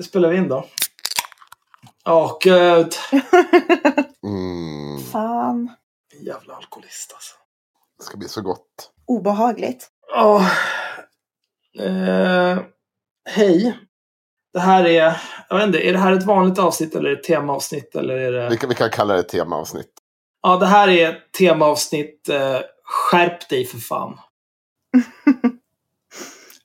Det spelar vi in då. Åh, gud. Mm. Fan. Jävla alkoholist alltså. Det ska bli så gott. Obehagligt. Åh. Eh, hej. Det här är, jag vet inte, är det här ett vanligt avsnitt eller ett temaavsnitt? Eller är det... Vi kan, vi kan kalla det temaavsnitt. Ja, det här är ett temaavsnitt. Eh, skärp dig för fan.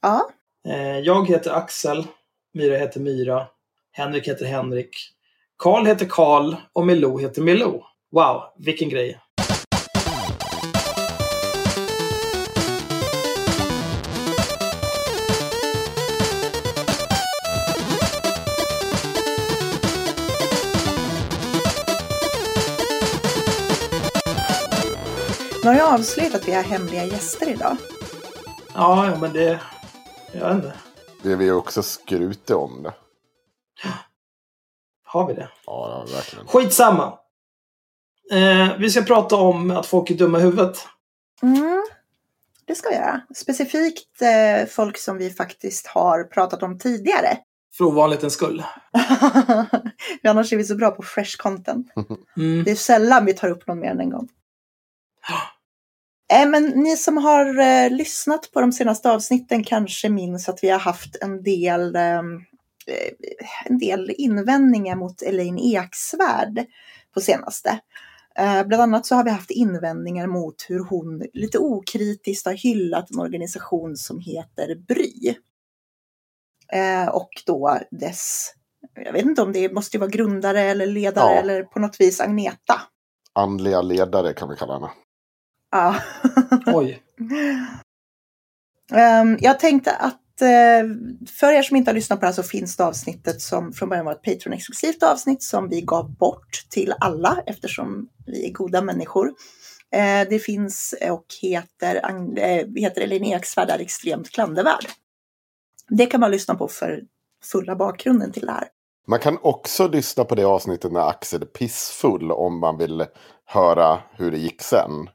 Ja. Eh, jag heter Axel. Myra heter Myra. Henrik heter Henrik. Karl heter Karl och Milou heter Milou. Wow, vilken grej. Nu har jag avslöjat att vi har hemliga gäster idag. Ja, men det... Jag vet inte. Det är vi också skruter om det. Har vi det? Ja, ja verkligen. Skitsamma. Eh, vi ska prata om att folk är dumma i huvudet. Mm, det ska vi göra. Specifikt eh, folk som vi faktiskt har pratat om tidigare. För ovanlighetens skull. Annars är vi så bra på fresh content. Mm. Det är sällan vi tar upp någon mer än en gång. Äh, men ni som har eh, lyssnat på de senaste avsnitten kanske minns att vi har haft en del, ehm, eh, en del invändningar mot Elaine Eksvärd på senaste. Eh, bland annat så har vi haft invändningar mot hur hon lite okritiskt har hyllat en organisation som heter Bry. Eh, och då dess, jag vet inte om det måste vara grundare eller ledare Ja. eller på något vis Agneta. Andliga ledare kan vi kalla henne. Ja. Oj. Ehm, jag tänkte att eh, för er som inte har lyssnat på det här så finns det avsnittet som från början var ett Patreon-exklusivt avsnitt som vi gav bort till alla eftersom vi är goda människor. Eh, det finns och heter, eh, heter Elin Eksvärd är extremt klandervärd. Det kan man lyssna på för fulla bakgrunden till det här. Man kan också lyssna på det avsnittet när Axel är pissfull om man vill höra hur det gick sen.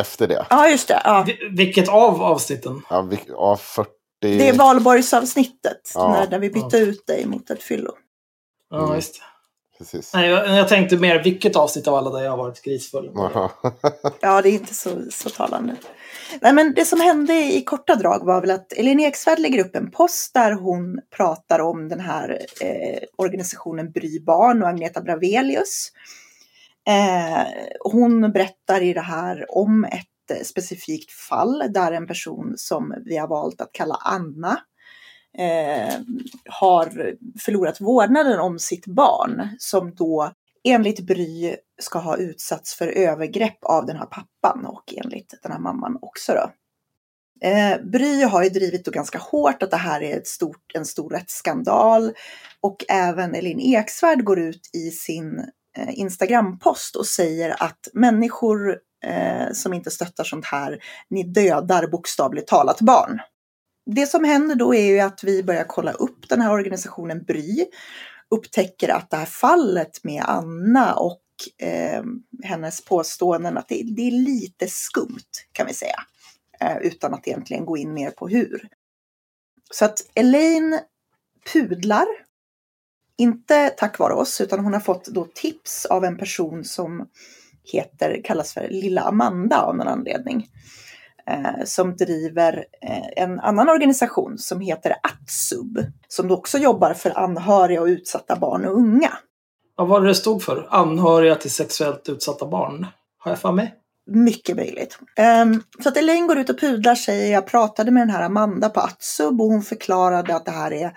Efter det. Ja, just det. Ja. Vi- Vilket av avsnitten? Ja, vi, ja 40... Det är valborgsavsnittet Ja. när, när vi bytte ut dig mot ett fyllo. Ja, Mm. just det. Precis. Nej, jag, jag tänkte mer vilket avsnitt av alla där jag har varit grisfull. Ja, det är inte så, så talande. Nej, men det som hände i korta drag var väl att Elin Eksvärd lägger upp en post där hon pratar om den här eh, organisationen Bry Barn och Agneta Bravelius. Eh, hon berättar i det här om ett eh, specifikt fall där en person som vi har valt att kalla Anna eh, har förlorat vårdnaden om sitt barn som då enligt Bry ska ha utsatts för övergrepp av den här pappan och enligt den här mamman också. Då. Eh, Bry har ju drivit då ganska hårt att det här är ett stort, en stor rättsskandal och även Elin Eksvärd går ut i sin Eh, Instagram-post och säger att människor eh, som inte stöttar sånt här, ni dödar bokstavligt talat barn. Det som händer då är ju att vi börjar kolla upp den här organisationen Bry upptäcker att det här fallet med Anna och eh, hennes påståenden att det, det är lite skumt kan vi säga. Eh, utan att egentligen gå in mer på hur. Så att Elaine pudlar. Inte tack vare oss utan hon har fått då tips av en person som heter, kallas för Lilla Amanda av någon anledning. Eh, som driver eh, en annan organisation som heter Atsub. Som också jobbar för anhöriga och utsatta barn och unga. Vad var det det stod för? Anhöriga till sexuellt utsatta barn. Har jag för mig? Mycket möjligt. Um, så att Elaine går ut och pudlar sig. Jag pratade med den här Amanda på Atsub och hon förklarade att det här är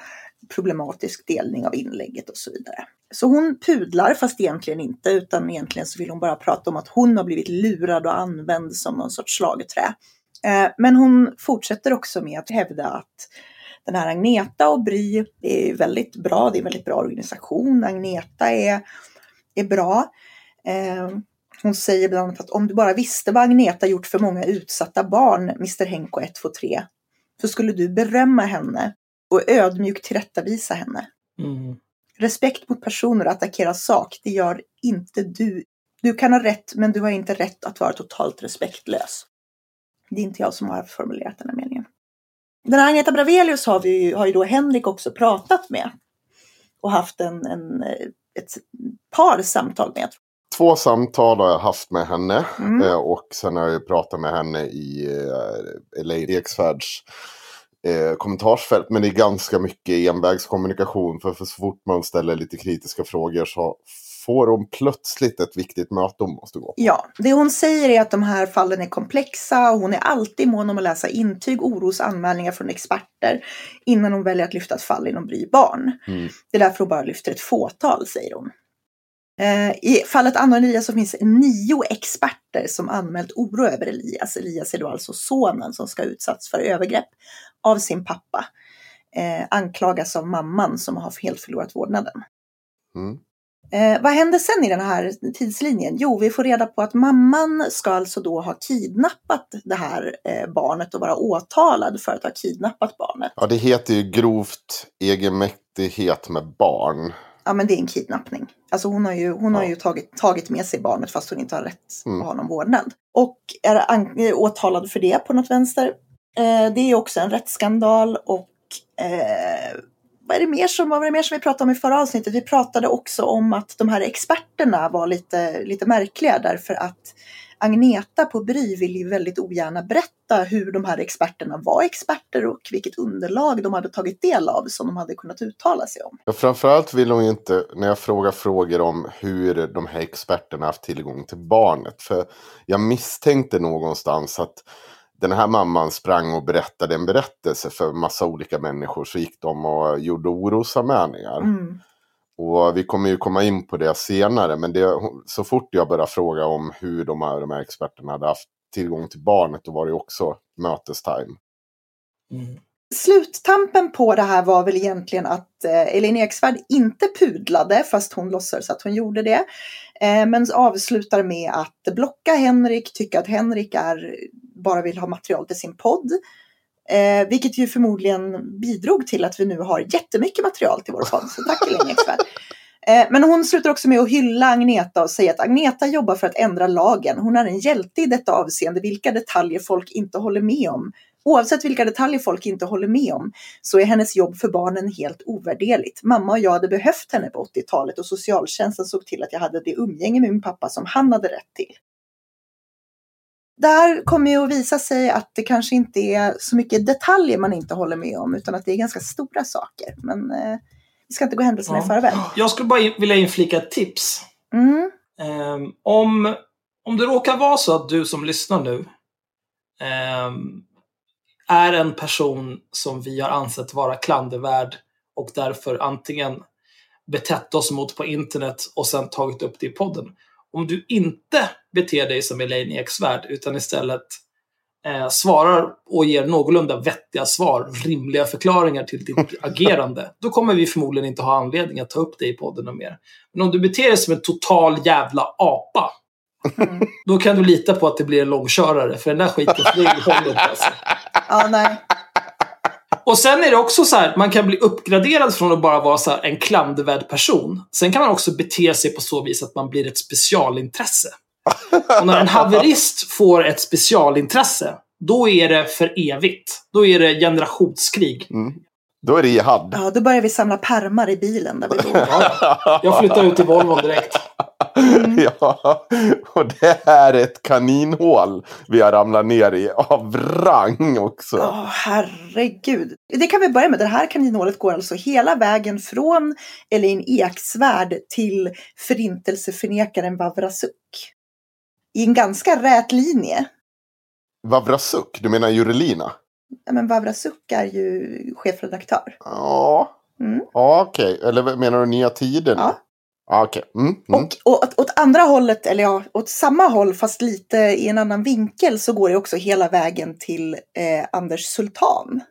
problematisk delning av inlägget och så vidare. Så hon pudlar fast egentligen inte utan egentligen så vill hon bara prata om att hon har blivit lurad och använd som någon sorts slagträ. Eh, men hon fortsätter också med att hävda att den här Agneta och Bry är väldigt bra. Det är en väldigt bra organisation. Agneta är, är bra. Eh, hon säger bland annat att om du bara visste vad Agneta gjort för många utsatta barn, Mr Henko 123, så skulle du berömma henne och ödmjukt tillrättavisa henne. Mm. Respekt mot personer och attackera sak, det gör inte du. Du kan ha rätt, men du har inte rätt att vara totalt respektlös. Det är inte jag som har formulerat den här meningen. Den här Agneta Bravelius har, vi, ju- har ju då Henrik också pratat med. och haft en, en, ett par samtal med. Två samtal har jag haft med henne. Mm. Eh, och sen har jag pratat med henne i eh, Elaine Eksvärds eh, kommentarsfält. Men det är ganska mycket envägskommunikation. För, för så fort man ställer lite kritiska frågor så får hon plötsligt ett viktigt möte hon måste gå. Ja, det hon säger är att de här fallen är komplexa och hon är alltid mån om att läsa intyg, orosanmälningar från experter innan hon väljer att lyfta ett fall inom Bry barn. Mm. Det är därför hon bara lyfter ett fåtal, säger hon. Eh, I fallet Anna och Elias så finns nio experter som anmält oro över Elias. Elias är då alltså sonen som ska utsatts för övergrepp av sin pappa. Eh, anklagas av mamman som har helt förlorat vårdnaden. Mm. Eh, vad händer sen i den här tidslinjen? Jo, vi får reda på att mamman ska alltså då ha kidnappat det här eh, barnet och vara åtalad för att ha kidnappat barnet. Ja, det heter ju grovt egenmäktighet med barn. Ja, men det är en kidnappning. Alltså hon har ju, hon har Ja. ju tagit, tagit med sig barnet fast hon inte har rätt Mm. att ha någon vårdnad. Och är an- åtalad för det på något vänster. Eh, det är också en rättsskandal och eh, vad är det mer som, vad var det mer som vi pratade om i förra avsnittet? Vi pratade också om att de här experterna var lite, lite märkliga därför att Agneta på Bry vill ju väldigt ogärna berätta hur de här experterna var experter och vilket underlag de hade tagit del av som de hade kunnat uttala sig om. Ja, framförallt vill hon inte, när jag frågar frågor om hur de här experterna haft tillgång till barnet. För jag misstänkte någonstans att den här mamman sprang och berättade en berättelse för massa olika människor. Så gick de och gjorde orosanmälningar. Mm. Och vi kommer ju komma in på det senare. Men det, så fort jag började fråga om hur de här, de här experterna hade haft tillgång till barnet. Då var det också mötestime. Mm. Sluttampen på det här var väl egentligen att eh, Elin Eksvärd inte pudlade fast hon låtsades att hon gjorde det. Eh, men avslutar med att blocka Henrik, tycka att Henrik är, bara vill ha material till sin podd. Eh, vilket ju förmodligen bidrog till att vi nu har jättemycket material till vår podd. Så tack Elin Eksvärd. Eh, Men hon slutar också med att hylla Agneta och säga att Agneta jobbar för att ändra lagen. Hon är en hjälte i detta avseende, vilka detaljer folk inte håller med om. Oavsett vilka detaljer folk inte håller med om så är hennes jobb för barnen helt ovärderligt. Mamma och jag hade behövt henne på 80-talet och socialtjänsten såg till att jag hade det umgänge med min pappa som han hade rätt till. Där kommer ju att visa sig att det kanske inte är så mycket detaljer man inte håller med om utan att det är ganska stora saker. Men eh, vi ska inte gå händelserna Ja. i förväg. Jag skulle bara vilja inflika ett tips. Mm. Ehm, om, om det råkar vara så att du som lyssnar nu ehm, är en person som vi har ansett vara klandervärd och därför antingen betett oss mot på internet och sen tagit upp det i podden. Om du inte beter dig som Elaine Eksvärd utan istället eh, svarar och ger någorlunda vettiga svar, rimliga förklaringar till ditt agerande, då kommer vi förmodligen inte ha anledning att ta upp det i podden och mer. Men om du beter dig som en total jävla apa, Mm. då kan du lita på att det blir en långkörare, för den där skiten flyger håller inte alltså. Ja, nej. Och sen är det också så här, man kan bli uppgraderad från att bara vara så här en klandervärd person. Sen kan man också bete sig på så vis att man blir ett specialintresse. Och när en haverist får ett specialintresse, då är det för evigt. Då är det generationskrig. Mm. Då är det jihad. Ja, då börjar vi samla pärmar i bilen där vi bor. Ja, jag flyttar ut till Volvon direkt. ja, och det är ett kaninhål vi har ramlat ner i av rang också. Åh, herregud. Det kan vi börja med. Det här kaninhålet går alltså hela vägen från Elin Eksvärd till förintelseförnekaren Vavrasuk. I en ganska rät linje. Vavrasuk, du menar Jurelina? Ja, men Vavrasuk är ju chefredaktör. Ja, Mm. ja okej. Eller vad menar du Nya Tider? Ja. Okej. Mm, mm. Och, och åt, åt andra hållet, eller ja, åt samma håll fast lite i en annan vinkel så går det också hela vägen till eh, Anders Sultan.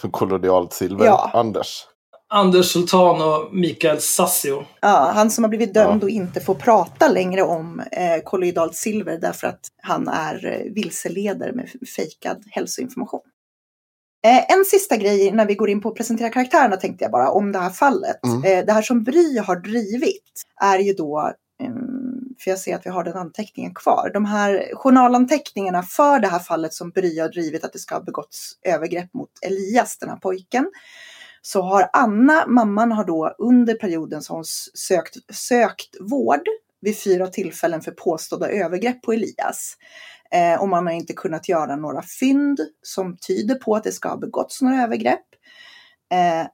För kolonialt silver. Ja. Anders. Anders Sultan och Mikael Sassio. Ja, han som har blivit dömd Ja. och inte får prata längre om eh, kolloidalt silver därför att han är eh, vilseleder med fejkad hälsoinformation. Eh, en sista grej när vi går in på att presentera karaktärerna tänkte jag bara om det här fallet. Mm. Eh, det här som Bry har drivit är ju då, mm, för jag ser att vi har den anteckningen kvar, de här journalanteckningarna för det här fallet som Bry har drivit att det ska ha begåtts övergrepp mot Elias, den här pojken så har Anna, mamman, har då under perioden har hon sökt, sökt vård vid fyra tillfällen för påstådda övergrepp på Elias. Eh, och man har inte kunnat göra några fynd som tyder på att det ska ha begåtts några övergrepp. Eh,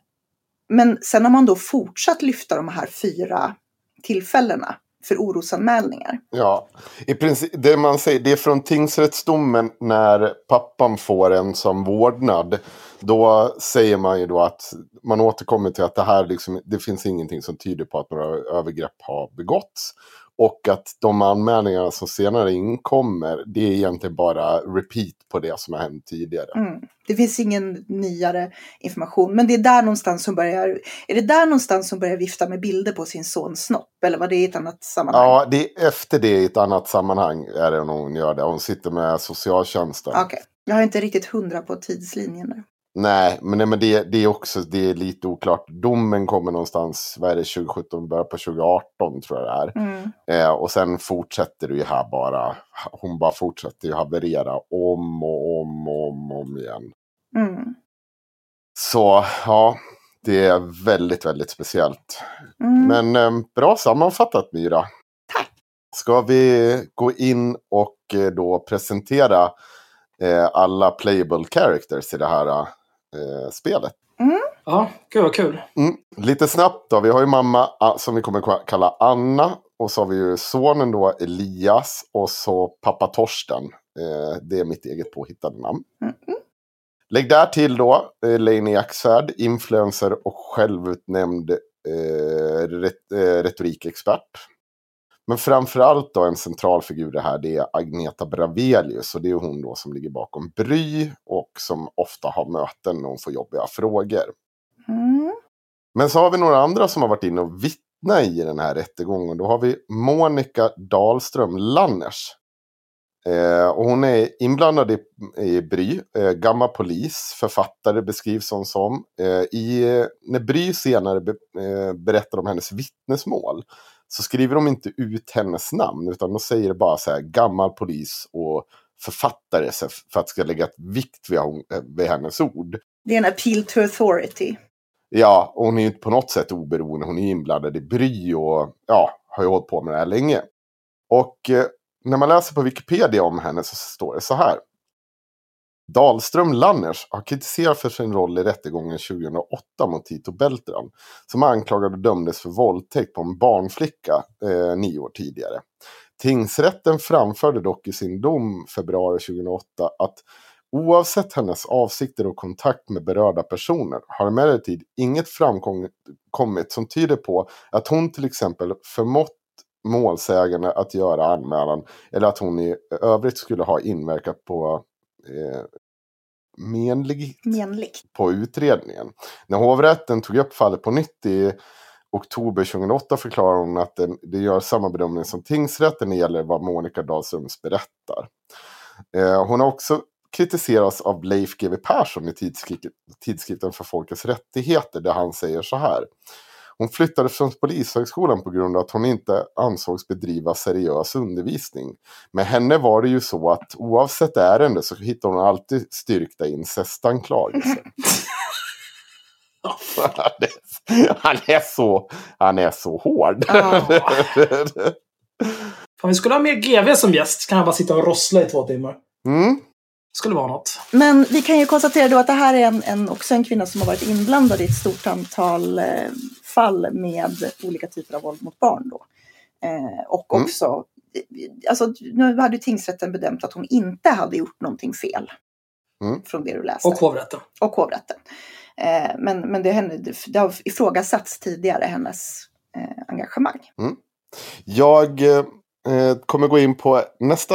men sen har man då fortsatt lyfta de här fyra tillfällena för orosanmälningar. Ja, i princip, det man säger, det är från tingsrättsdomen när pappan får en som vårdnad. Då säger man ju då att man återkommer till att det här liksom, det finns ingenting som tyder på att några övergrepp har begåtts. Och att de anmälningar som senare inkommer, det är egentligen bara repeat på det som har hänt tidigare. Mm. Det finns ingen nyare information, men det är där någonstans som börjar, är det där någonstans som börjar vifta med bilder på sin sons snopp? Eller var det i ett annat sammanhang? Ja, det är efter det i ett annat sammanhang är det nog hon gör det. Hon sitter med socialtjänsten. Okay. jag har inte riktigt hundra på tidslinjen där. Nej, men, nej, men det, det är också det är lite oklart. Domen kommer någonstans, vad är det, 2017, börjar på 2018 tror jag det är. Mm. Eh, och sen fortsätter det ju här bara, hon bara fortsätter ju haverera om och om och om, om igen. Mm. Så ja, det är väldigt, väldigt speciellt. Mm. Men eh, bra sammanfattat Myra. Tack. Ska vi gå in och eh, då presentera eh, alla playable characters i det här eh, spelet. Mm. Ja, gud vad kul. Mm. Lite snabbt då, vi har ju mamma som vi kommer kalla Anna. Och så har vi ju sonen då Elias och så pappa Torsten. Eh, det är mitt eget påhittade namn. Mm. Lägg där till då eh, Leni Axfärd, influencer och självutnämnd eh, ret eh, retorikexpert. Men framförallt då en central figur det här, det är Agneta Bravelius. Och det är hon då som ligger bakom Bry och som ofta har möten när hon får jobbiga frågor. Mm. Men så har vi några andra som har varit inne och vittnat i den här rättegången. Då har vi Monica Dahlström Lanners. Eh, och hon är inblandad i, i Bry, eh, gammal polis, författare beskrivs hon som. Eh, i, när Bry senare be, eh, berättar om hennes vittnesmål så skriver de inte ut hennes namn utan de säger bara så här gammal polis och författare för att ska lägga vikt vid, vid hennes ord. Det är en appeal to authority. Ja, och hon är ju inte på något sätt oberoende. Hon är inblandad i Bry och ja, har ju hållit på med det här länge. Och eh, när man läser på Wikipedia om henne så står det så här. Dahlström Lanners har kritiserats för sin roll i rättegången 2008 mot Tito Beltran. Som anklagad och dömdes för våldtäkt på en barnflicka eh, nio år tidigare. Tingsrätten framförde dock i sin dom februari 2008 att oavsett hennes avsikter och kontakt med berörda personer har emellertid inget framkommit som tyder på att hon till exempel förmått målsägande att göra anmälan eller att hon i övrigt skulle ha inverkat på eh, menligt, menligt på utredningen. När hovrätten tog upp fallet på nytt i oktober 2008 förklarar hon att den, det gör samma bedömning som tingsrätten när det gäller vad Monica Dahlströms berättar. Eh, hon har också kritiserats av Leif GW Persson i tidskriften för Folkets Rättigheter där han säger så här. Hon flyttade från Polishögskolan på grund av att hon inte ansågs bedriva seriös undervisning. Med henne var det ju så att oavsett ärende så hittade hon alltid styrkta incestanklagelser. han, är, han, är så, han är så hård. Oh. Fan, vi skulle ha mer GV som gäst. Kan han bara sitta och rossla i två timmar. Mm skulle vara något. Men vi kan ju konstatera då att det här är en, en, också en kvinna som har varit inblandad i ett stort antal eh, fall med olika typer av våld mot barn. Då. Eh, och mm. också, alltså, nu hade ju tingsrätten bedömt att hon inte hade gjort någonting fel. Mm. Från det du läste. Och hovrätten. Och hovrätten. Eh, men men det, henne, det har ifrågasatts tidigare, hennes eh, engagemang. Mm. Jag eh, kommer gå in på nästa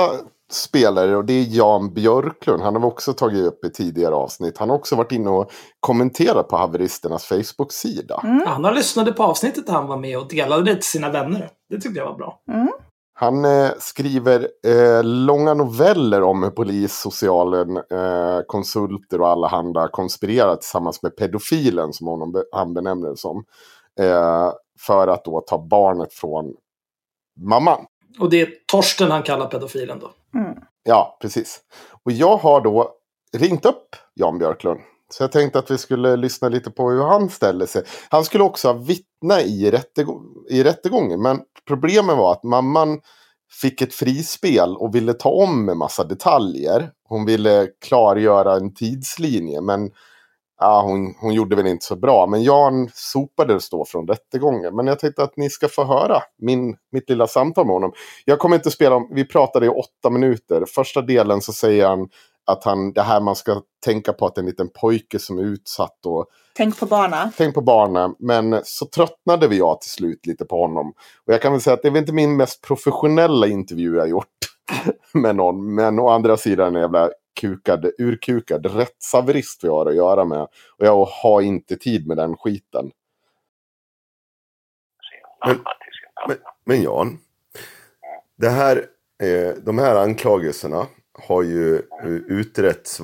spelare och det är Jan Björklund. Han har vi också tagit upp i tidigare avsnitt. Han har också varit inne och kommenterat på haveristernas Facebook-sida. Mm. Han har lyssnat på avsnittet där han var med och delade det till sina vänner. Det tyckte jag var bra. Mm. Han eh, skriver eh, långa noveller om hur polis, socialen, eh, konsulter och alla andra konspirerar tillsammans med pedofilen som honom, han benämner det som. Eh, för att då ta barnet från mamman. Och det är Torsten han kallar pedofilen då? Mm. Ja, precis. Och jag har då ringt upp Jan Björklund. Så jag tänkte att vi skulle lyssna lite på hur han ställer sig. Han skulle också vittna i, rättegång, i rättegången. Men problemet var att mamman fick ett frispel och ville ta om en massa detaljer. Hon ville klargöra en tidslinje. Men ja, hon, hon gjorde väl inte så bra. Men Jan sopades då från rättegången. Men jag tänkte att ni ska få höra min, mitt lilla samtal med honom. Jag kommer inte spela om, vi pratade i åtta minuter. Första delen så säger han att han, det här man ska tänka på att det är en liten pojke som är utsatt. Och, Tänk på barna. tänk på barnen. Men så tröttnade vi jag till slut lite på honom. Och jag kan väl säga att det är väl inte min mest professionella intervju jag gjort med någon. Men å andra sidan en jävla kukad, urkukad rättshaverist vi har att göra med. Och jag har inte tid med den skiten. Men-. Men, men Jan, det här, eh, de här anklagelserna har ju eh, utretts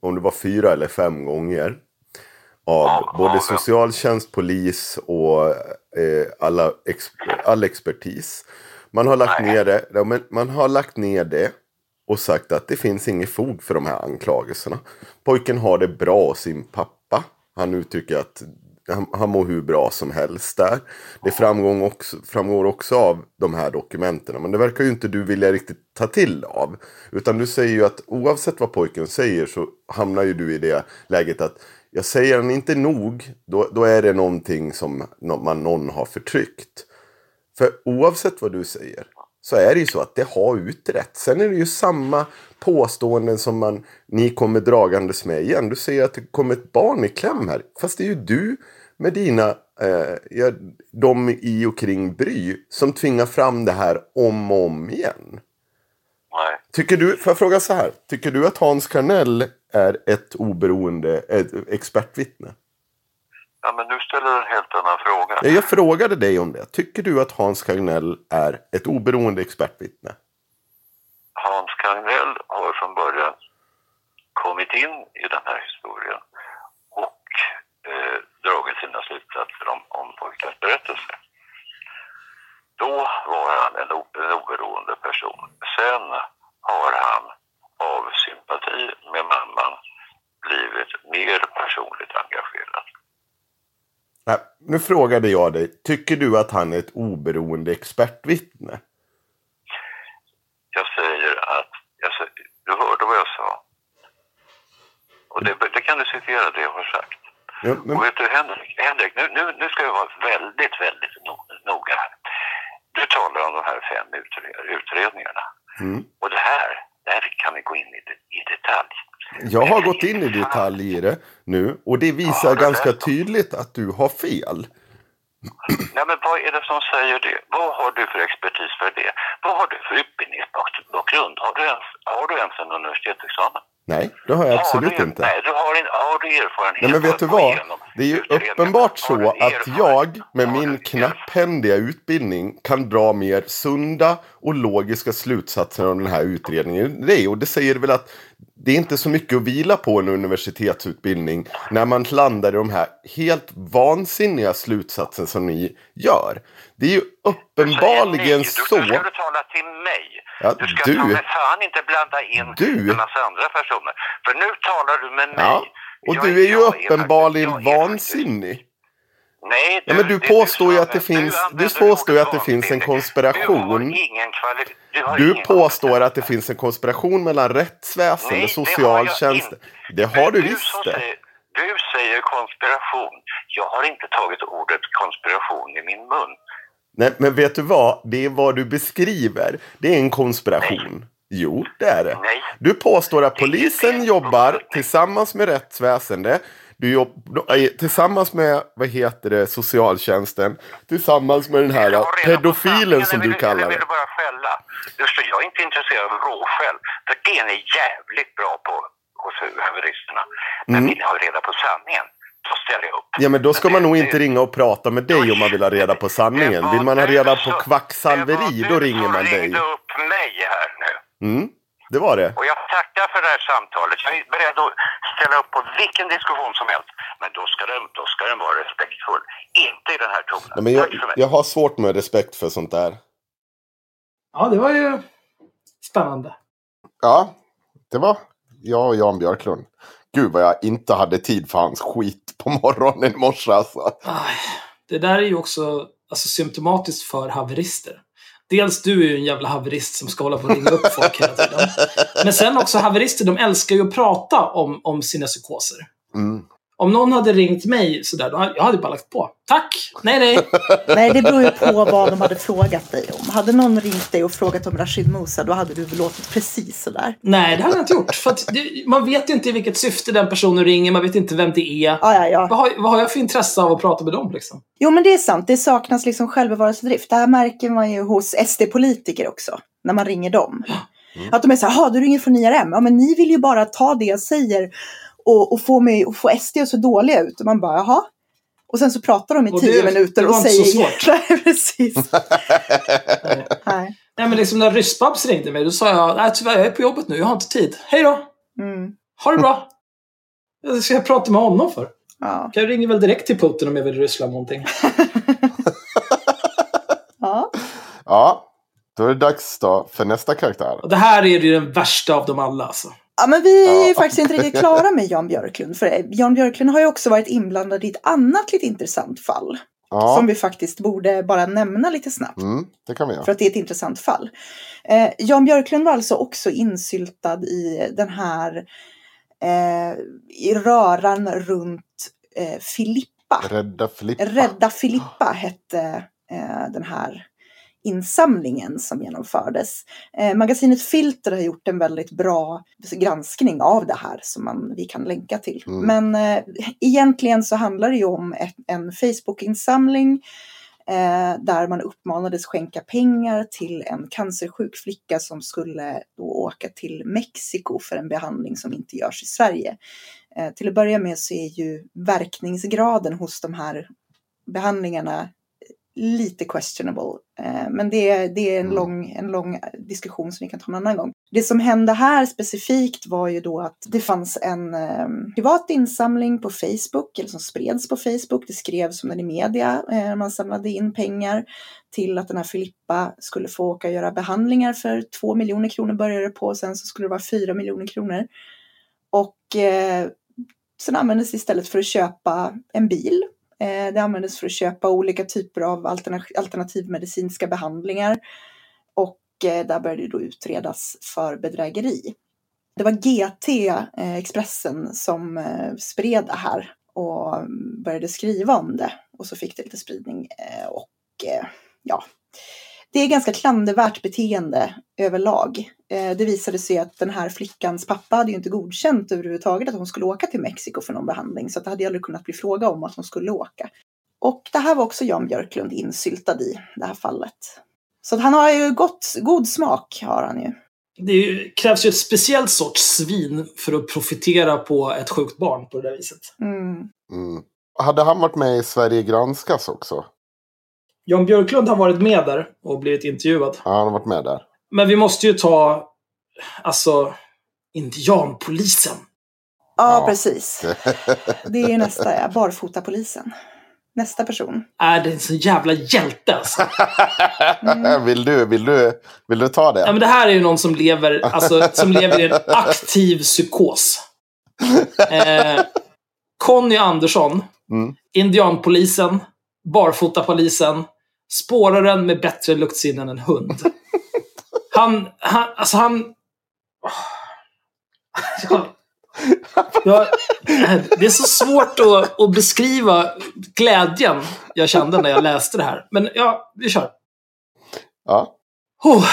om det var fyra eller fem gånger. Av både socialtjänst, polis och eh, alla all expertis. Man har lagt ner det, man har lagt ner det och sagt att det finns inget fog för de här anklagelserna. Pojken har det bra hos sin pappa. Han uttrycker att han, han mår hur bra som helst där. Det framgår också, framgår också av de här dokumenten. Men det verkar ju inte du vilja riktigt ta till av. Utan du säger ju att oavsett vad pojken säger så hamnar ju du i det läget att jag säger han inte nog, då, då är det någonting som man, någon har förtryckt. För oavsett vad du säger så är det ju så att det har utretts. Sen är det ju samma påståenden som man, ni kommer dragandes med igen. Du säger att det kommer ett barn i kläm här. Fast det är ju du med dina, eh, ja, de i och kring Bry som tvingar fram det här om och om igen. Nej. Tycker du, får jag fråga så här. Tycker du att Hans Karnell är ett oberoende ett expertvittne? Ja, men nu ställer du en helt annan fråga. Ja, Jag frågade dig om det. Tycker du att Hans Karnell är ett oberoende expertvittne? Hans Kagnell har från början kommit in i den här historien och eh, dragit sina slutsatser om, om pojkens berättelse. Då var han en, en oberoende person. Sen har han av sympati med mamman blivit mer personligt engagerad. Nej, nu frågade jag dig. Tycker du att han är ett oberoende expertvittne? Jag säger att, säger, du hörde vad jag sa. Och det, det kan du citera det jag har sagt. Ja, men, Och vet du Henrik, Henrik nu, nu, nu ska jag vara väldigt, väldigt no- noga här. Du talar om de här fem utre- utredningarna. mm. Och det här, det här kan vi gå in i, i detalj. Jag har gått in i detalj i det nu och det visar Ja, det ganska tydligt att du har fel. Nej, men vad är det som säger det? Vad har du för expertis för det? Vad har du för utbildningsbakgrund? Har du ens, har du ens en universitetsexamen? Nej, det har jag absolut har du, inte. Nej, du har, en, har du erfarenhet Nej men vet du vad? Det är ju uppenbart så att jag med min knapphändiga utbildning kan dra mer sunda och logiska slutsatser av den här utredningen. Det och det säger väl att det är inte så mycket att vila på en universitetsutbildning när man landar i de här helt vansinniga slutsatserna som ni gör. Det är ju uppenbarligen Du, så. nu ska du tala till mig. Ja, du ska du. ta med fan inte blanda in Du. en massa andra personer. För nu talar du med mig. Ja, och Jag du är ju uppenbarligen är vansinnig. Nej, Ja, men du det påstår ju sa att det finns- du påstår ju att det finns en konspiration. Du. Du, Du påstår att det finns en konspiration mellan rättsväsende, Nej, socialtjänst. Det har du visst det. Säger, du säger konspiration. Jag har inte tagit ordet konspiration i min mun. Nej, men vet du vad? Det är vad du beskriver. Det är en konspiration. Jo, det är det. Nej. Du påstår att polisen jobbar tillsammans med rättsväsende. Du jobb, eh, tillsammans med, vad heter det, socialtjänsten. Tillsammans med den här Vill pedofilen som du vill- kallar Eller vill det. du bara skälla? Just det, jag är inte intresserad av råskäll. För det är ni jävligt bra på hos haveristerna. Men Mm. vill ni ha reda på sanningen, då ställer jag upp. Ja men då ska Men man det- nog det- inte ringa och prata med dig om man vill ha reda på sanningen. Vill man ha reda på kvacksalveri, då ringer man Det dig. ringde upp mig här nu. Mm, det var det. Och jag tackar för det här samtalet. Jag är beredd att ställa upp på vilken diskussion som helst. Men då ska den, då ska den vara respektfull. Inte i den här tonen. Nej, men jag, Tack för mig. jag har svårt med respekt för sånt där. Ja, det var ju spännande. Ja, det var jag och Jan Björklund. Gud vad jag inte hade tid för hans skit på morgonen i morse alltså. Aj, Det där är ju också alltså, symptomatiskt för haverister. Dels du är ju en jävla haverist som ska hålla på och ringa upp folk hela tiden. Men sen också haverister, de älskar ju att prata om, om sina psykoser. Mm. Om någon hade ringt mig sådär, då hade jag hade bara lagt på. Tack! Nej, nej. Nej, det beror ju på vad de hade frågat dig om. Hade någon ringt dig och frågat om Rashid Musa, då hade du väl låtit precis sådär. Nej, det hade jag inte gjort. För det, man vet ju inte i vilket syfte den personen ringer, man vet inte vem det är. Ja, ja, ja. Vad har, vad har jag för intresse av att prata med dem liksom? Jo, men det är sant. Det saknas liksom självbevarelsedrift. Det här märker man ju hos SD-politiker också, när man ringer dem. Att de är så här, "Jaha, du ringer från IRM. Ja, men ni vill ju bara ta det jag säger och, och få, mig, och få SD att se dåliga ut. Och man bara, jaha. Och sen så pratar de i Och tio det- minuter det och var inte säger... så svårt. Nej, precis. Nej. Nej. Nej, men liksom när Ryssbabs ringde mig, då sa jag, nej tyvärr, jag är på jobbet nu, jag har inte tid. Hej då! Mm. Ha det bra! Jag ska jag prata med honom för? Ja. Jag ringer väl direkt till Putin om jag vill ryssla någonting. ja. Ja, då är det dags då för nästa karaktär. Och det här är ju den värsta av dem alla alltså. Ja, men vi är Ja. faktiskt inte riktigt klara med Jan Björklund. För Jan Björklund har ju också varit inblandad i ett annat lite intressant fall. Ja, Som vi faktiskt borde bara nämna lite snabbt. mm, det kan vi göra. För att det är ett intressant fall. Eh, Jan Björklund var alltså också insyltad i den här eh, i röran runt eh, Filippa. Rädda Filippa. Rädda Filippa hette eh, den här insamlingen som genomfördes. Eh, magasinet Filter har gjort en väldigt bra granskning av det här som man, vi kan länka till. Mm. Men eh, egentligen så handlar det ju om ett, en Facebook-insamling eh, där man uppmanades skänka pengar till en cancersjuk flicka som skulle då åka till Mexiko för en behandling som inte görs i Sverige. Eh, till att börja med så är ju verkningsgraden hos de här behandlingarna lite questionable. Eh, men det, är- det är en, Mm. lång, en lång diskussion som vi kan ta en annan gång. Det som hände här specifikt var ju då att det fanns en eh, privat insamling på Facebook, eller som spreds på Facebook. Det skrevs om den i media. Eh, man samlade in pengar till att den här Filippa skulle få åka och göra behandlingar för två miljoner kronor började det på. Sen så skulle det vara fyra miljoner kronor. Och eh, sen användes det istället för att köpa en bil. Eh, det användes för att köpa olika typer av alternativmedicinska behandlingar. Och eh, där började det då utredas för bedrägeri. Det var GT, eh, Expressen, som spred det här och började skriva om det. Och så fick det lite spridning. Och ja, det är ganska klandervärt beteende överlag. Eh, det visade sig att den här flickans pappa hade ju inte godkänt överhuvudtaget att hon skulle åka till Mexiko för någon behandling. Så att det hade aldrig kunnat bli fråga om att hon skulle åka. Och det här var också Jan Björklund insyltad i, det här fallet. Så att han har ju gott, god smak, har han ju. Det ju, krävs ju ett speciellt sorts svin för att profitera på ett sjukt barn på det där viset. Mm. Mm. Hade han varit med i Sverige granskas också? Jan Björklund har varit med där och blivit intervjuad. Ja, han har varit med där. Men vi måste ju ta, alltså, indianpolisen. Ja, Ja. precis. Det är nästa, ja. Barfotapolisen. Nästa person. Är det en sån jävla hjälte alltså? Mm. vill, du, vill, du, vill du ta det? Ja, men det här är ju någon som lever, alltså, som lever i en aktiv psykos. Eh, Conny Andersson, Mm. indianpolisen, barfotapolisen, spåraren med bättre luktsinne än en hund. Han, han alltså han... Ja, ja, det är så svårt att, att beskriva glädjen jag kände när jag läste det här. Men ja, vi kör. Ja. Oh,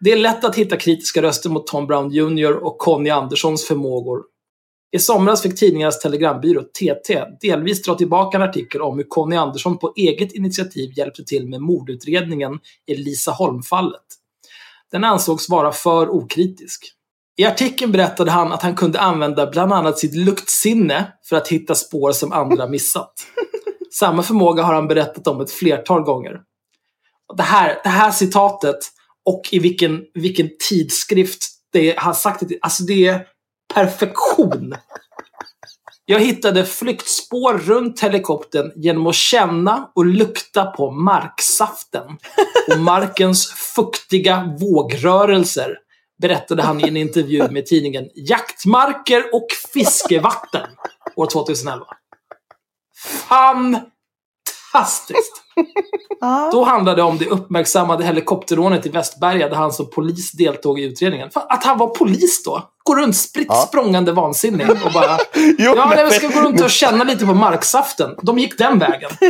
det är lätt att hitta kritiska röster mot Tom Brown Jr och Conny Anderssons förmågor. I somras fick tidningarnas telegrambyrå, TT, delvis dra tillbaka en artikel om hur Conny Andersson på eget initiativ hjälpte till med mordutredningen i Lisa Holm-fallet. Den ansågs vara för okritisk. I artikeln berättade han att han kunde använda bland annat sitt luktsinne för att hitta spår som andra missat. Samma förmåga har han berättat om ett flertal gånger. Det här, det här citatet och i vilken, vilken tidskrift det har sagt det Alltså det är perfektion. Jag hittade flyktspår runt helikoptern genom att känna och lukta på marksaften och markens fuktiga vågrörelser berättade han i en intervju med tidningen Jaktmarker och fiskevatten år 2011. Fantastiskt! Då handlade det om det uppmärksammade helikopterrånet i Västberga där han som polis deltog i utredningen. Att han var polis då? Går runt spritt Ja. språngande vansinnig och bara Jo, Ja, men- nej, vi ska gå runt och känna lite på marksaften. De gick den vägen.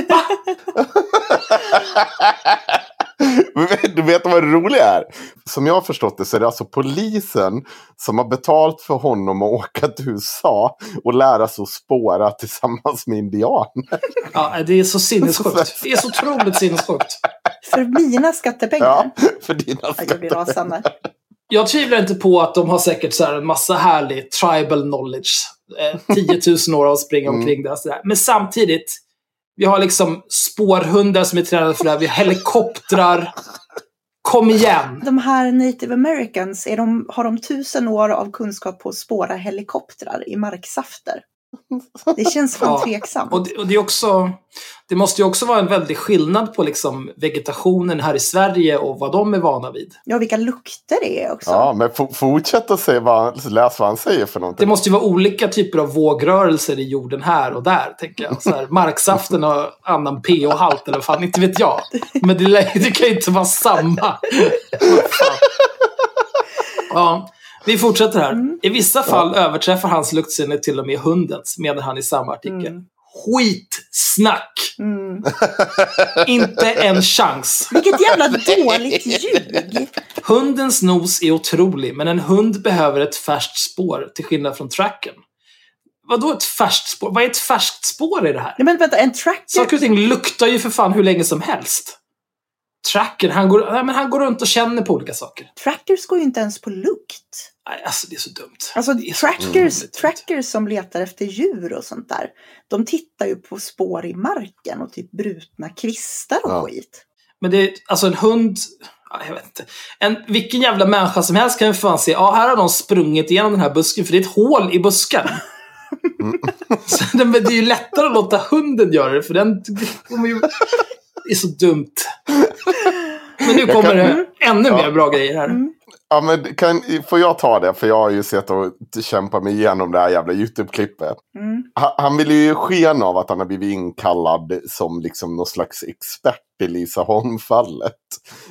Men Du vet vad det roliga är? Som jag har förstått det så är det alltså polisen som har betalt för honom att åka till USA och lära sig att spåra tillsammans med indianer. Ja, det är så sinnessjukt. Det är så otroligt sinnessjukt. För mina skattepengar. Ja, för dina Ja, jag blir rasande. Jag tvivlar inte på att de har säkert så här en massa härlig tribal knowledge. Eh, 10 000 år av att springa Mm. omkring Så där. Men samtidigt, vi har liksom spårhundar som är tränade för det här. Vi har helikoptrar. Kom igen! De här native americans, är de, har de tusen år av kunskap på att spåra helikoptrar i marksafter? Det känns fan Ja, tveksamt. Och det, och det är också... Det måste ju också vara en väldig skillnad på liksom vegetationen här i Sverige och vad de är vana vid. Ja, vilka lukter det är också. Ja, men fortsätt att säga vad läs vad han säger för Det någonting. måste ju vara olika typer av vågrörelser i jorden här och där, tänker jag. Så här, marksaften har annan pH-halt, eller fan, inte vet jag. Men det, det kan ju inte vara samma. Ja, vi fortsätter här. Mm. I vissa fall överträffar hans luktsinne till och med hundens, menar han i samma artikel. Mm. Skitsnack! Mm. Inte en chans. Vilket jävla dåligt ljug! Hundens nos är otrolig, men en hund behöver ett färskt spår, till skillnad från tracken. Vadå ett färskt spår? Vad är ett färskt spår i det här? Nej, men vänta, en tracker... Saker och ting luktar ju för fan hur länge som helst. Tracken, han går, nej, men han går runt och känner på olika saker. Trackers går ju inte ens på lukt. Alltså det är så dumt. Alltså trackers, dumt. trackers som letar efter djur och sånt där. De tittar ju på spår i marken och typ brutna kvistar och Ja. skit. Men det är, alltså en hund, ja, jag vet inte. En, vilken jävla människa som helst kan ju fan se, ja här har de sprungit igenom den här busken för det är ett hål i busken. Så, det, men det är ju lättare att låta hunden göra det för den det är så dumt. Men nu kommer det ännu mer bra grejer här. Mm. Ja, men kan, får jag ta det? För jag har ju sett och kämpa mig igenom det här jävla YouTube-klippet. Mm. Han, han vill ju sken av att han har blivit inkallad som liksom någon slags expert i Lisa Holm-fallet.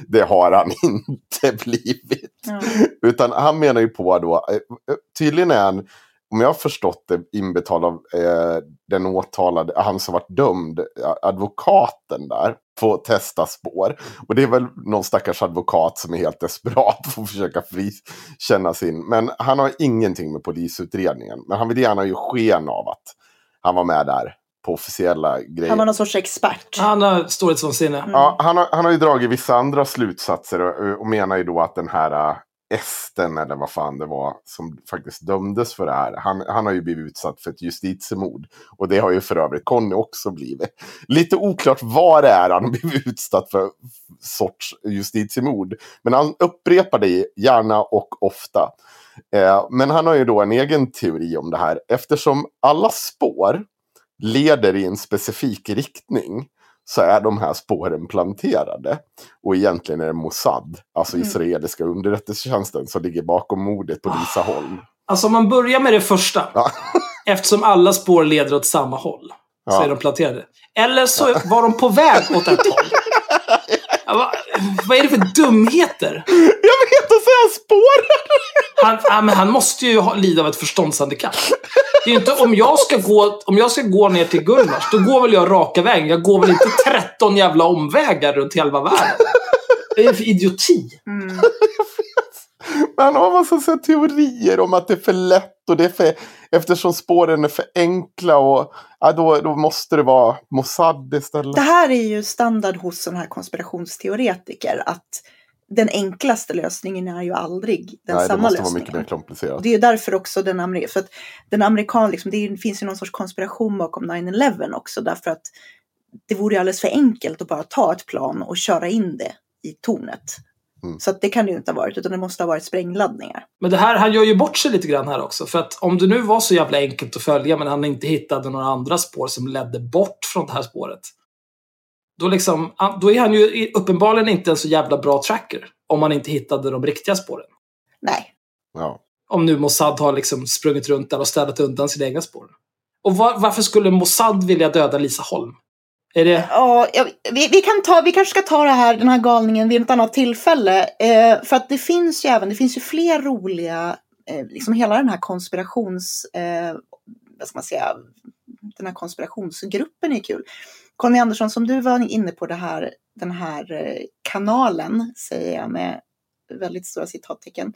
Det har han inte blivit. Ja. Utan han menar ju på då, eh, eh, tydligen är han, om jag har förstått det, inbetald av eh, den åtalade, han som varit dömd, eh, advokaten där, få testa spår. Och det är väl någon stackars advokat som är helt desperat för att försöka frikänna sin. Men han har ingenting med polisutredningen. Men han vill gärna ju sken av att han var med där på officiella grejer. Han var någon sorts expert. Han har storhetsvansinne. Ja, han, har, han har ju dragit vissa andra slutsatser och, och menar ju då att den här äh, Esten, eller vad fan det var, som faktiskt dömdes för det här. Han, han har ju blivit utsatt för ett justitiemord. Och det har ju för övrigt Conny också blivit. Lite oklart vad det är han har blivit utsatt för sorts justitiemord. Men han upprepar det gärna och ofta. Eh, men han har ju då en egen teori om det här. Eftersom alla spår leder i en specifik riktning så är de här spåren planterade. Och egentligen är det Mossad, alltså Mm. israeliska underrättelsetjänsten, som ligger bakom mordet på Lisa Holm. Alltså om man börjar med det första. Ja. Eftersom alla spår leder åt samma håll. Så Ja. är de planterade. Eller så var de på väg åt ett håll. Vad är det för dumheter? Han, ja, men han måste ju ha, lida av ett förståndshandikapp. Det är inte om jag ska gå, om jag ska gå ner till Gullmars, då går väl jag raka vägen. Jag går väl inte 13 jävla omvägar runt hela världen. Det är för idioti. Mm. Men han har massa så teorier om att det är för lätt och det är för... Eftersom spåren är för enkla och... Ja, då, då måste det vara Mossad istället. Det här är ju standard hos sådana här konspirationsteoretiker. Att den enklaste lösningen är ju aldrig den Nej, det samma måste vara lösningen. mycket mer komplicerat. Det är ju därför också den amerikanska, för att den amerikan, liksom, det finns ju någon sorts konspiration bakom 9-11 också. Därför att det vore ju alldeles för enkelt att bara ta ett plan och köra in det i tornet. Mm. Så att det kan det ju inte ha varit, utan det måste ha varit sprängladdningar. Men det här, han gör ju bort sig lite grann här också. För att om det nu var så jävla enkelt att följa men han inte hittade några andra spår som ledde bort från det här spåret. Då, liksom, då är han ju uppenbarligen inte en så jävla bra tracker. Om man inte hittade de riktiga spåren. Nej. Ja. Om nu Mossad har liksom sprungit runt där och städat undan sina egna spår. Och var, varför skulle Mossad vilja döda Lisa Holm? Är det... Ja, ja, vi, vi, kan ta, vi kanske ska ta det här, den här galningen vid ett annat tillfälle. Eh, för att det finns ju även, det finns ju fler roliga, eh, liksom hela den här konspirations, eh, vad ska man säga, den här konspirationsgruppen är kul. Conny Andersson, som du var inne på det här, den här eh, kanalen, säger jag med väldigt stora citattecken,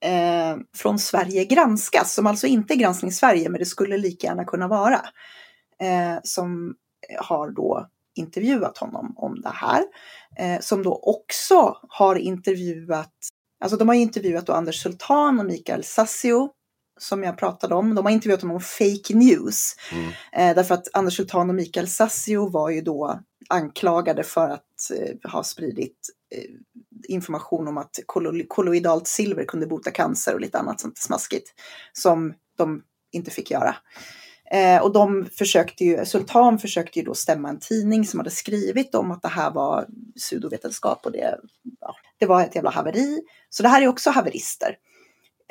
eh, från Sverige granskas, som alltså inte är Granskning Sverige, men det skulle lika gärna kunna vara. Eh, som har då intervjuat honom om det här. Eh, som då också har intervjuat, alltså de har intervjuat då Anders Sultan och Mikael Sassio som jag pratade om. De har intervjuat honom om fake news. Mm. Eh, därför att Anders Sultan och Mikael Sassio var ju då anklagade för att eh, ha spridit eh, information om att kollo- kolloidalt silver kunde bota cancer och lite annat sånt smaskigt. Som de inte fick göra. Eh, och de försökte ju, Sultan försökte ju då stämma en tidning som hade skrivit om att det här var pseudovetenskap och det, ja, det var ett jävla haveri. Så det här är också haverister.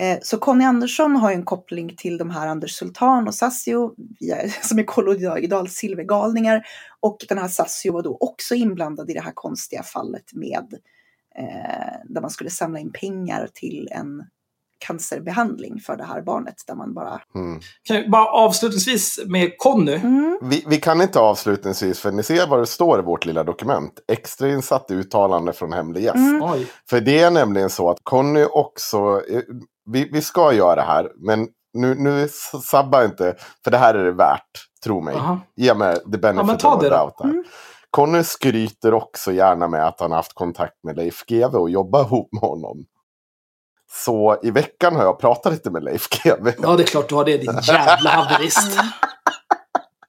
Eh, så Conny Andersson har ju en koppling till de här Anders Sultan och Sassio som är kolloidal silvergalningar. Och den här Sassio var då också inblandad i det här konstiga fallet med eh, där man skulle samla in pengar till en cancerbehandling för det här barnet där man bara... Mm. Kan bara avslutningsvis med Conny. Mm, Vi, vi kan inte avslutningsvis, för ni ser vad det står i vårt lilla dokument. Extrainsatt uttalande från hemlig gäst. Mm. För det är nämligen så att Conny också, eh, vi, vi ska göra det här, men nu, nu sabba inte, för det här är det värt, tro mig. Aha. Ge mig the benefit Ja, of the doubt. Mm. Conny skryter också gärna med att han har haft kontakt med Leif GW och jobbat ihop med honom. Så i veckan har jag pratat lite med Leif GW. Ja, det är klart du har det, din jävla haverist.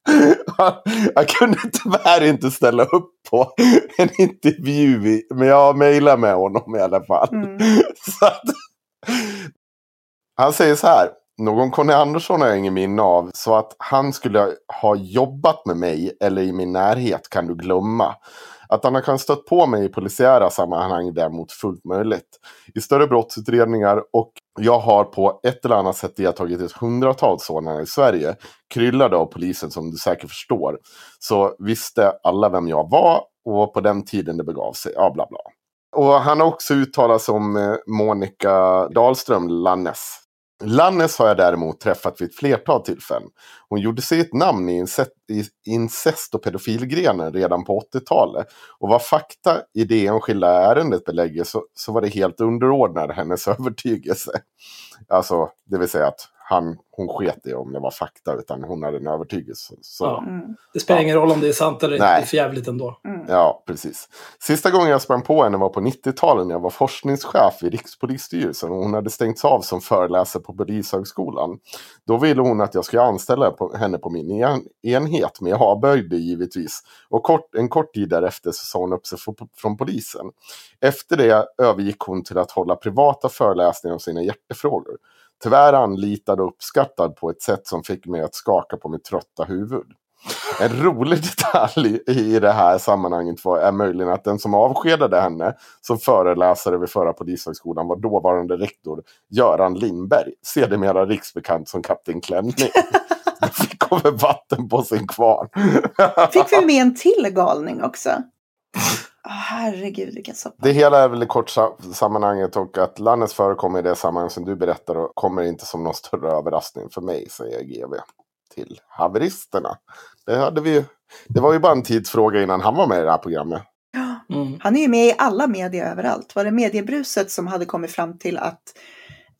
jag kunde tyvärr inte ställa upp på en intervju, men jag mejlade med honom i alla fall. mm, Så att, han säger så här. Någon Conny Andersson har jag ingen minne av. Så att han skulle ha jobbat med mig eller i min närhet kan du glömma. Att han kan stött på mig i polisiära sammanhang är däremot fullt möjligt. I större brottsutredningar och jag har på ett eller annat sätt deltagit i ett hundratal sådana i Sverige. Kryllade av polisen som du säkert förstår. Så visste alla vem jag var och på den tiden det begav sig. Ja, bla bla. Och han har också uttalat sig om eh, Monica Dahlström Lannes. Lannes har jag däremot träffat vid ett flertal tillfällen. Hon gjorde sig ett namn i incest, och pedofilgrenen redan på 80-talet. Och vad fakta i det enskilda ärendet belägger så, så var det helt underordnad hennes övertygelse. Alltså, det vill säga att han, hon sket i om det var fakta, utan hon hade en övertygelse. Så, Ja. mm, Det spelar ingen roll om det är sant eller inte. Det är för jävligt ändå. mm. Ja, precis. Sista gången jag sprang på henne var på 90-talet när jag var forskningschef i Rikspolisstyrelsen och hon hade stängts av som föreläsare på Polishögskolan. Då ville hon att jag skulle anställa henne på min en, enhet, men jag avböjde givetvis. Och kort, en kort tid därefter så sa hon upp sig från, från polisen. Efter det övergick hon till att hålla privata föreläsningar om sina hjärtefrågor. Tyvärr anlitad och uppskattad på ett sätt som fick mig att skaka på mitt trötta huvud. En rolig detalj i det här sammanhanget var, är möjligen att den som avskedade henne som föreläsare vid förra polishögskolan var dåvarande rektor Göran Lindberg, sedermera riksbekant som Kapten Klänning. Fick hon vatten på sin kvarn. Fick vi med en till galning också? Åh, herregud, vilken soppa. Det hela är väl i kort sa- sammanhanget och att Lannes förekommer i det sammanhang som du berättar och kommer inte som någon större överraskning för mig, säger GV till haveristerna. Det, hade vi, det var ju bara en tidsfråga innan han var med i det här programmet. Mm. Han är ju med i alla medier överallt. Var det mediebruset som hade kommit fram till att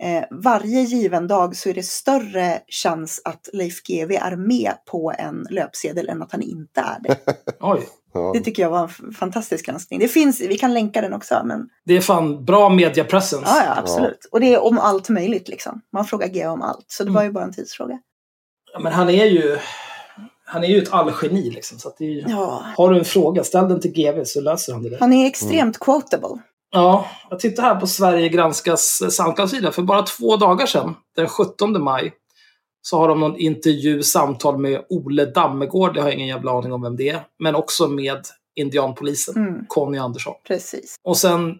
eh, varje given dag så är det större chans att Leif GW är med på en löpsedel än att han inte är det. Oj. Ja. Det tycker jag var en fantastisk granskning. Det finns, vi kan länka den också. Men, Det är fan bra media presence. ja, ja, absolut. Och det är om allt möjligt liksom. Man frågar GW om allt. Så det Mm. var ju bara en tidsfråga. Ja, Men han är ju... Han är ju ett allgeni liksom. Så att det är ju... Ja. Har du en fråga, ställ den till GV så löser han det där. Han är extremt quotable. Ja, jag tittar här på Sverige granskas Soundcloud-sida. För bara två dagar sedan, den 17 maj, så har de någon intervju, samtal med Ole Dammegård. Jag har ingen jävla aning om vem det är. Men också med indianpolisen, Mm, Conny Andersson. precis. Och sen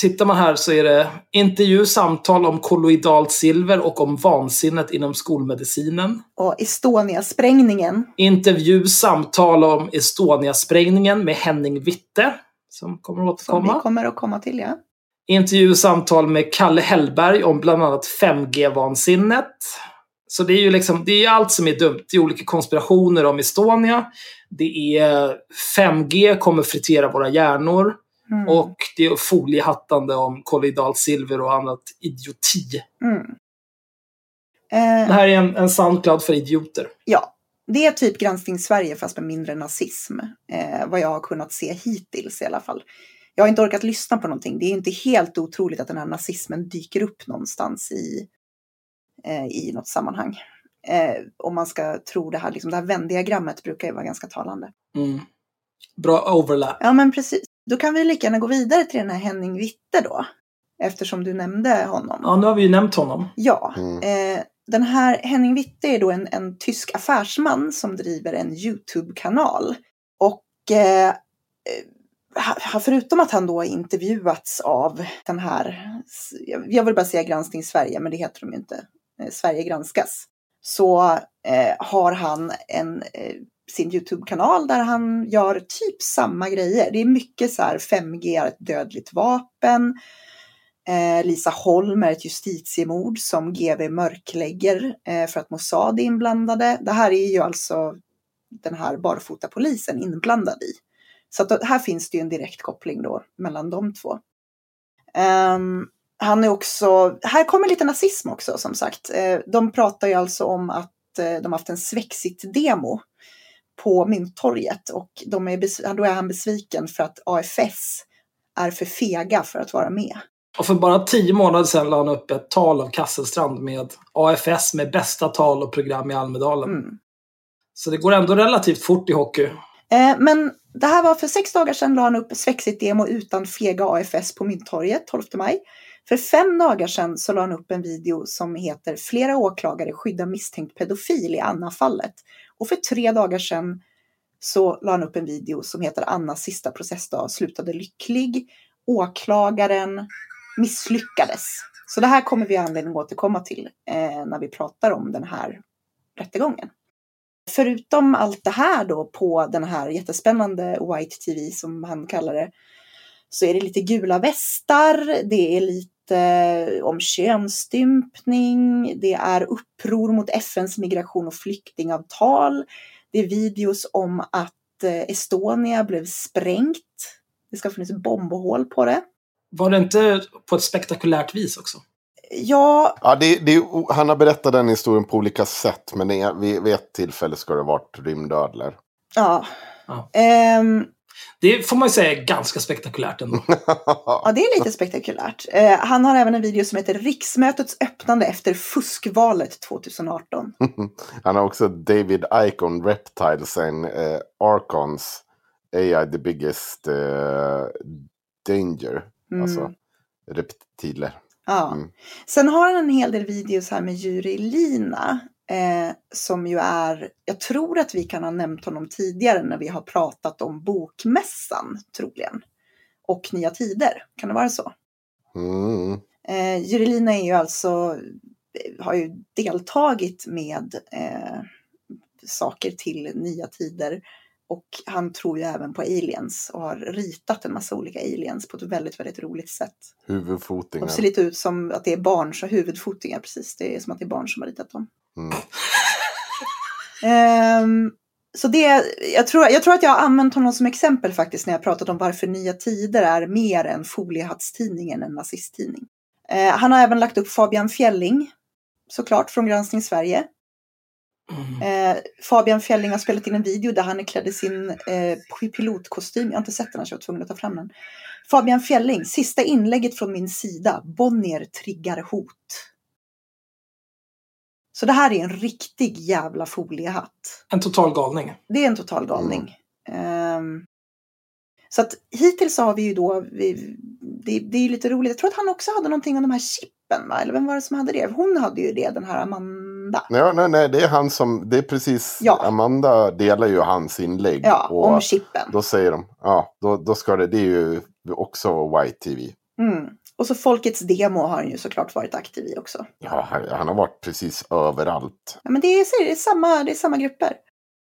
tittar man här så är det intervju, samtal om kolloidalt silver och om vansinnet inom skolmedicinen. Och Estonia-sprängningen. Intervju, samtal om Estonia-sprängningen med Henning Witte, som kommer att Som vi återkomma. kommer att komma till, ja. Intervju, samtal med Kalle Hellberg om bland annat 5G-vansinnet. Så det är ju liksom, det är allt som är dumt. Det är olika konspirationer om Estonia. Det är 5G kommer fritera våra hjärnor. Mm. Och det är foliehattande om kolloidalt silver och annat idioti. Mm. Det här är en, en Soundcloud för idioter. ja, det är typ Granskning Sverige fast med mindre nazism. Eh, vad jag har kunnat se hittills i alla fall. Jag har inte orkat lyssna på någonting. Det är inte helt otroligt att den här nazismen dyker upp någonstans i, eh, i något sammanhang. Eh, om man ska tro det här, liksom, det här vändiagrammet brukar ju vara ganska talande. Mm. Bra overlap. Ja, men precis. Då kan vi lika gärna gå vidare till den här Henning Witte då. Eftersom du nämnde honom. Ja, nu har vi ju nämnt honom. Ja, Mm. eh, den här Henning Witte är då en, en tysk affärsman som driver en YouTube-kanal. Och eh, ha- förutom att han då har intervjuats av den här, jag vill bara säga Granskning Sverige, men det heter de ju inte, eh, Eh, Sverige granskas. Så eh, har han en, eh, sin YouTube-kanal där han gör typ samma grejer. Det är mycket så här 5G är ett dödligt vapen. Eh, Lisa Holm är ett justitiemord som GV mörklägger eh, för att Mossad är inblandade. Det här är ju alltså den här barfotapolisen inblandad i. Så att här finns det ju en direkt koppling då mellan de två. Um, han är också, här kommer lite nazism också som sagt. Eh, de pratar ju alltså om att eh, de har haft en Svexit-demo på Mynttorget och de är då är han besviken för att AFS är för fega för att vara med. Och för bara tio månader sedan la han upp ett tal av Kasselstrand med AFS med bästa tal och program i Almedalen. Mm. Så det går ändå relativt fort i hockey. Eh, men det här var för sex dagar sedan la han upp Svexit demo utan fega AFS på Mynttorget 12 maj. För fem dagar sedan så la han upp en video som heter Flera åklagare skyddar misstänkt pedofil i Anna-fallet. Och för tre dagar sedan så la han upp en video som heter Annas sista processdag slutade lycklig. Åklagaren misslyckades. Så det här kommer vi ha anledning att återkomma till eh, när vi pratar om den här rättegången. Förutom allt det här då på den här jättespännande White TV som han kallar det så är det lite gula västar, det är lite eh, om könsstympning, det är uppror mot FNs migration och flyktingavtal, det är videos om att eh, Estonia blev sprängt, det ska ha funnits bombhål på det. Var det inte på ett spektakulärt vis också? Ja, Ja, det, det, är- han har berättat den historien på olika sätt. Men det vid, vid ett tillfälle ska det ha varit rymdödlor. ja. Ja. Ehm, Det får man ju säga är ganska spektakulärt ändå. Ja, det är lite spektakulärt. Eh, han har även en video som heter Riksmötets öppnande efter fuskvalet 2018. Han har också David Icon Reptiles and uh, Archons AI the biggest eh, danger. Mm. Alltså reptiler. Ja. Mm. Sen har han en hel del videos här med Juri Lina. Eh, som ju är, jag tror att vi kan ha nämnt honom tidigare när vi har pratat om Bokmässan troligen. Och Nya Tider, kan det vara så? Mm. Eh, Juri Lina är ju alltså, har ju deltagit med eh, saker till Nya Tider. Och han tror ju även på aliens och har ritat en massa olika aliens på ett väldigt, väldigt roligt sätt. Huvudfotingar. De ser lite ut som att det är barn, så huvudfotingar precis. Det är som att det är barn som har ritat dem. Mm. Ehm, så det, jag, tror, jag tror att jag har använt honom som exempel faktiskt när jag pratat om varför Nya Tider är mer en foliehattstidning än en nazisttidning. Eh, han har även lagt upp Fabian Fjelling, såklart, från Granskning Sverige. Mm. Eh, Fabian Fjelling har spelat in en video där han är klädd i sin eh, pilotkostym. Jag har inte sett den, så jag var tvungen att ta fram den. Fabian Fjelling, sista inlägget från min sida. Bonnier triggar hot. Så det här är en riktig jävla foliehatt. En total galning. Det är en total galning. Ehm, så att hittills har vi ju då, vi, det, det är ju lite roligt. Jag tror att han också hade någonting om de här chippen, va? Eller vem var det som hade det? Hon hade ju det, den här Amanda. Ja, nej, nej, det är han som, det är precis, Ja. Amanda delar ju hans inlägg. Ja, och om chippen. då säger de, ja, då, då ska det, det är ju också White TV. Mm. Och så Folkets Demo har han ju såklart varit aktiv i också. Ja, han, han har varit precis överallt. Ja, men det är, det är, samma, det är samma grupper.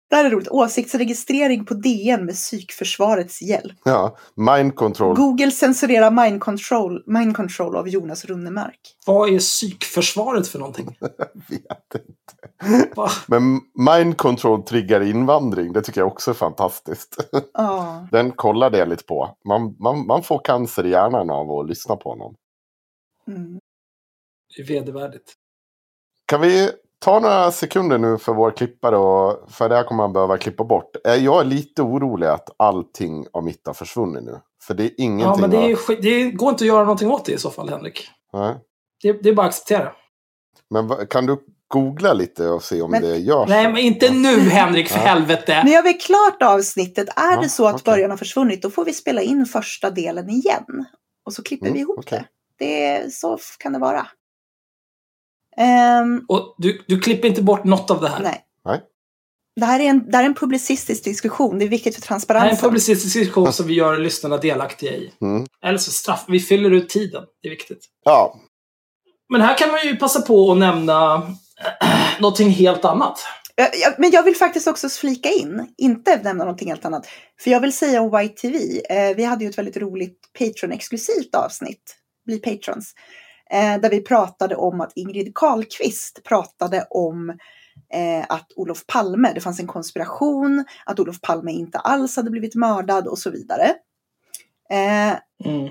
Det här är roligt. Åsiktsregistrering på DN med psykförsvarets hjälp. Ja, mind control. Google censurerar mind control, mind control av Jonas Runnemark. Vad är psykförsvaret för någonting? vet inte. Va? Men mind control triggar invandring. Det tycker jag också är fantastiskt. Ja. Den kollar det lite på. Man, man, man får cancer i hjärnan av att lyssna på honom. Mm. Det är vedervärdigt. Kan vi ta några sekunder nu för vår klippare och för det här kommer man behöva klippa bort. Eh, Jag är lite orolig att allting av mitt har försvunnit nu. För det är ingenting. Ja, men det, är, det går inte att göra någonting åt det i så fall, Henrik. Nej. Det, det är bara att acceptera. Men kan du googla lite och se om Men- det görs? Nej, men inte nu, Henrik, för helvete! Nu gör vi klart avsnittet. Är Ja, det så att okej. början har försvunnit, då får vi spela in första delen igen. Och så klipper Mm, vi ihop okej. det. det. är- Så kan det vara. Ehm, Och du, du klipper inte bort något av det här. nej. Nej. Det här, är en, det här är en publicistisk diskussion. Det är viktigt för Det här är en transparensen. publicistisk diskussion som vi gör lyssnarna delaktiga i. Mm. Eller så straff. Vi fyller ut tiden. Det är viktigt. Ja, Men här kan man ju passa på att nämna någonting helt annat. Men jag vill faktiskt också flika in, inte nämna någonting helt annat. För jag vill säga om YTV, eh, vi hade ju ett väldigt roligt Patreon-exklusivt avsnitt, Bli Patrons, eh, där vi pratade om att Ingrid Carlqvist pratade om eh, att Olof Palme, det fanns en konspiration, att Olof Palme inte alls hade blivit mördad och så vidare. Eh, Mm.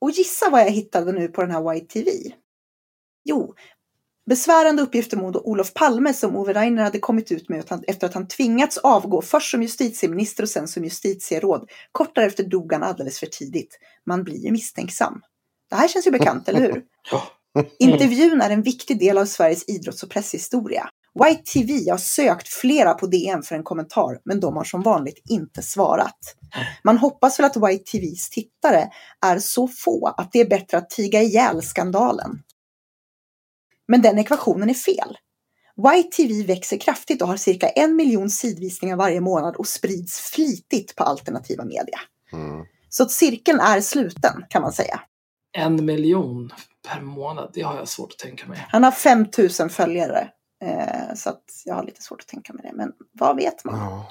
och gissa vad jag hittade nu på den här YTV? Jo, besvärande uppgifter mot Olof Palme som Ove Rainer hade kommit ut med efter att han tvingats avgå först som justitieminister och sen som justitieråd. Kort därefter dog han alldeles för tidigt. Man blir ju misstänksam. Det här känns ju bekant, eller hur? Intervjun är en viktig del av Sveriges idrotts och presshistoria. YTV har sökt flera på DN för en kommentar, men de har som vanligt inte svarat. Man hoppas väl att YTVs tittare är så få att det är bättre att tiga ihjäl skandalen. Men den ekvationen är fel. YTV växer kraftigt och har cirka en miljon sidvisningar varje månad och sprids flitigt på alternativa media. mm. Så cirkeln är sluten kan man säga. En miljon per månad, det har jag svårt att tänka mig. Han har 5000 följare. Eh, så att jag har lite svårt att tänka mig det. Men vad vet man? ja.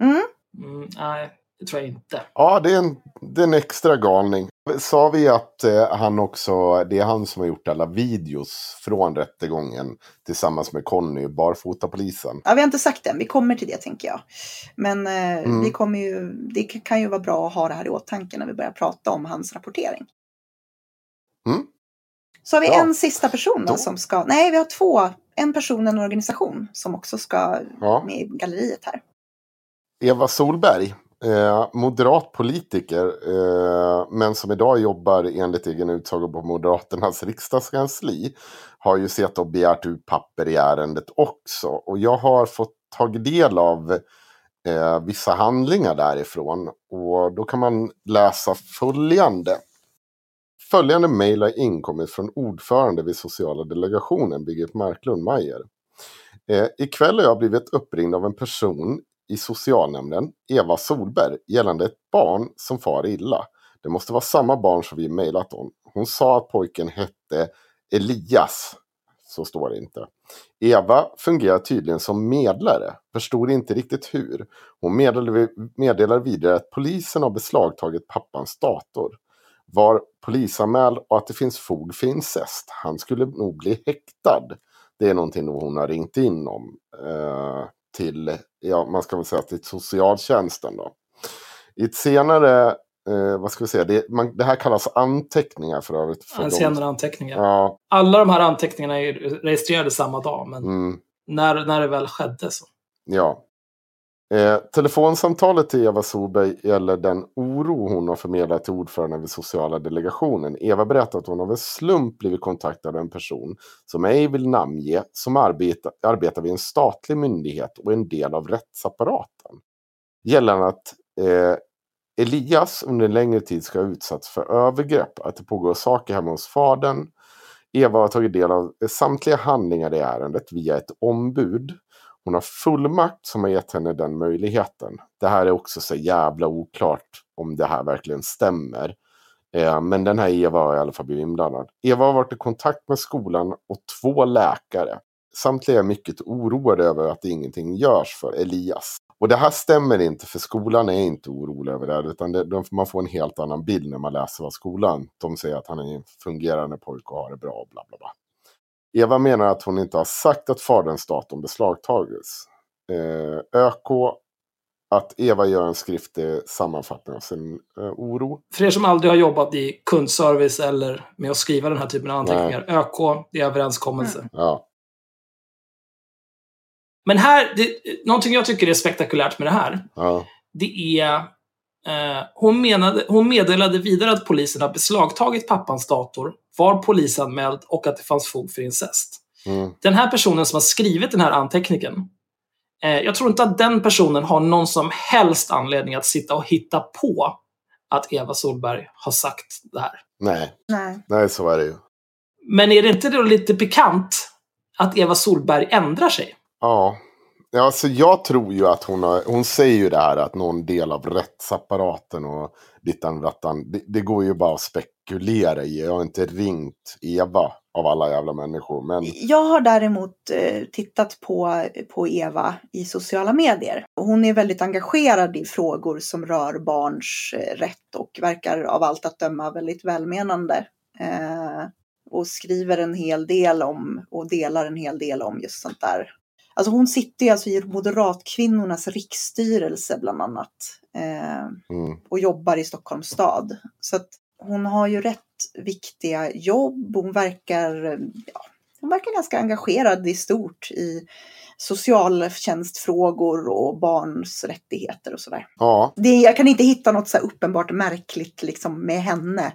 Mm. Mm, nej, det tror jag inte. ja det, är en, det är en extra galning. Sa vi att eh, han också, det är han som har gjort alla videos från rättegången tillsammans med Conny, barfotapolisen. Ja, vi har inte sagt det. Vi kommer till det tänker jag. Men eh, Mm. vi kommer ju, det kan- kan ju vara bra att ha det här i åtanke när vi börjar prata om hans rapportering. Mm. Så har vi Ja. en sista person då, Då- som ska... Nej, vi har två. En person och en organisation som också ska Ja. med i galleriet här. Eva Solberg, eh, moderat politiker, eh, men som idag jobbar enligt egen utsago på Moderaternas riksdagskansli, har ju sett och begärt ut papper i ärendet också. Och jag har fått tagit del av eh, vissa handlingar därifrån. Och då kan man läsa följande. Följande mejl har inkommit från ordförande vid sociala delegationen, Birgit Marklund Mayer. Eh, ikväll har jag blivit uppringd av en person i socialnämnden, Eva Solberg, gällande ett barn som far illa. Det måste vara samma barn som vi mejlat om. Hon sa att pojken hette Elias. Så står det inte. Eva fungerar tydligen som medlare. Förstod inte riktigt hur. Hon meddelade, meddelar vidare att polisen har beslagtagit pappans dator. Var polisanmäld och att det finns fog för incest. Han skulle nog bli häktad. Det är någonting hon har ringt in om. Eh, till, ja, man ska väl säga till socialtjänsten då. I ett senare, eh, vad ska vi säga, det, man, det här kallas anteckningar för övrigt. För de- senare anteckningar. Ja, Alla de här anteckningarna är registrerade samma dag, men mm, när, när det väl skedde så. ja. Eh, telefonsamtalet till Eva Solberg gäller den oro hon har förmedlat till ordföranden vid sociala delegationen. Eva berättar att hon av en slump blivit kontaktad av en person som ej vill namnge, som arbetar, arbetar vid en statlig myndighet och är en del av rättsapparaten. Gällande att eh, Elias under en längre tid ska ha utsatts för övergrepp, att det pågår saker hemma hos fadern. Eva har tagit del av samtliga handlingar i ärendet via ett ombud. Hon har fullmakt som har gett henne den möjligheten. Det här är också så jävla oklart om det här verkligen stämmer. Eh, men den här Eva har i alla fall blivit inblandad. Eva har varit i kontakt med skolan och två läkare. Samtliga är mycket oroade över att ingenting görs för Elias. Och det här stämmer inte för skolan är inte orolig över det här. Utan det, de, man får en helt annan bild när man läser vad skolan. De säger att han är en fungerande pojke och har det bra och bla bla bla. Eva menar att hon inte har sagt att faderns datum beslagtagits. Eh, ÖK att Eva gör en skriftlig sammanfattning av sin eh, oro. För er som aldrig har jobbat i kundservice eller med att skriva den här typen av anteckningar. ÖK, det är överenskommelse. Ja, Men här, det, någonting jag tycker är spektakulärt med det här, ja, det är... Eh, hon, menade, hon meddelade vidare att polisen har beslagtagit pappans dator, var polisanmäld och att det fanns fog för incest. mm, Den här personen som har skrivit den här anteckningen, eh, jag tror inte att den personen har någon som helst anledning att sitta och hitta på att Eva Solberg har sagt det här. nej, Nej. nej så är det ju. Men är det inte då lite pikant att Eva Solberg ändrar sig? Ja. Ja, alltså jag tror ju att hon har, hon säger ju det här att någon del av rättsapparaten och dittan rattan, det, det går ju bara att spekulera i. Jag har inte ringt Eva av alla jävla människor, men Jag har däremot eh, tittat på, på Eva i sociala medier. Hon är väldigt engagerad i frågor som rör barns eh, rätt och verkar av allt att döma väldigt välmenande. Eh, och skriver en hel del om och delar en hel del om just sånt där. Alltså hon sitter ju alltså i Moderatkvinnornas riksstyrelse bland annat. Eh, mm, och jobbar i Stockholms stad. Så att hon har ju rätt viktiga jobb. Hon verkar, ja, hon verkar ganska engagerad i stort i socialtjänstfrågor och barns rättigheter och sådär. ja, Det, jag kan inte hitta något så uppenbart märkligt liksom med henne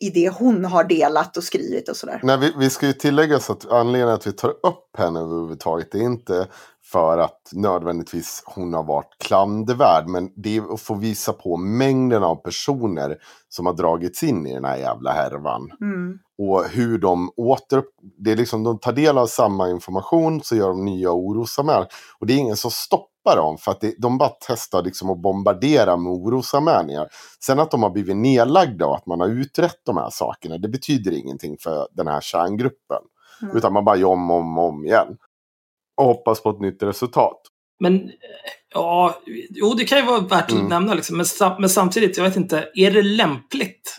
i det hon har delat och skrivit och sådär. Nej, vi, vi ska ju tillägga så att anledningen att vi tar upp henne överhuvudtaget är inte för att nödvändigtvis hon har varit klandervärd. Men det är att få visa på mängden av personer som har dragits in i den här jävla härvan. Mm. Och hur de åter... Det är liksom, de tar del av samma information så gör de nya orosanmälningar. Och det är ingen som stoppar dem för att det, de bara testar liksom att bombardera med orosanmälningar. Sen att de har blivit nedlagda och att man har utrett de här sakerna, det betyder ingenting för den här kärngruppen. Mm. Utan man bara gör om och om, om igen. Och hoppas på ett nytt resultat. Men ja, jo det kan ju vara värt att Mm. nämna. Liksom. Men, sam- men samtidigt, jag vet inte, är det lämpligt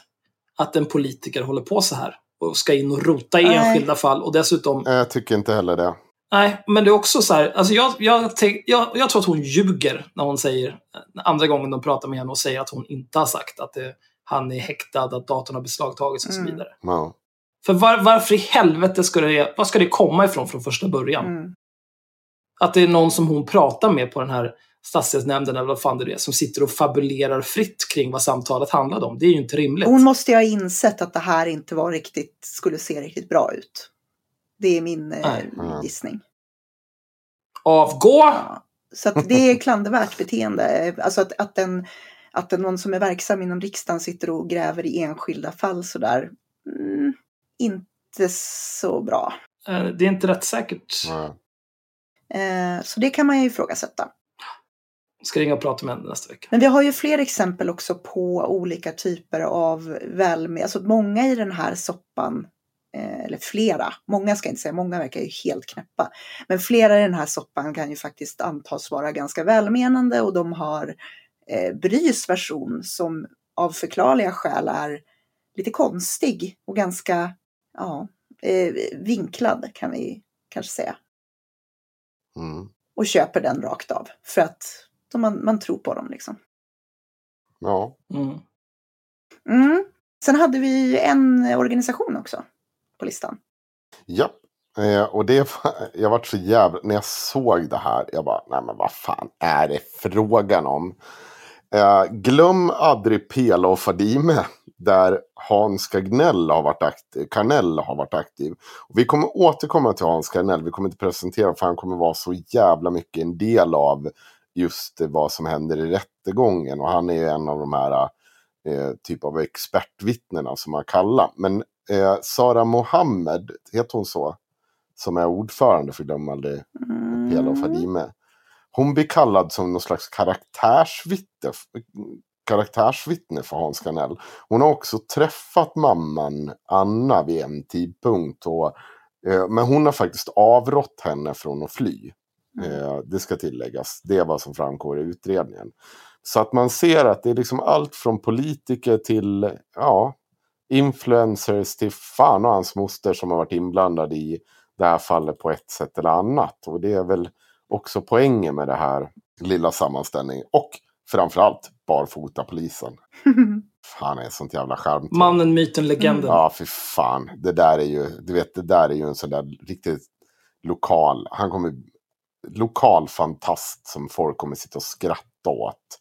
att en politiker håller på så här? Och ska in och rota i Nej. enskilda fall och dessutom... Jag tycker inte heller det. Nej, men det är också så här, alltså jag, jag, jag, jag tror att hon ljuger när hon säger, andra gången de pratar med henne och säger att hon inte har sagt att det, han är häktad, att datorn har beslagtagits och så Mm. vidare. Ja. För var, varför i helvete ska det, var ska det komma ifrån från första början? Mm. Att det är någon som hon pratar med på den här stadsdelsnämnden eller vad fan det är, som sitter och fabulerar fritt kring vad samtalet handlade om. Det är ju inte rimligt. Hon måste ju ha insett att det här inte var riktigt, skulle se riktigt bra ut. Det är min eh. Mm. gissning. Avgå! Ja. Så att det är klandervärt beteende. Alltså att, att, en, att en, någon som är verksam inom riksdagen sitter och gräver i enskilda fall sådär. Mm, inte så bra. Eh, Det är inte rättssäkert. Ja. Eh, så det kan man ju ifrågasätta. Ska ringa och prata med henne nästa vecka. Men vi har ju fler exempel också på olika typer av välmed... Alltså många i den här soppan, eller flera, många ska jag inte säga, många verkar ju helt knäppa. Men flera i den här soppan kan ju faktiskt antas vara ganska välmenande och de har eh, Brys version som av förklarliga skäl är lite konstig och ganska ja, eh, vinklad kan vi kanske säga. Mm. Och köper den rakt av för att de, man, man tror på dem liksom. ja. Mm. Mm. Sen hade vi en organisation också på listan. Ja. Eh, och det, jag vart så jävla... När jag såg det här, jag bara, nej men vad fan är det frågan om? Eh, glöm aldrig Pela och Fadime. Där Hans Kagnell har varit aktiv, Karnell har varit aktiv. Och vi kommer återkomma till Hans Karnell. Vi kommer inte presentera för han kommer vara så jävla mycket en del av just vad som händer i rättegången. Och han är ju en av de här eh, typ av expertvittnena som man kallar. Men eh, Sara Mohammed, heter hon så? Som är ordförande för Glöm aldrig Mm. Pela och Fadime. Hon blir kallad som någon slags karaktärsvitte. karaktärsvittne för Hans Garnell. Hon har också träffat mamman Anna vid en tidpunkt. Och, eh, men hon har faktiskt avrått henne från att fly. Eh, det ska tilläggas. Det är vad som framgår i utredningen. Så att man ser att det är liksom allt från politiker till ja, influencers till fan och hans moster som har varit inblandad i det här fallet på ett sätt eller annat. Och det är väl också poängen med det här lilla sammanställningen. Och framförallt barfota-polisen. Fan är sånt jävla charmtråd. Mannen, myten, legenden. Ja, för fan. Det där är ju, du vet, det där är ju en sån där riktigt lokal, han kommer, lokal fantast som folk kommer sitta och skratta åt.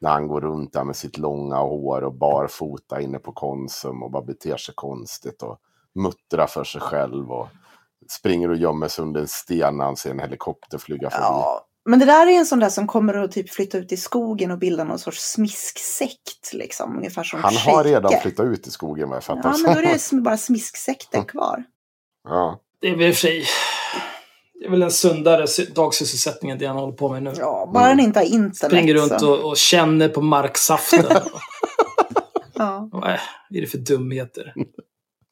När han går runt där med sitt långa hår och barfota inne på Konsum och bara beter sig konstigt och muttrar för sig själv och springer och gömmer sig under en sten när han ser en helikopter flyga förbi. Ja, men det där är en sån där som kommer att typ flytta ut i skogen och bilda någon sorts smisksekt. Liksom, ungefär som Han har Scheike. redan flyttat ut i skogen vad jag fattar. Ja, men då är det bara smisksekten kvar. ja. Det är väl i och för sig... Det är väl en sundare sy- dagsysselsättning än det han håller på med nu. Ja, bara Mm. den inte har internet. Springer runt och, och känner på marksaften. Ja. Vad är det för dumheter?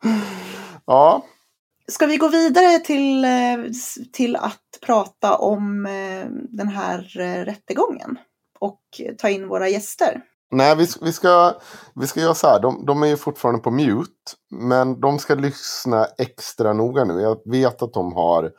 ja, Ska vi gå vidare till, eh, till att prata om eh, den här eh, rättegången? Och ta in våra gäster. Nej, vi, vi, ska, vi ska göra så här. De, de är ju fortfarande på mute. Men de ska lyssna extra noga nu. Jag vet att de har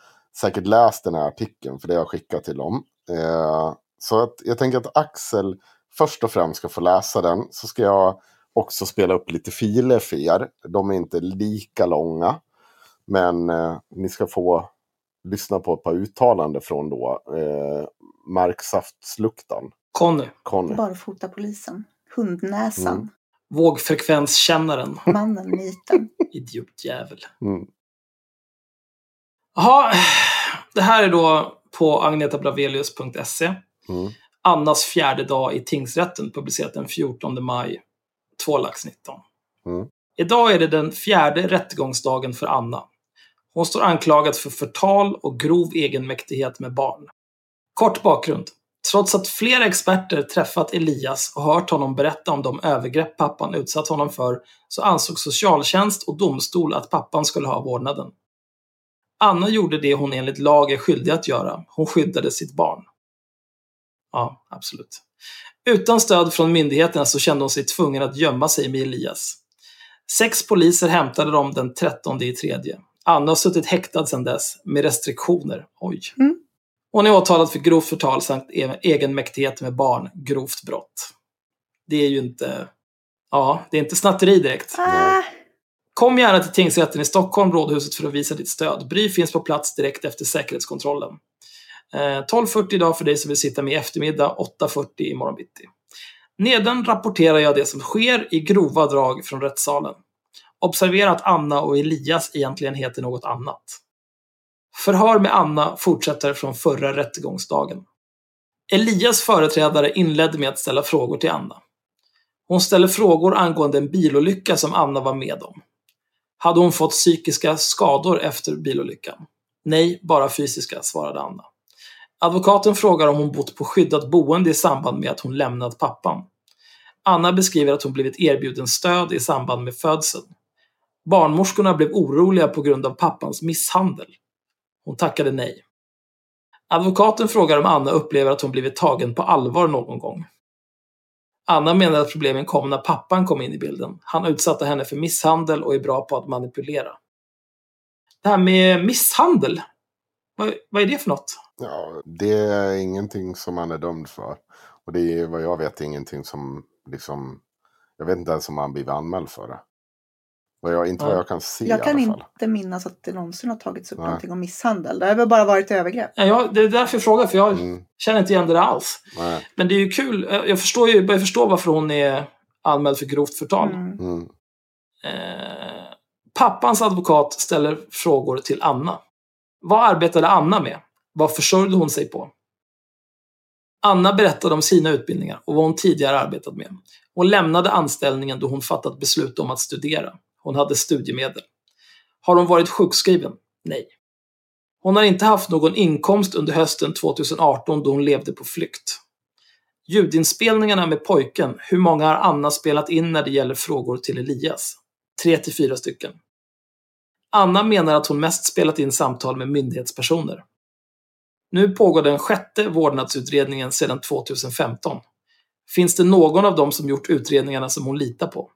säkert läst den här artikeln. För det har jag skickat till dem. Eh, så att jag tänker att Axel först och främst ska få läsa den. Så ska jag också spela upp lite filer för er. De är inte lika långa. Men eh, ni ska få lyssna på ett par uttalanden från då. Eh, Marksaftsluktaren. Conny, Conny. Barfotapolisen. Hundnäsan. Mm. vågfrekvenskännaren. Mannen, myten. Idiotjävel. Mm. Jaha, det här är då på agnetablavelius.se. Mm. Annas fjärde dag i tingsrätten, publicerat den 14 maj 2 lax 19. Mm. Idag är det den fjärde rättegångsdagen för Anna. Hon står anklagad för förtal och grov egenmäktighet med barn. Kort bakgrund. Trots att flera experter träffat Elias och hört honom berätta om de övergrepp pappan utsatt honom för så ansåg socialtjänst och domstol att pappan skulle ha vårdnaden. Anna gjorde det hon enligt lag är skyldig att göra. Hon skyddade sitt barn. Ja, absolut. Utan stöd från myndigheterna så kände hon sig tvungen att gömma sig med Elias. Sex poliser hämtade dem den 13 i tredje. Anna har suttit häktad sedan dess, med restriktioner. Oj. Mm. Hon är åtalad för grovt förtal samt e- egenmäktighet med barn, grovt brott. Det är ju inte... Ja, det är inte snatteri direkt. Ah, Kom gärna till tingsrätten i Stockholm, Rådhuset, för att visa ditt stöd. Bry finns på plats direkt efter säkerhetskontrollen. Eh, 12.40 idag för dig som vill sitta med i eftermiddag, 8.40 imorgon bitti. Nedan rapporterar jag det som sker i grova drag från rättssalen. Observera att Anna och Elias egentligen heter något annat. Förhör med Anna fortsätter från förra rättegångsdagen. Elias företrädare inledde med att ställa frågor till Anna. Hon ställer frågor angående en bilolycka som Anna var med om. Hade hon fått psykiska skador efter bilolyckan? Nej, bara fysiska, svarade Anna. Advokaten frågar om hon bott på skyddat boende i samband med att hon lämnat pappan. Anna beskriver att hon blivit erbjuden stöd i samband med födseln. Barnmorskorna blev oroliga på grund av pappans misshandel. Hon tackade nej. Advokaten frågar om Anna upplever att hon blivit tagen på allvar någon gång. Anna menar att problemen kom när pappan kom in i bilden. Han utsatte henne för misshandel och är bra på att manipulera. Det här med misshandel, vad, vad är det för något? Ja, det är ingenting som han är dömd för. Och det är vad jag vet ingenting som liksom... Jag vet inte ens om han blivit anmäld för det. Vad jag, inte vad Ja. jag kan se jag kan i alla fall. inte minnas att det någonsin har tagits upp Nej. någonting om misshandel. Det har väl bara varit övergrepp. Ja, jag, det är därför jag frågar, för jag Mm, känner inte igen det alls. nej, Men det är ju kul. Jag jag förstår ju, börjar förstå varför hon är anmäld för grovt förtal. Mm. mm, Eh, pappans advokat ställer frågor till Anna. Vad arbetade Anna med? Vad försörjde hon sig på? Anna berättade om sina utbildningar och vad hon tidigare arbetat med. Hon lämnade anställningen då hon fattat beslut om att studera. Hon hade studiemedel. Har hon varit sjukskriven? Nej. Hon har inte haft någon inkomst under hösten 2018 då hon levde på flykt. Ljudinspelningarna med pojken, hur många har Anna spelat in när det gäller frågor till Elias? Tre till fyra stycken. Anna menar att hon mest spelat in samtal med myndighetspersoner. Nu pågår den sjätte vårdnadsutredningen sedan 2015. Finns det någon av dem som gjort utredningarna som hon litar på?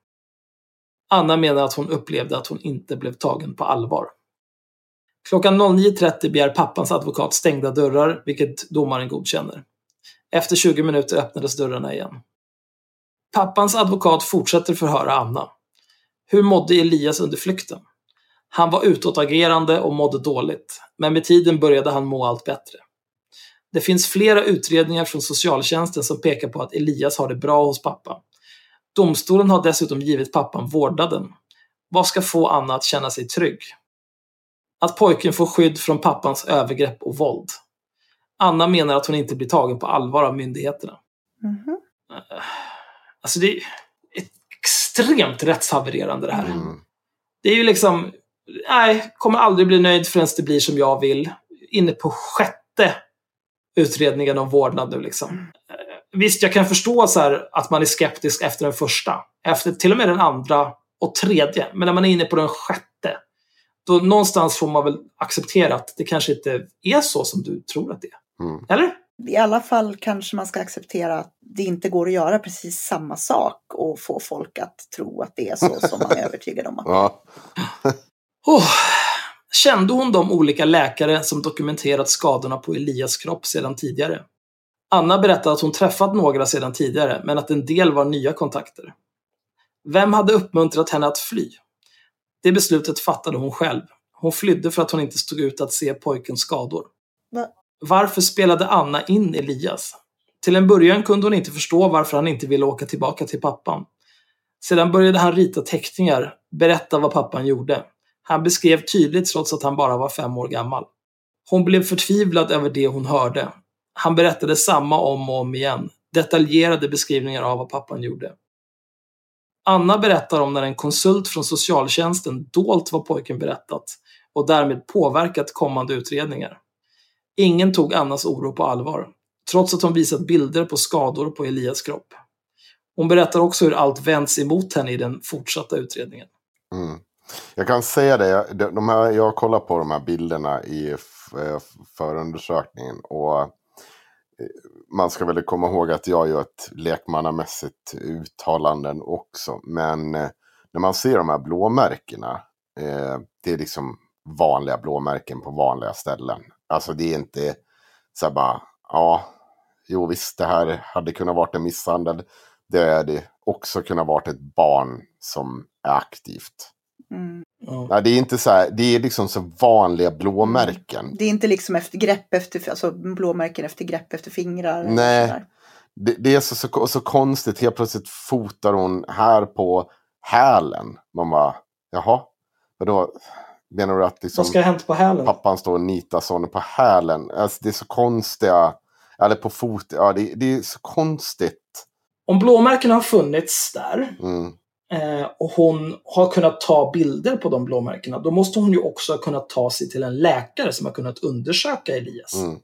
Anna menar att hon upplevde att hon inte blev tagen på allvar. Klockan 09.30 begär pappans advokat stängda dörrar, vilket domaren godkänner. Efter 20 minuter öppnades dörrarna igen. Pappans advokat fortsätter förhöra Anna. Hur mådde Elias under flykten? Han var utåtagerande och mådde dåligt, men med tiden började han må allt bättre. Det finns flera utredningar från socialtjänsten som pekar på att Elias har det bra hos pappa. Domstolen har dessutom givit pappan vårdnaden. Vad ska få Anna att känna sig trygg? Att pojken får skydd från pappans övergrepp och våld. Anna menar att hon inte blir tagen på allvar av myndigheterna. Mhm. Alltså det är extremt rättshavererande det här. Mm. Det är ju liksom, nej, kommer aldrig bli nöjd förrän det blir som jag vill. Inne på sjätte utredningen om vårdnad nu liksom. Visst, jag kan förstå så här att man är skeptisk efter den första. Efter till och med den andra och tredje. Men när man är inne på den sjätte, då någonstans får man väl acceptera att det kanske inte är så som du tror att det är. Mm. Eller? I alla fall kanske man ska acceptera att det inte går att göra precis samma sak och få folk att tro att det är så som man är övertygad om att Ja. Oh. Kände hon de olika läkare som dokumenterat skadorna på Elias kropp sedan tidigare? Anna berättade att hon träffat några sedan tidigare, men att en del var nya kontakter. Vem hade uppmuntrat henne att fly? Det beslutet fattade hon själv. Hon flydde för att hon inte stod ut att se pojkens skador. Va? Varför spelade Anna in Elias? Till en början kunde hon inte förstå varför han inte ville åka tillbaka till pappan. Sedan började han rita teckningar, berätta vad pappan gjorde. Han beskrev tydligt trots att han bara var fem år gammal. Hon blev förtvivlad över det hon hörde. Han berättade samma om och om igen. Detaljerade beskrivningar av vad pappan gjorde. Anna berättar om när en konsult från socialtjänsten dolt vad pojken berättat och därmed påverkat kommande utredningar. Ingen tog Annas oro på allvar, trots att hon visat bilder på skador på Elias kropp. Hon berättar också hur allt vänds emot henne i den fortsatta utredningen. Mm. Jag kan säga det, jag- de här, jag har kollat på de här bilderna i eh, förundersökningen. Och man ska väl komma ihåg att jag gör ett lekmannamässigt uttalanden också. Men eh, när man ser de här blåmärkena, eh, det är liksom vanliga blåmärken på vanliga ställen. Alltså det är inte så här bara, ja, jo visst det här hade kunnat varit en misshandel. Det hade också kunnat varit ett barn som är aktivt. mm. Ja. Nej, det är inte så här, det är liksom så vanliga blåmärken. Det är inte liksom efter grepp efter, alltså blåmärken efter grepp efter fingrar. Nej. Det, det är så, så, så konstigt, helt plötsligt fotar hon här på hälen. Man bara, jaha, vadå? Menar du att liksom Vad ska ha hänt på hälen? pappan står och nitar sonen på hälen? Alltså det är så konstiga, eller på fot, ja det, det är så konstigt. Om blåmärkena har funnits där Mm. Eh, och hon har kunnat ta bilder på de blåmärkena, då måste hon ju också ha kunnat ta sig till en läkare som har kunnat undersöka Elias. Mm.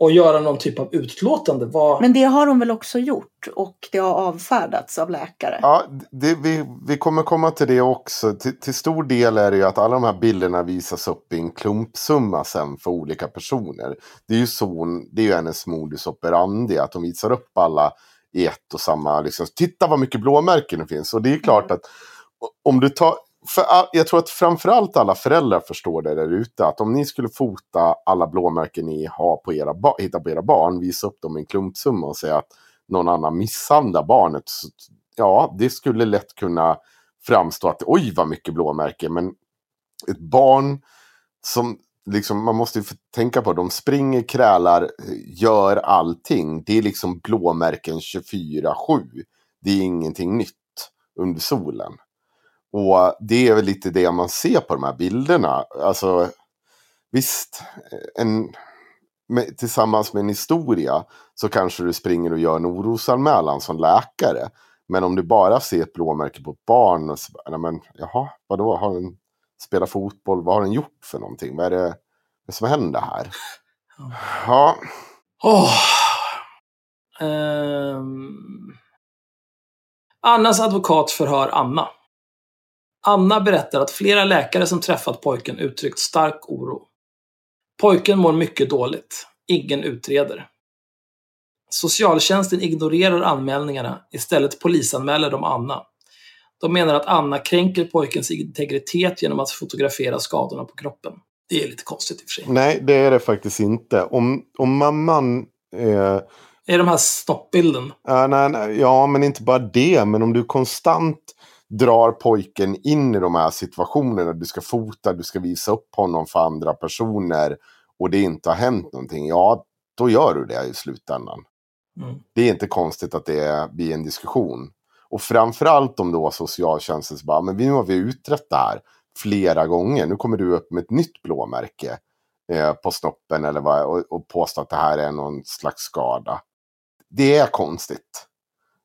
Och göra någon typ av utlåtande. Vad... Men det har hon väl också gjort och det har avfärdats av läkare. Ja, det, vi, vi kommer komma till det också. Till, till stor del är det ju att alla de här bilderna visas upp i en klumpsumma sen för olika personer. Det är ju så hon, det är ju hennes modus operandi, att de visar upp alla i ett och samma, liksom, titta vad mycket blåmärken det finns. Och det är klart att om du tar, för jag tror att framförallt alla föräldrar förstår det där ute, att om ni skulle fota alla blåmärken ni har på era, hittar på era barn, visa upp dem i en klumpsumma och säga att någon annan misshandlar barnet, så, ja, det skulle lätt kunna framstå att oj vad mycket blåmärken, men ett barn som liksom, man måste ju tänka på, de springer, krälar, gör allting. Det är liksom blåmärken 24-7. Det är ingenting nytt under solen. Och det är väl lite det man ser på de här bilderna. Alltså, visst, en, med, tillsammans med en historia så kanske du springer och gör en orosanmälan som läkare. Men om du bara ser ett blåmärke på ett barn och så, nej men, jaha, vadå, har en spelat fotboll, vad har den gjort för någonting? Vad är det, som händer här? Ja, Åh. Ehm. Annas advokat förhör Anna. Anna berättar att flera läkare som träffat pojken uttryckt stark oro. Pojken mår mycket dåligt. Ingen utreder. Socialtjänsten ignorerar anmälningarna. Istället polisanmäler de Anna. De menar att Anna kränker pojkens integritet genom att fotografera skadorna på kroppen. Det är lite konstigt i och för sig. Nej, det är det faktiskt inte. Om, om mamman... Eh, Är de här snoppbilden? ja, nej, nej, ja, men inte bara det. Men om du konstant drar pojken in i de här situationerna. Du ska fota, du ska visa upp honom för andra personer. Och det inte har hänt någonting. Ja, då gör du det i slutändan. Mm. Det är inte konstigt att det blir en diskussion. Och framförallt om då socialtjänsten så bara, men nu har vi utrett det här flera gånger. Nu kommer du upp med ett nytt blåmärke eh, på snoppen eller vad, och, och påstår att det här är någon slags skada. Det är konstigt.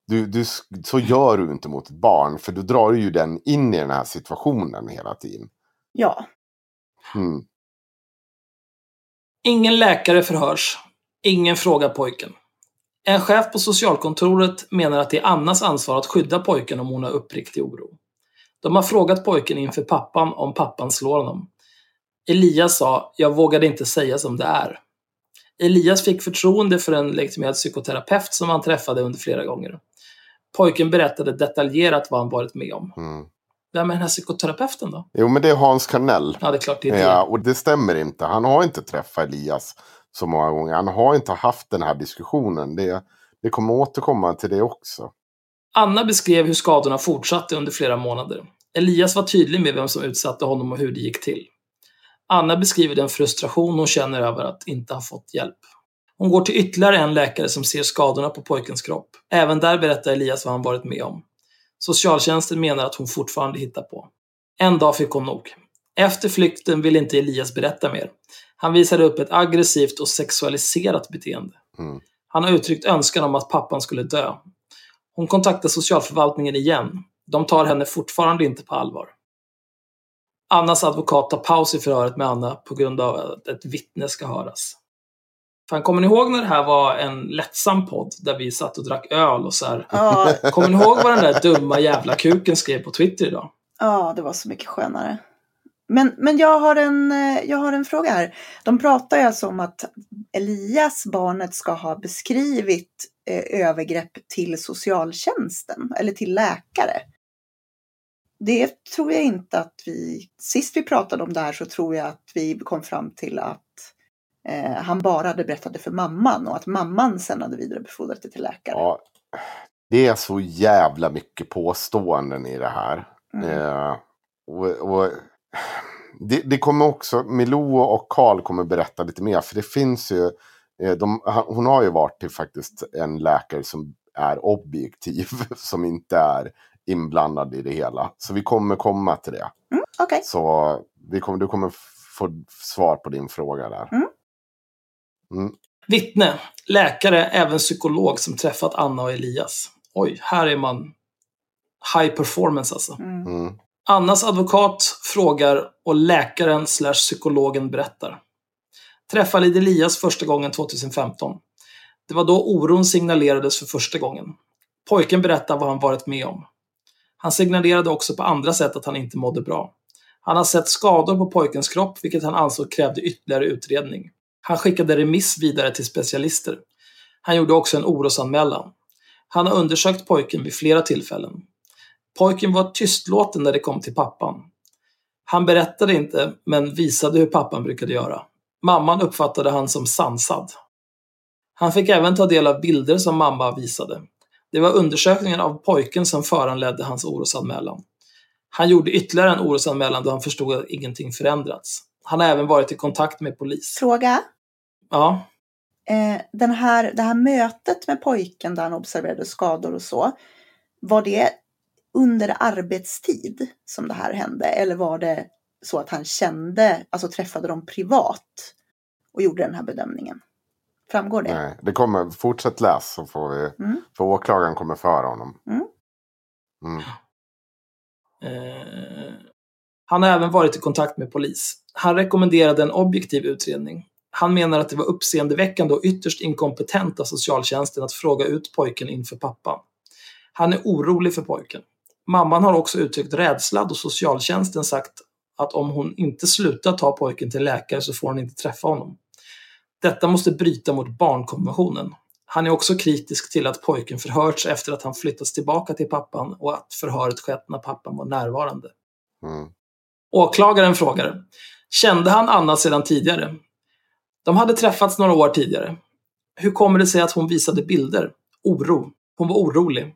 Du, du, så gör du inte mot ett barn, för du drar ju den in i den här situationen hela tiden. Ja. Mm. Ingen läkare förhörs. Ingen frågar pojken. En chef på socialkontoret menar att det är Annas ansvar att skydda pojken om hon har uppriktig oro. De har frågat pojken inför pappan om pappan slår honom. Elias sa, jag vågade inte säga som det är. Elias fick förtroende för en legitimerad psykoterapeut som han träffade under flera gånger. Pojken berättade detaljerat vad han varit med om. Mm. Vem är den här psykoterapeuten då? Jo, men det är Hans Karnell. Ja, det är klart det är det. Ja, och det stämmer inte. Han har inte träffat Elias så många gånger. Han har inte haft den här diskussionen. Det, det kommer återkomma till det också. Anna beskrev hur skadorna fortsatte under flera månader. Elias var tydlig med vem som utsatte honom och hur det gick till. Anna beskriver den frustration hon känner över att inte ha fått hjälp. Hon går till ytterligare en läkare som ser skadorna på pojkens kropp. Även där berättar Elias vad han varit med om. Socialtjänsten menar att hon fortfarande hittar på. En dag fick hon nog. Efter flykten vill inte Elias berätta mer. Han visade upp ett aggressivt och sexualiserat beteende. Mm. Han har uttryckt önskan om att pappan skulle dö. Hon kontaktar socialförvaltningen igen. De tar henne fortfarande inte på allvar. Annas advokat tar paus i förhöret med Anna på grund av att ett vittne ska höras. Fan, kommer ni ihåg när det här var en lättsam podd där vi satt och drack öl och så här. Ja, Kommer ni ihåg vad den där dumma jävla kuken skrev på Twitter idag? ja, det var så mycket skönare. Men, men jag, har en, eh, jag har en fråga här. De pratar ju alltså om att Elias, barnet, ska ha beskrivit eh, övergrepp till socialtjänsten eller till läkare. Det tror jag inte att vi... Sist vi pratade om det här så tror jag att vi kom fram till att eh, han bara hade berättat det för mamman och att mamman sen hade vidarebefordrat det till läkare. Ja, det är så jävla mycket påståenden i det här. Mm. Eh, och, och, det, det kommer också, Milou och Karl kommer berätta lite mer. För det finns ju, eh, de, hon har ju varit till faktiskt en läkare som är objektiv. Som inte är inblandad i det hela. Så vi kommer komma till det. Mm, Okej. Så vi kommer, du kommer få svar på din fråga där. Mm. Mm. Vittne, läkare, även psykolog som träffat Anna och Elias. Oj, här är man high performance alltså. Mm. Annas advokat frågar och läkaren slash psykologen berättar. Träffade Elias första gången 2015. Det var då oron signalerades för första gången. Pojken berättar vad han varit med om. Han signalerade också på andra sätt att han inte mådde bra. Han har sett skador på pojkens kropp, vilket han ansåg krävde ytterligare utredning. Han skickade remiss vidare till specialister. Han gjorde också en orosanmälan. Han har undersökt pojken vid flera tillfällen. Pojken var tystlåten när det kom till pappan. Han berättade inte, men visade hur pappan brukade göra. Mamman uppfattade han som sansad. Han fick även ta del av bilder som mamma visade. Det var undersökningen av pojken som föranledde hans orosanmälan. Han gjorde ytterligare en orosanmälan då han förstod att ingenting förändrats. Han har även varit i kontakt med polis. Fråga. Ja, Eh, den här, det här mötet med pojken där han observerade skador och så. Var det under arbetstid som det här hände? Eller var det så att han kände, alltså träffade dem privat och gjorde den här bedömningen? Framgår det? Nej, det kommer, fortsätt läs så får vi, Mm. för åklagaren kommer föra honom. Mm. Mm. Eh, han har även varit i kontakt med polis. Han rekommenderade en objektiv utredning. Han menar att det var uppseendeväckande och ytterst inkompetent av socialtjänsten att fråga ut pojken inför pappan. Han är orolig för pojken. Mamman har också uttryckt rädsla då socialtjänsten sagt att om hon inte slutar ta pojken till läkare så får hon inte träffa honom. Detta måste bryta mot barnkonventionen. Han är också kritisk till att pojken förhörts efter att han flyttats tillbaka till pappan och att förhöret skett när pappan var närvarande. Mm. Åklagaren frågar. Kände han Anna sedan tidigare? De hade träffats några år tidigare. Hur kommer det sig att hon visade bilder? Oro. Hon var orolig.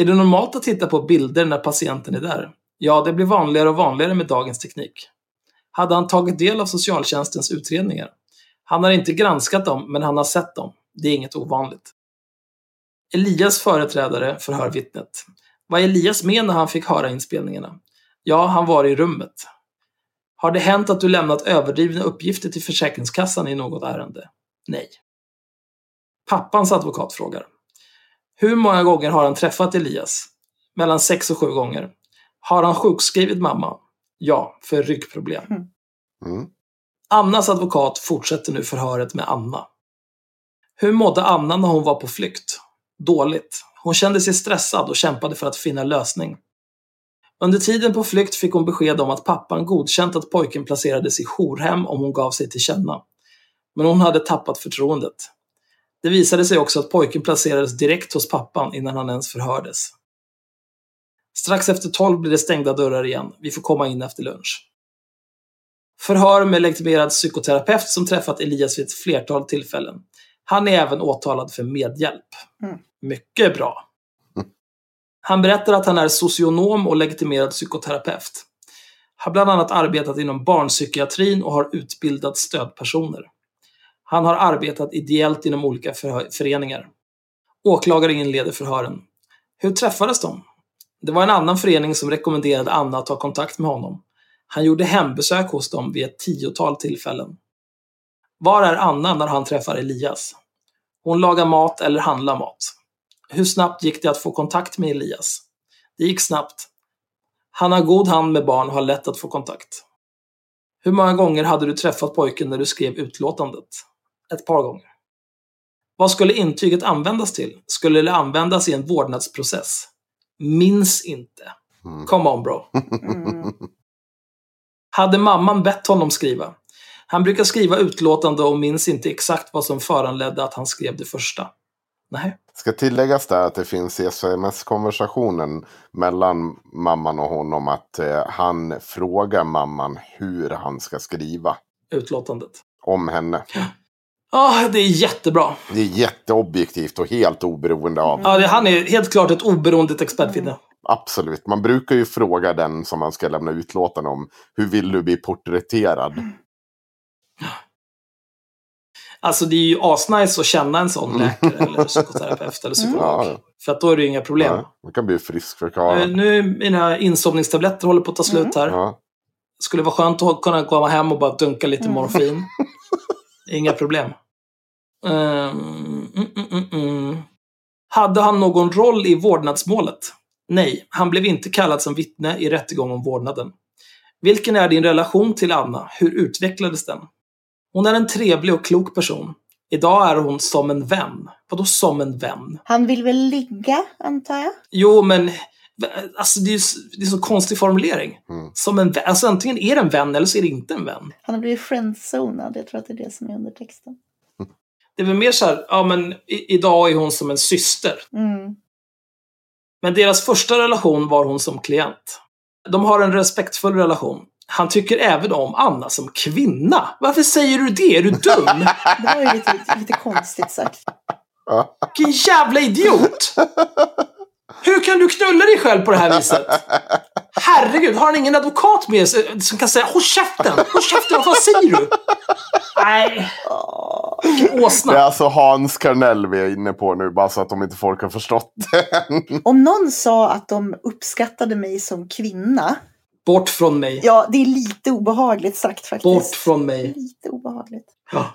Är det normalt att titta på bilder när patienten är där? Ja, det blir vanligare och vanligare med dagens teknik. Hade han tagit del av socialtjänstens utredningar? Han har inte granskat dem, men han har sett dem. Det är inget ovanligt. Elias företrädare förhör vittnet. Vad Elias med när han fick höra inspelningarna? Ja, han var i rummet. Har det hänt att du lämnat överdrivna uppgifter till Försäkringskassan i något ärende? Nej. Pappans advokat frågar. Hur många gånger har han träffat Elias? Mellan sex och sju gånger. Har han sjukskrivit mamma? Ja, för ryggproblem. Mm. Annas advokat fortsätter nu förhöret med Anna. Hur mådde Anna när hon var på flykt? Dåligt. Hon kände sig stressad och kämpade för att finna lösning. Under tiden på flykt fick hon besked om att pappan godkänt att pojken placerades i jourhem om hon gav sig till känna. Men hon hade tappat förtroendet. Det visade sig också att pojken placerades direkt hos pappan innan han ens förhördes. Strax efter tolv blir det stängda dörrar igen. Vi får komma in efter lunch. Förhör med legitimerad psykoterapeut som träffat Elias vid ett flertal tillfällen. Han är även åtalad för medhjälp. Mm. Mycket bra. Han berättar att han är socionom och legitimerad psykoterapeut. Har bland annat arbetat inom barnpsykiatrin och har utbildat stödpersoner. Han har arbetat ideellt inom olika föreningar. Åklagaren inleder förhören. Hur träffades de? Det var en annan förening som rekommenderade Anna att ta kontakt med honom. Han gjorde hembesök hos dem vid ett tiotal tillfällen. Var är Anna när han träffar Elias? Hon lagar mat eller handlar mat. Hur snabbt gick det att få kontakt med Elias? Det gick snabbt. Han har god hand med barn och har lätt att få kontakt. Hur många gånger hade du träffat pojken när du skrev utlåtandet? Ett par gånger. Vad skulle intyget användas till? Skulle det användas i en vårdnadsprocess? Minns inte. Mm. Come on bro. Mm. Hade mamman bett honom skriva? Han brukar skriva utlåtande och minns inte exakt vad som föranledde att han skrev det första. Nej. Ska tilläggas där att det finns i sms-konversationen mellan mamman och honom att eh, han frågar mamman hur han ska skriva Utlåtandet. om henne. Ja, det är jättebra. Det är jätteobjektivt och helt oberoende av. Ja, det, han är helt klart ett oberoendet expertvittne. Absolut. Man brukar ju fråga den som man ska lämna utlåtande om. Hur vill du bli porträtterad? Alltså det är ju asnice att känna en sån läkare eller psykoterapeut eller psykolog. Ja. För att då är det ju inga problem. Ja, man kan bli friskförklarad. Eh, Nu är mina insomningstabletter håller på att ta slut här. Ja. Skulle vara skönt att kunna komma hem och bara dunka lite Mm. morfin. Inga problem. Mm, mm, mm. Hade han någon roll i vårdnadsmålet? Nej, han blev inte kallad som vittne i rättegång om vårdnaden. Vilken är din relation till Anna? Hur utvecklades den? Hon är en trevlig och klok person. Idag är hon som en vän. Vadå som en vän? Han vill väl ligga, antar jag? Jo, men alltså, det är det är så konstig formulering. Mm. Som en. Alltså antingen är det en vän eller så är det inte en vän. Han har blivit friendzonad. Jag tror att det är det som är undertexten. Det är väl mer så här, ja men i, idag är hon som en syster. Mm. Men deras första relation var hon som klient. De har en respektfull relation. Han tycker även om Anna som kvinna. Varför säger du det? Är du dum? Det var ju lite, lite konstigt sagt. Vilken jävla idiot! Hur kan du knulla dig själv på det här viset? Herregud, har han ingen advokat med sig som kan säga Håll käften! Håll käften! Vad säger du? Nej, vilken Det är åsna. alltså Hans Karnell vi är inne på nu, bara så att de inte folk har förstått det. Om någon sa att de uppskattade mig som kvinna. Bort från mig. Ja, det är lite obehagligt sagt faktiskt. Bort från mig. Lite obehagligt. Ja.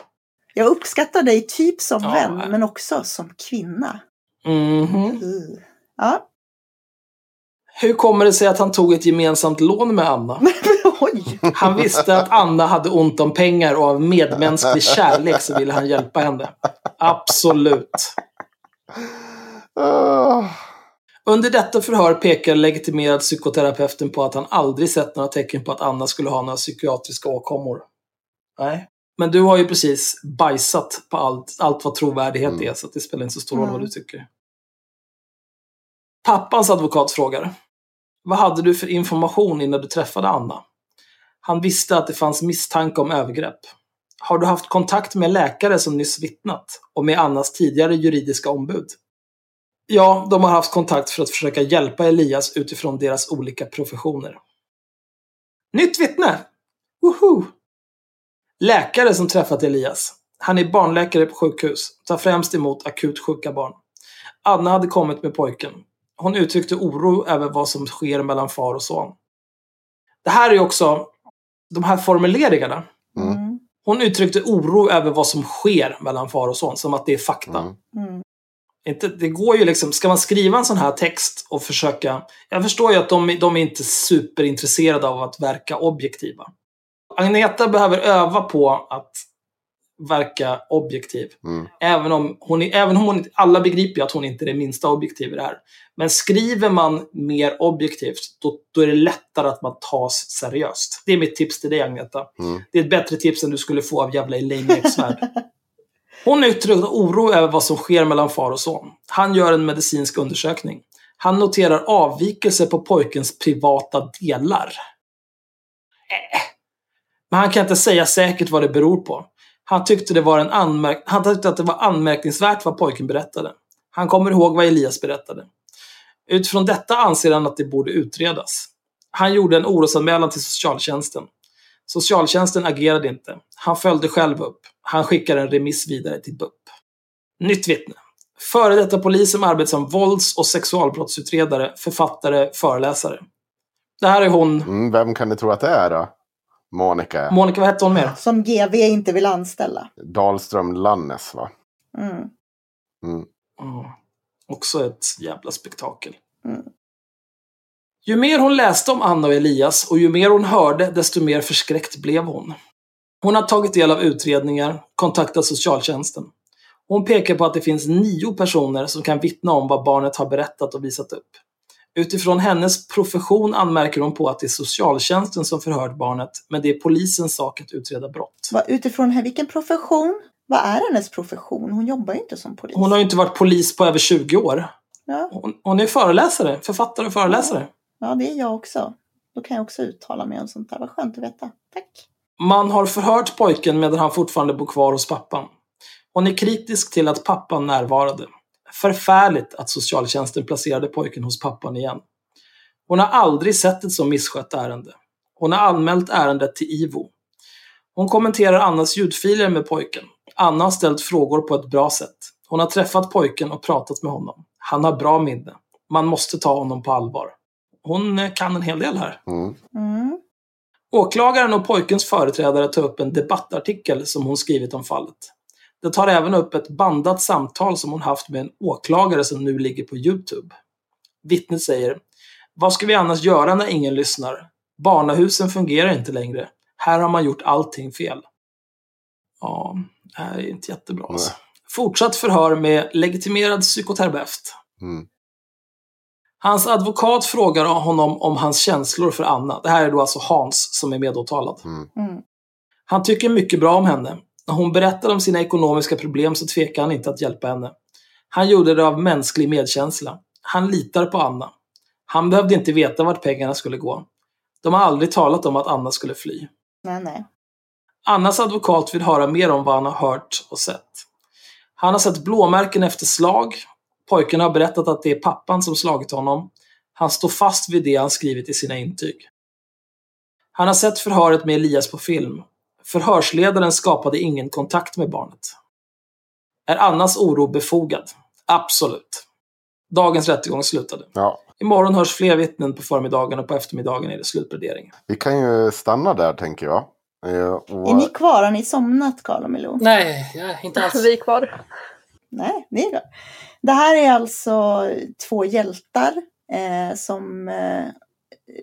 Jag uppskattar dig typ som Ja. vän, men också som kvinna. Mhm. Uh. Ja, Hur kommer det sig att han tog ett gemensamt lån med Anna? Oj! Han visste att Anna hade ont om pengar och av medmänsklig kärlek så ville han hjälpa henne. Absolut. Ah. Under detta förhör pekar legitimerad psykoterapeuten på att han aldrig sett några tecken på att Anna skulle ha några psykiatriska åkommor. Nej. Men du har ju precis bajsat på allt, allt vad trovärdighet Mm. är, så det spelar inte så stor roll Mm. vad du tycker. Pappans advokat frågar. Vad hade du för information innan du träffade Anna? Han visste att det fanns misstanke om övergrepp. Har du haft kontakt med läkare som nyss vittnat? Och med Annas tidigare juridiska ombud? Ja, de har haft kontakt för att försöka hjälpa Elias utifrån deras olika professioner. Nytt vittne! Woho! Läkare som träffat Elias. Han är barnläkare på sjukhus. Tar främst emot akut sjuka barn. Anna hade kommit med pojken. Hon uttryckte oro över vad som sker mellan far och son. Det här är också, de här formuleringarna. Mm. Mm. Hon uttryckte oro över vad som sker mellan far och son, som att det är fakta. Mm. Mm. Inte, det går ju liksom, ska man skriva en sån här text och försöka... Jag förstår ju att de, de är inte superintresserade av att verka objektiva. Agneta behöver öva på att verka objektiv. Mm. Även om hon, även om hon, alla begriper att hon inte är det minsta objektiv i det här. Men skriver man mer objektivt, då, då är det lättare att man tas seriöst. Det är mitt tips till dig Agneta. Mm. Det är ett bättre tips än du skulle få av jävla Elaine Eksvärd. Hon uttrycker oro över vad som sker mellan far och son. Han gör en medicinsk undersökning. Han noterar avvikelser på pojkens privata delar. Äh. Men han kan inte säga säkert vad det beror på. Han tyckte, det var en anmärk- han tyckte att det var anmärkningsvärt vad pojken berättade. Han kommer ihåg vad Elias berättade. Utifrån detta anser han att det borde utredas. Han gjorde en orosanmälan till socialtjänsten. Socialtjänsten agerade inte. Han följde själv upp. Han skickade en remiss vidare till BUP. Nytt vittne. Före detta polis som arbetar som vålds och sexualbrottsutredare, författare, föreläsare. Det här är hon. Mm. Vem kan ni tro att det är då? Monica Monica, vad hette hon mer? Som GV inte vill anställa. Dahlström Lannes va? Mm. Mm. Mm. Också ett jävla spektakel. Mm. Ju mer hon läste om Anna och Elias och ju mer hon hörde, desto mer förskräckt blev hon. Hon har tagit del av utredningar, kontaktat socialtjänsten. Hon pekar på att det finns nio personer som kan vittna om vad barnet har berättat och visat upp. Utifrån hennes profession anmärker hon på att det är socialtjänsten som förhört barnet, men det är polisens sak att utreda brott. Vad, utifrån här, vilken profession? Vad är hennes profession? Hon jobbar ju inte som polis. Hon har ju inte varit polis på över 20 år. ja, Hon, hon är föreläsare, författare och föreläsare. ja, det är jag också. Då kan jag också uttala mig om sånt där. Vad skönt att veta. Tack. Man har förhört pojken medan han fortfarande bor kvar hos pappan. Hon är kritisk till att pappan närvarade. Förfärligt att socialtjänsten placerade pojken hos pappan igen. Hon har aldrig sett ett så misskött ärende. Hon har anmält ärendet till IVO. Hon kommenterar Annas ljudfiler med pojken. Anna har ställt frågor på ett bra sätt. Hon har träffat pojken och pratat med honom. Han har bra minne. Man måste ta honom på allvar. Hon eh, kan en hel del här. Mm. Mm. Åklagaren och pojkens företrädare tar upp en debattartikel som hon skrivit om fallet. Det tar även upp ett bandat samtal som hon haft med en åklagare som nu ligger på Youtube. Vittnet säger Vad ska vi annars göra när ingen lyssnar? Barnahusen fungerar inte längre. Här har man gjort allting fel. Ja, det här är inte jättebra. Alltså. Fortsatt förhör med legitimerad psykoterapeut. Mm. Hans advokat frågar honom om hans känslor för Anna. Det här är då alltså Hans som är medåtalad. Mm. Mm. Han tycker mycket bra om henne. När hon berättar om sina ekonomiska problem så tvekar han inte att hjälpa henne. Han gjorde det av mänsklig medkänsla. Han litar på Anna. Han behövde inte veta vart pengarna skulle gå. De har aldrig talat om att Anna skulle fly. Nej, nej. Annas advokat vill höra mer om vad han har hört och sett. Han har sett blåmärken efter slag. Pojken har berättat att det är pappan som slagit honom. Han står fast vid det han skrivit i sina intyg. Han har sett förhöret med Elias på film. Förhörsledaren skapade ingen kontakt med barnet. Är Annas oro befogad? Absolut. Dagens rättegång slutade. Ja, Imorgon hörs fler vittnen på förmiddagen och på eftermiddagen är det slutplädering. vi kan ju stanna där tänker jag. Eh, och- Är ni kvar? Har ni somnat, Karl och Milou? Nej, inte alls. Vi är kvar. Nej, det är bra. Det här är alltså två hjältar eh, som eh,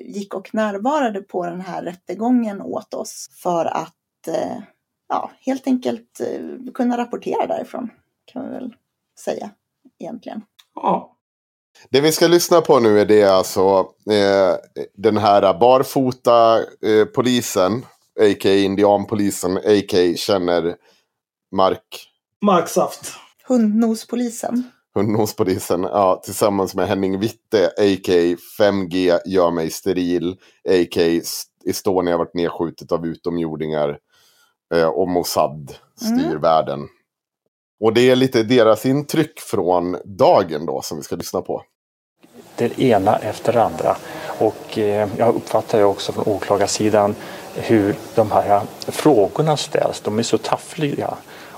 gick och närvarade på den här rättegången åt oss för att eh, ja, helt enkelt eh, kunna rapportera därifrån. Kan vi väl säga egentligen. Ja. Det vi ska lyssna på nu är det alltså eh, den här barfota eh, polisen, a.k.a. indianpolisen, a.k.a. känner Mark Marksaft. Hundnospolisen. Hundnospolisen, ja, tillsammans med Henning Witte, a.k.a. 5G gör mig steril, a.k.a. Estonia varit nedskjutet av utomjordingar eh, och Mossad styr Mm. världen. Och det är lite deras intryck från dagen då som vi ska lyssna på. det ena efter det andra. Och eh, jag uppfattar ju också från åklagarsidan hur de här frågorna ställs. De är så taffliga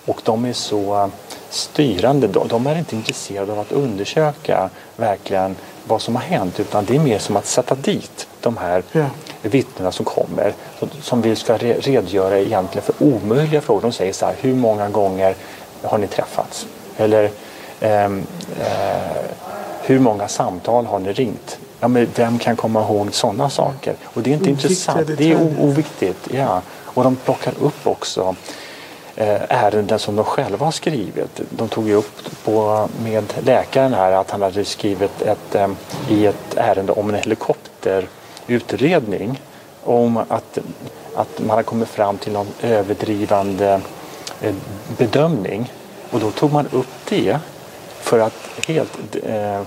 och de är så eh, styrande. De, de är inte intresserade av att undersöka verkligen vad som har hänt utan det är mer som att sätta dit de här Ja. vittnena som kommer som- vill ska re- redogöra egentligen för omöjliga frågor. De säger så här, hur många gånger har ni träffats? Eller ehm, eh, hur många samtal har ni ringt? Ja, men vem kan komma ihåg sådana saker? Och det är inte Oviktiga intressant. Det är detaljer. oviktigt. Ja. Och de plockar upp också eh, ärenden som de själva har skrivit. De tog ju upp på, med läkaren här att han hade skrivit ett, eh, i ett ärende om en helikopterutredning om att, att man hade kommit fram till någon överdrivande eh, bedömning. Och då tog man upp det för att helt eh,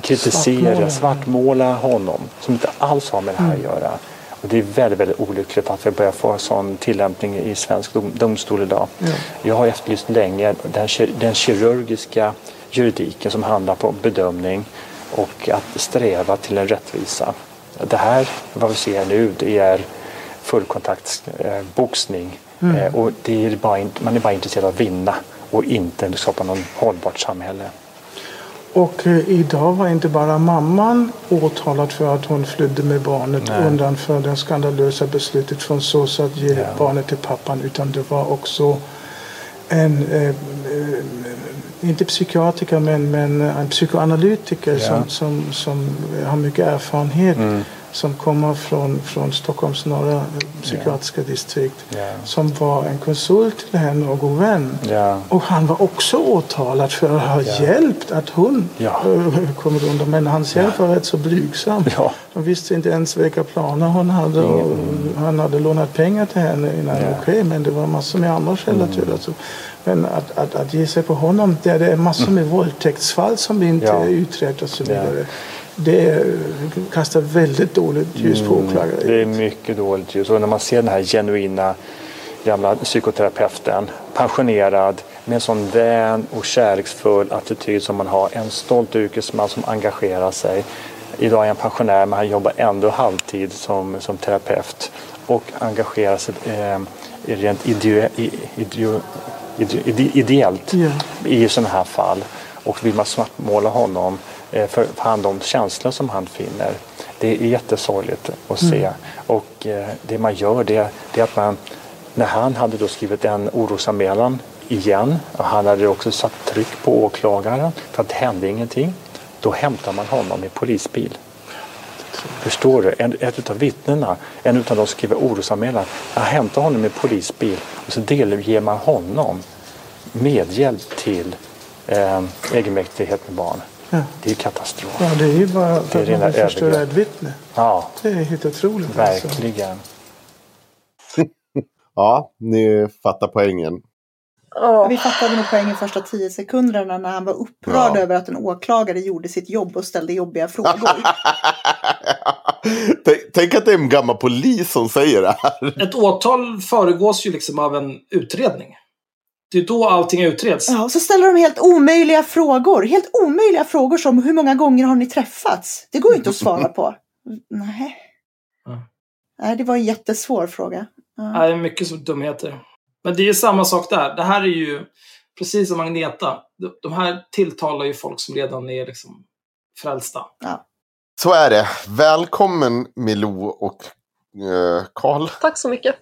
kritisera, Svartmåla. svartmåla honom som inte alls har med det här att göra. Och det är väldigt, väldigt olyckligt att vi börjar få en sån tillämpning i svensk dom, domstol idag. Ja. Jag har efterlyst länge den, den kirurgiska juridiken som handlar på bedömning och att sträva till en rättvisa. Det här, vad vi ser nu, det är fullkontaktsboxning. Eh, boxning. eh, och det är bara, man är bara intresserad av att vinna och inte skapa något hållbart samhälle. Och eh, idag var inte bara mamman åtalad för att hon flydde med barnet Nej. undan för det skandalösa beslutet från SOS att ge Ja. barnet till pappan utan det var också en, eh, eh, inte psykiatriker men, men en psykoanalytiker Ja. som, som, som har mycket erfarenhet Mm. Som kommer från, från Stockholms norra psykiatriska distrikt Ja. som var en konsult till henne och god vän. Ja. Och han var också åtalad för att ha hjälpt att hon Ja. eh, kommer undan. Men hans hjälp var rätt så blygsam. Ja. De visste inte ens vilka planer hon hade. Och han hade lånat pengar till henne innan. Ja. Okej, men det var massor med andra källor till det. Så- Men att, att, att ge sig på honom, där det är massor med våldtäktsfall som inte Ja. är utrett och så vidare. Det kastar väldigt dåligt ljus på åklagare. Det är mycket dåligt ljus. Och när man ser den här genuina gamla psykoterapeuten, pensionerad, med en sån vän och kärleksfull attityd som man har. En stolt yrkesman som engagerar sig. Idag är han pensionär men han jobbar ändå halvtid som, som terapeut och engagerar sig eh, rent ideo, ideo, ide, ide, ideellt Ja. i sådana här fall. Och vill man svartmåla honom för för han de känslor som han finner. Det är jättesorgligt att se. Och eh, det man gör det, det är att man, när han hade då skrivit en orosanmälan igen och han hade också satt tryck på åklagaren för att det hände ingenting. Då hämtar man honom i polisbil. Förstår du? En, ett av vittnena, en av de skriver orosanmälan, jag hämtar honom i polisbil och så delger man honom medhjälp till eh, egenmäktighet med barn. Ja. Det är katastrof. Ja, det är ju bara är att man förstöra ett vittne. Ja, Det är helt otroligt. Alltså. verkligen. Ja, ni fattar poängen. Vi fattade nog poängen första tio sekunderna när han var upprörd Ja. över att en åklagare gjorde sitt jobb och ställde jobbiga frågor. tänk, tänk att det är en gammal polis som säger det här. Ett åtal föregås ju liksom av en utredning. Det är då allting utreds. Ja, och så ställer de helt omöjliga frågor. Helt omöjliga frågor som hur många gånger har ni träffats? Det går ju inte att svara på. Nej. Mm. Nej, det var en jättesvår fråga. Ja. Det är mycket som dumheter. Men det är samma sak där. Det här är ju precis som Agneta. De- här tilltalar ju folk som redan är liksom frälsta. Så är det. Välkommen Milou och eh, Karl. Tack så mycket.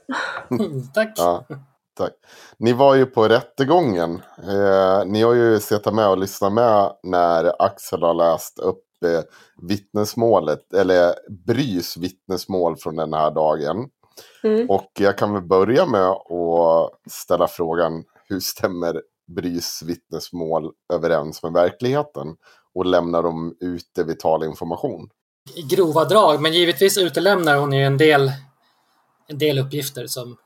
Tack. Ja, tack. Ni var ju på rättegången. Eh, ni har ju suttit med och lyssnat med när Axel har läst upp eh, vittnesmålet, eller Brys vittnesmål från den här dagen. Mm. Och jag kan väl börja med att ställa frågan, hur stämmer Brys vittnesmål överens med verkligheten? Och lämnar de ute vital information? I grova drag, men givetvis utelämnar hon ju en del, en del uppgifter som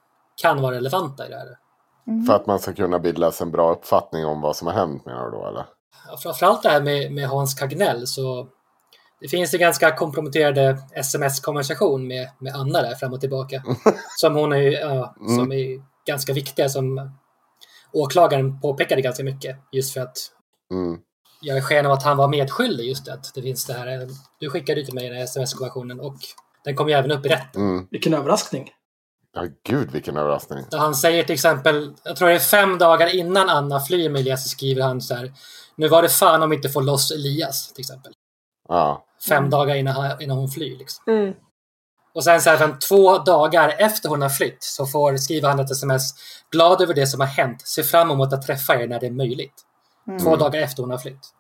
kan vara relevanta i det här. Mm. För att man ska kunna bilda sig en bra uppfattning om vad som har hänt menar du då eller? Ja, Framförallt det här med, med Hans Kagnell så det finns en ganska komprometterade sms-konversation med, med Anna där fram och tillbaka. som hon är, ju, ja, som är ganska viktiga som åklagaren påpekade ganska mycket. Just för att Mm. jag är sken av att han var medskyldig just det, att det finns det här. Du skickade ju till mig den här sms-konversationen och den kom ju även upp i rätten. Mm. Vilken överraskning. Ja, gud vilken överraskning. Han säger till exempel, jag tror det är fem dagar innan Anna flyr med Elias så skriver han så här. Nu var det fan om vi inte får loss Elias till exempel. Ja. Fem dagar innan, innan hon flyr. Liksom. Mm. Och sen så även två dagar efter hon har flytt så får, skriver han ett sms. Glad över det som har hänt. Ser fram emot att träffa er när det är möjligt. Mm. Två dagar efter hon har flytt.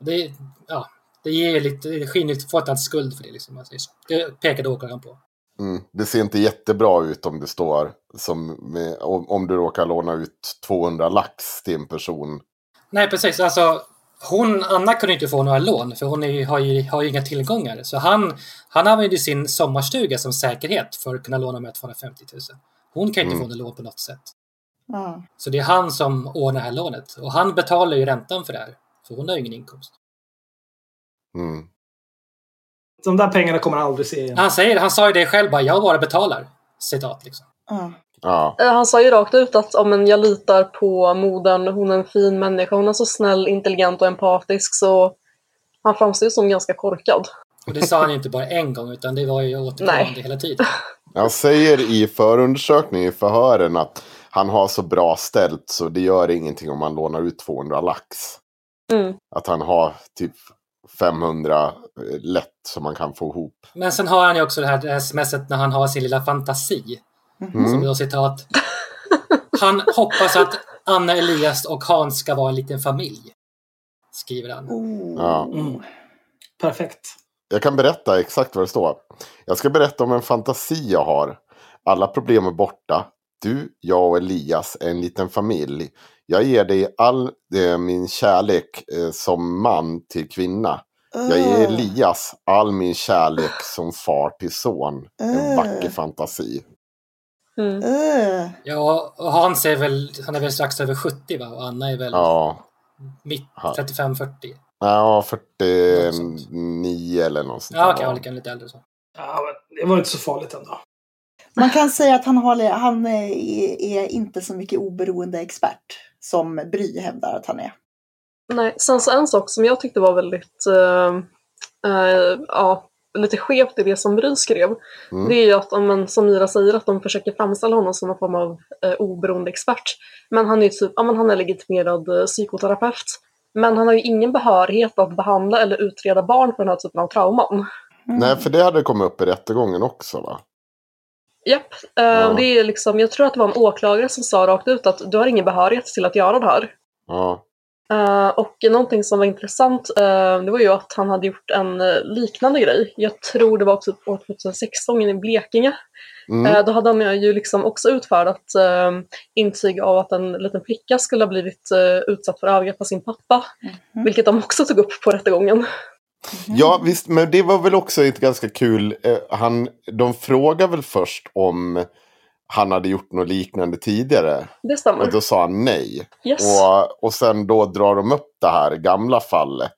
Det, ja, det ger lite, det skiner lite, får inte hans skuld för det. Liksom. Det pekade åklagaren på. Mm. Det ser inte jättebra ut om det står som med, om, om du råkar låna ut 200 lax till en person. Nej, precis. Alltså, hon, Anna kunde inte få några lån för hon är, har, ju, har ju inga tillgångar. Så han, han använde ju sin sommarstuga som säkerhet för att kunna låna med 250 000. Hon kan inte Mm. få något lån på något sätt. Ja. Så det är han som ordnar det här lånet. Och han betalar ju räntan för det här. För hon har ju ingen inkomst. Mm. De där pengarna kommer han aldrig se igen. Han, säger, han sa ju det själv bara, jag bara betalar. Citat liksom. Ja. Ja. Eh, Han sa ju rakt ut att om jag litar på modern, hon är en fin människa, hon är så snäll, intelligent och empatisk så han framstår ju som ganska korkad. Och det sa han ju inte bara en gång utan det var ju återkommande Nej. hela tiden. Han säger i förundersökningen i förhören att han har så bra ställt så det gör ingenting om man lånar ut 200 lax. Mm. Att han har typ 500 lätt som man kan få ihop. Men sen har han ju också det här, det här smset när han har sin lilla fantasi. Som Mm. då citat. Han hoppas att Anna Elias och Hans ska vara en liten familj. Skriver han. Oh. Ja. Mm. Perfekt. Jag kan berätta exakt vad det står. Jag ska berätta om en fantasi jag har. Alla problem är borta. Du, jag och Elias är en liten familj. Jag ger dig all eh, min kärlek eh, som man till kvinna. Jag ger Öh. Elias all min kärlek som far till son. En Öh. vacker fantasi. Mm. Öh. Ja, och Hans är väl, han är väl strax över 70 va? Och Anna är väl Ja, mitt Ja. 35-40. ja Något 49 eller något sånt Ja, okej, okay, lite äldre så. Ja, men det var inte så farligt ändå. Man kan säga att han, har, han är, är inte så mycket oberoende expert som Bry hävdar att han är. Nej, sen så en sak som jag tyckte var väldigt eh, eh, ja, lite skevt i det som Bry skrev, Mm. det är ju att, om man, som Mira säger, att de försöker framställa honom som någon form av eh, oberoende expert. Men han är ju typ, ja men han är legitimerad eh, psykoterapeut. Men han har ju ingen behörighet att behandla eller utreda barn för den här typen av trauman. Mm. Nej, för det hade kommit upp i rättegången också va? Japp, eh, Ja. det är liksom, jag tror att det var en åklagare som sa rakt ut att du har ingen behörighet till att göra det här. Ja. Eh, och någonting som var intressant, eh, det var ju att han hade gjort en liknande grej. Jag tror det var typ år 2016 i Blekinge. Mm. Då hade han ju liksom också utfärdat eh, intyg av att en liten flicka skulle ha blivit utsatt för övergrepp av sin pappa. Mhm. Vilket de också tog upp på rättegången. Ja, visst, men det var väl också ett ganska kul... Eh, han, de frågade väl först om han hade gjort något liknande tidigare. Det stämmer. Och då sa han nej. Yes. Och, och sen då drar de upp det här gamla fallet.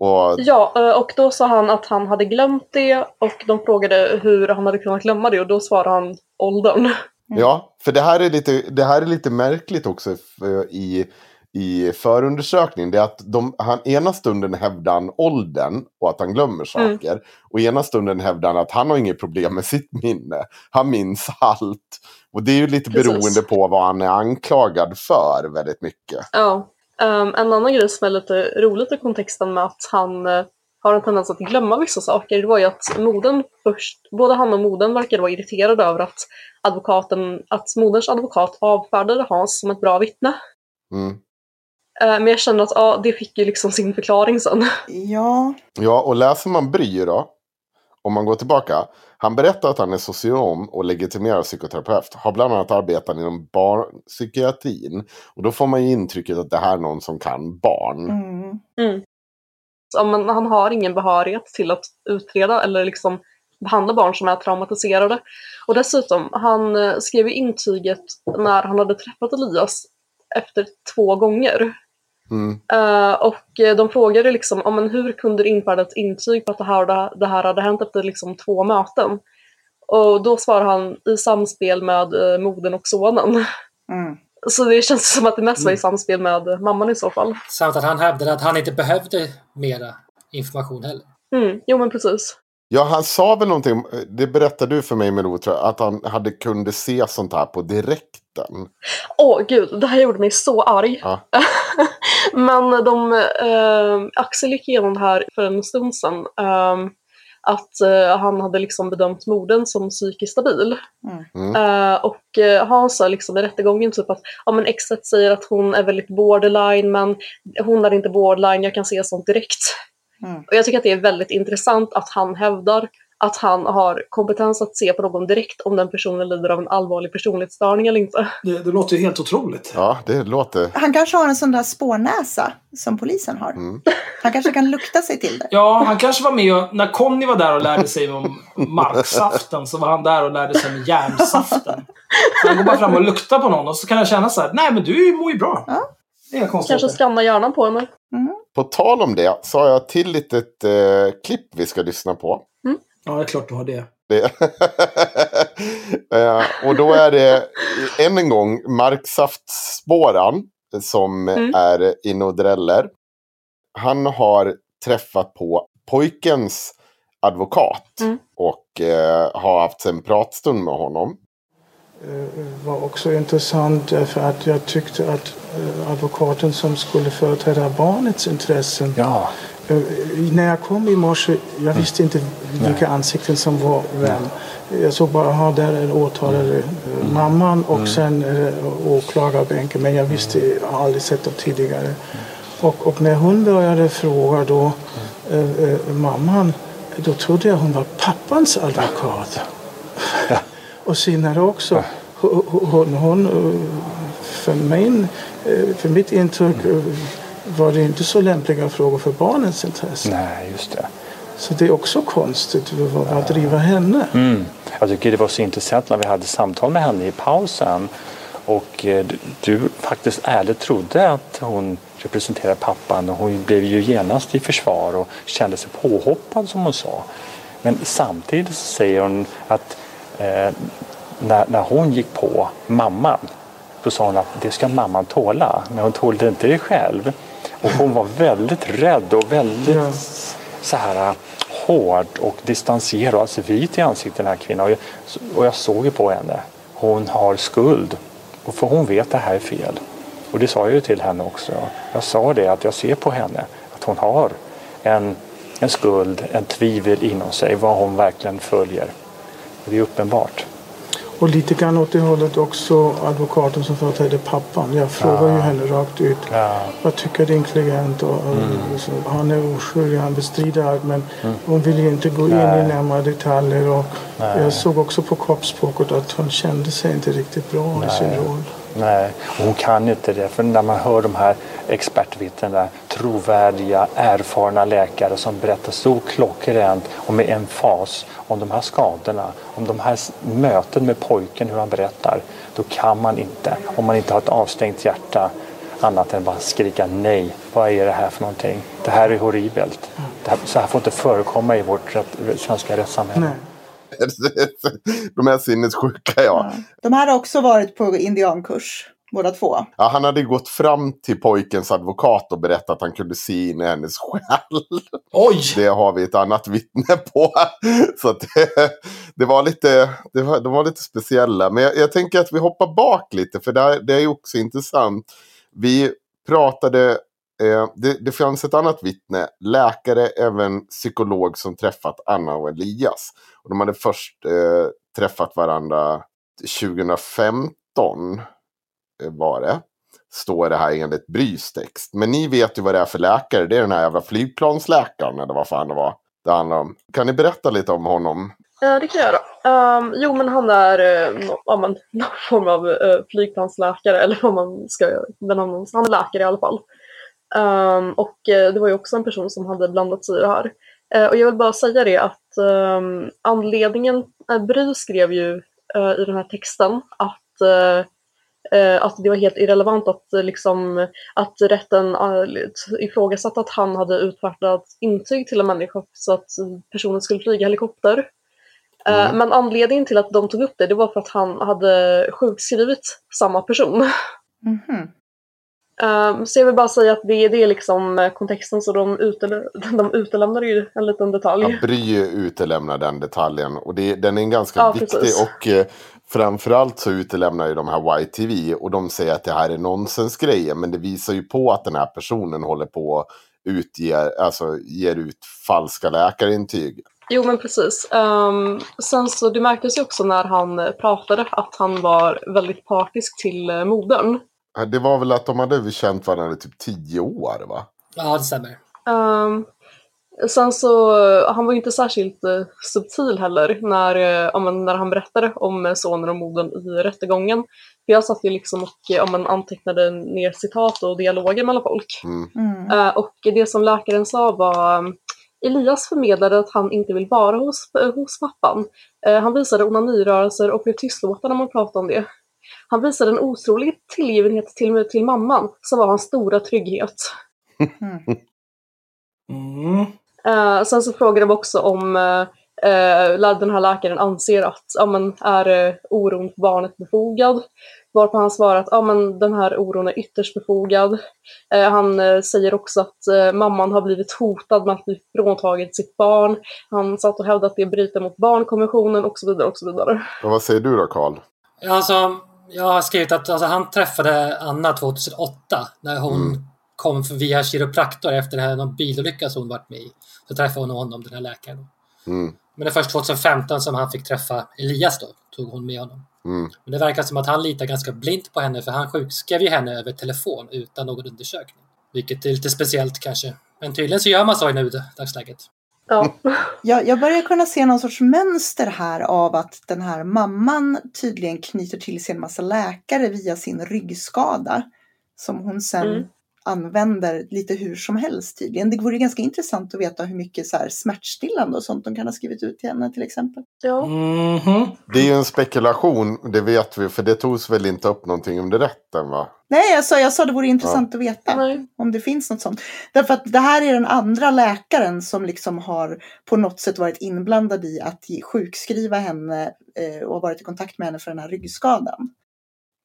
Och, Ja, eh, och då sa han att han hade glömt det och de frågade hur han hade kunnat glömma det och då svarade han åldern. ja, för det här är lite, det här är lite märkligt också för, i, i förundersökningen. Det är att de, han, ena stunden hävdar han åldern och att han glömmer Mm. saker. Och ena stunden hävdar han att han har inget problem med sitt minne. Han minns allt. Och det är ju lite Precis. beroende på vad han är anklagad för väldigt mycket. Ja. Ehm, en annan grej som är lite roligt i kontexten med att han eh, har en tendens att glömma vissa saker, det var ju att modern först, både han och modern verkade vara irriterade över att advokaten, att moderns advokat avfärdade Hans som ett bra vittne. Mm. Eh, Men jag känner att ja, det fick ju liksom sin förklaring sen. Ja, Ja, och läser man Bry då, om man går tillbaka. Han berättar att han är socionom och legitimerad psykoterapeut. Har bland annat arbetat inom barnpsykiatrin. Och då får man ju intrycket att det här är någon som kan barn. mm. Ja, men han har ingen behörighet till att utreda eller liksom behandla barn som är traumatiserade. Och dessutom, han eh, skrev intyget när han hade träffat Elias efter två gånger. Mm. Eh, och eh, de frågade liksom, ja, men hur kunde du infärda ett intyg på att det här, det här hade hänt efter liksom två möten? Och då svarar han i samspel med eh, modern och sonen. Mm. Så det känns som att det mest var i samspel med mamman i så fall. Samt att han hävdade att han inte behövde mera information heller. Mm, jo men precis. Ja, han sa väl någonting, det berättade du för mig Melou, tror jag, att han hade kunde se sånt här på direkten. Åh gud, det här gjorde mig så arg. Ja. Men de, eh, Axel gick igenom det här för en stund sedan. Eh, att eh, han hade liksom bedömt modern som psykiskt stabil. Mm. Eh, och eh, Hans sa liksom i rättegången typ att ja, men exet säger att hon är väldigt borderline men hon är inte borderline, jag kan se sånt direkt. Mm. Och jag tycker att det är väldigt intressant att han hävdar att han har kompetens att se på någon direkt om den personen lider av en allvarlig personlighetsstörning eller inte. Det, det låter ju helt otroligt. Ja, det låter... Han kanske har en sån där spårnäsa som polisen har. Mm. Han kanske kan lukta sig till det. Ja, han kanske var med och, när Conny var där och lärde sig om marksaften så var han där och lärde sig om järnsaften. Så han går bara fram och luktar på någon och så kan jag känna så här, nej men du mår ju bra. Ja. Det är inga Kanske konstigheter. skanna hjärnan på henne. På tal om det så har jag till litet eh, klipp vi ska lyssna på. Ja, det är klart du har det. Det. eh, och då är det än en gång Marksaftspåran som Mm. är inne och dräller. Han har träffat på pojkens advokat Mm. och eh, har haft en pratstund med honom. Eh, var också intressant därför att jag tyckte att eh, advokaten som skulle företräda barnets intressen Ja, Eh, När jag kom i morse, jag visste inte vilka ansikten som var vem. Jag såg bara, ha där är åtalade eh, mamman och sen är det åklagarbänken. Men jag visste, jag har aldrig sett dem tidigare. Och, och när hon började fråga då, eh, mamman, då trodde jag hon var pappans advokat. Och senare också, hon, hon, hon eh, för, min, eh, för mitt intryck eh, var det inte så lämpliga frågor för barnens intresse. nej, just det. Så det är också konstigt vad, vad driva henne. Mm. Jag tycker det var så intressant när vi hade samtal med henne i pausen. Och du, faktiskt ärligt trodde att hon representerar pappan och hon blev ju genast i försvar och kände sig påhoppad som hon sa. Men samtidigt säger hon att eh, när, när hon gick på mamman då sa hon att det ska mamman tåla. Men hon tålde inte det själv. Och hon var väldigt rädd och väldigt Ja. så här hård och distanserad, alltså vit i ansiktet den här kvinnan. Och jag, och jag såg ju på henne. Hon har skuld. Och för hon vet att det här är fel. Och det sa jag ju till henne också. Jag sa det att jag ser på henne att hon har en, en skuld, en tvivel inom sig vad hon verkligen följer. Det är uppenbart. Och lite grann åt det hållet också advokaten som företräder pappan. Jag frågar ju henne rakt ut. Ja. Vad tycker din klient? Och, och så, han är oskyldig, han bestrider allt. Men hon vill ju inte gå in i Nej. närmare detaljer. Och Nej. jag såg också på kroppsspråket att hon kände sig inte riktigt bra i sin Nej. roll. Nej, och hon kan inte det. För när man hör de här expertvittnena, trovärdiga, erfarna läkare som berättar så klockrent och med emfas om de här skadorna, om de här möten med pojken, hur han berättar, då kan man inte, om man inte har ett avstängt hjärta, annat än bara skrika nej. Vad är det här för någonting? Det här är horribelt. Det här, så här får inte förekomma i vårt rätt, svenska rättssamhälle. Nej. De är sinnessjuka ja. De här har också varit på indiankurs, båda två. ja. Han hade gått fram till pojkens advokat och berättat att han kunde se in i hennes själ. Oj! Det har vi ett annat vittne på. Så att det, det var lite, det var, de var lite speciella. Men jag, jag tänker att vi hoppar bak lite för det, här- det är ju också intressant. Vi pratade, Eh, det, det fanns ett annat vittne, läkare, även psykolog som träffat Anna och Elias. Och de hade först eh, träffat varandra 2015 eh, var det. står det här enligt Brys text. Men ni vet ju vad det är för läkare. Det är den här jävla flygplansläkaren eller vad fan det var det handlar om. Kan ni berätta lite om honom? Ja, det kan jag göra. Um, jo, men han är uh, ja, men, någon form av uh, flygplansläkare, eller vad man ska benämna Han är läkare i alla fall. Um, och uh, det var ju också en person som hade blandat sig i det här. och jag vill bara säga det att um, anledningen, Bry skrev ju i den här texten att att det var helt irrelevant att, liksom, att rätten ifrågasatte att han hade utfärdat intyg till en människa så att personen skulle flyga helikopter. Eh, mm. Men anledningen till att de tog upp det, det var för att han hade sjukskrivit samma person. Mm. Så jag vill bara säga att det, det är liksom eh, kontexten så de, utele de utelämnar ju en liten detalj. Ja, Bry utelämnar den detaljen och det, den är ganska ja, viktig precis. och eh, framförallt så utelämnar ju de här YTV och de säger att det här är nonsensgrejer men det visar ju på att den här personen håller på att utger, alltså ger ut falska läkarintyg. Jo men precis. Um, sen så det märktes ju också när han pratade att han var väldigt partisk till uh, modern. Det var väl att de hade känt varandra i typ tio år va? Ja det stämmer. Um, sen så, han var ju inte särskilt uh, subtil heller när, uh, när han berättade om sonen och modern i rättegången. För jag satt ju liksom och uh, antecknade ner citat och dialoger mellan folk. Mm. Mm. och det som läkaren sa var um, Elias förmedlade att han inte vill vara hos, hos pappan. Eh, han visade onanirörelser och blev tystlåten när man pratade om det. Han visade en otrolig tillgivenhet till, till mamman, som var hans stora trygghet. Mm. Eh, sen så frågade de också om eh, den här läkaren anser att ja, men, är eh, oron för barnet befogad. Varpå han svarar att ja, men den här oron är ytterst befogad. Eh, han säger också att mamman har blivit hotad med att bli fråntaget sitt barn. Han satt och hävdade att det bryter mot barnkonventionen och så vidare. Och så vidare. Och vad säger du då Karl? Alltså, jag har skrivit att alltså, han träffade Anna 2008 när hon mm. kom via kiropraktor efter här, någon bilolycka som hon varit med i. Så träffade hon honom, den här läkaren. Mm. Men det är först 2015 som han fick träffa Elias då, tog hon med honom. Mm. Men det verkar som att han litar ganska blint på henne för han sjukskrev ju henne över telefon utan någon undersökning. Vilket är lite speciellt kanske. Men tydligen så gör man så i nu dagsläget. Ja. jag, jag börjar kunna se någon sorts mönster här av att den här mamman tydligen knyter till sig en massa läkare via sin ryggskada. Som hon sen mm använder lite hur som helst tydligen. Det vore ganska intressant att veta hur mycket så här smärtstillande och sånt de kan ha skrivit ut till henne till exempel. Ja. Mm -hmm. Det är ju en spekulation, det vet vi, för det togs väl inte upp någonting under rätten va? Nej, jag sa, jag sa det vore intressant ja. att veta Nej. om det finns något sånt. Därför att det här är den andra läkaren som liksom har på något sätt varit inblandad i att sjukskriva henne eh, och varit i kontakt med henne för den här ryggskadan.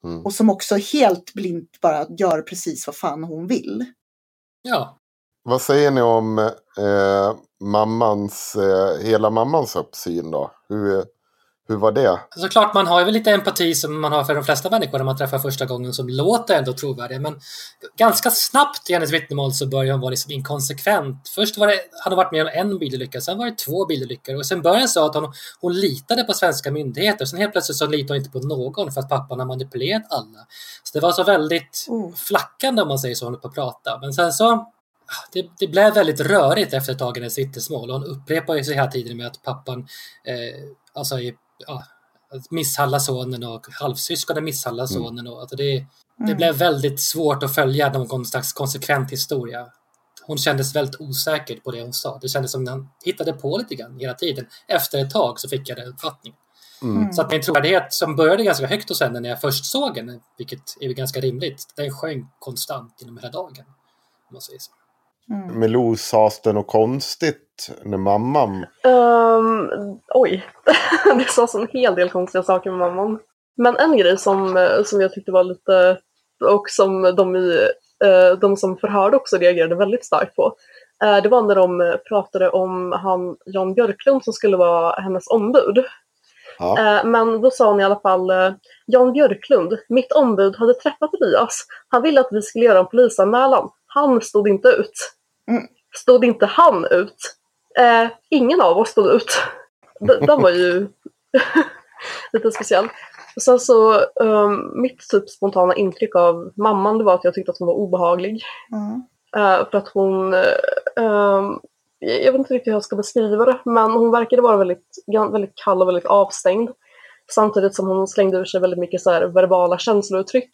Mm. Och som också helt blint bara gör precis vad fan hon vill. Ja. Vad säger ni om eh, mammans, eh, hela mammans uppsyn då? Hur, hur var det? Såklart, man har ju väl lite empati som man har för de flesta människor när man träffar första gången som låter ändå trovärdiga. Men ganska snabbt i hennes vittnemål så börjar hon vara liksom inkonsekvent. Först var det, hade hon varit med om en bilolycka, sen var det två bilolyckor och sen började hon säga att hon, hon litade på svenska myndigheter. Sen helt plötsligt så litade hon inte på någon för att pappan har manipulerat alla. Så det var så väldigt oh. flackande om man säger så, hon på att prata. Men sen så det, det, blev väldigt rörigt efter ett tag i hennes vittnesmål. Hon upprepar ju sig hela tiden med att pappan eh, alltså ja, misshandla sonen och halvsyskonen misshandla mm. sonen. Och, alltså det, det mm. blev väldigt svårt att följa någon slags konsekvent historia. Hon kändes väldigt osäker på det hon sa. Det kändes som att han hittade på lite grann hela tiden. Efter ett tag så fick jag den uppfattningen. Mm. Så att min trovärdighet som började ganska högt hos henne när jag först såg henne, vilket är ganska rimligt, den sjönk konstant genom hela dagen. Om man säger så. Mm. Melou, sades det något konstigt när mamman... Um, oj, det sades en hel del konstiga saker med mamman. Men en grej som, eh, som jag tyckte var lite, och som de, i, uh, de som förhörde också reagerade väldigt starkt på, uh, det var när de pratade om han Jan Björklund som skulle vara hennes ombud. Ja. Men då sa hon i alla fall, Jan Björklund, mitt ombud hade träffat Elias. Han ville att vi skulle göra en polisanmälan. Han stod inte ut. Stod inte han ut? Eh, ingen av oss stod ut. Den, den var ju lite speciell. Sen så, um, mitt typ spontana intryck av mamman det var att jag tyckte att hon var obehaglig. Mm. Uh, för att hon, um, jag vet inte riktigt hur jag ska beskriva det, men hon verkade vara väldigt, väldigt kall och väldigt avstängd. Samtidigt som hon slängde ur sig väldigt mycket så verbala känslouttryck.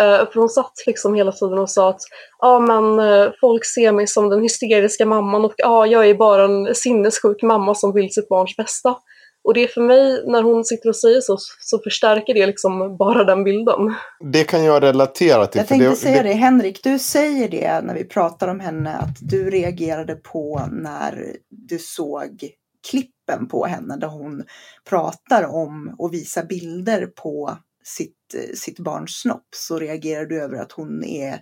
Uh, för hon satt liksom hela tiden och sa att ja ah, men uh, folk ser mig som den hysteriska mamman och ja ah, jag är bara en sinnessjuk mamma som vill sitt barns bästa. Och det är för mig, när hon sitter och säger så, så förstärker det liksom bara den bilden. Det kan jag relatera till. Jag tänkte det, säga det, Henrik, du säger det när vi pratar om henne, att du reagerade på när du såg klippen på henne där hon pratar om och visar bilder på sitt, sitt barns snopp så reagerar du över att hon är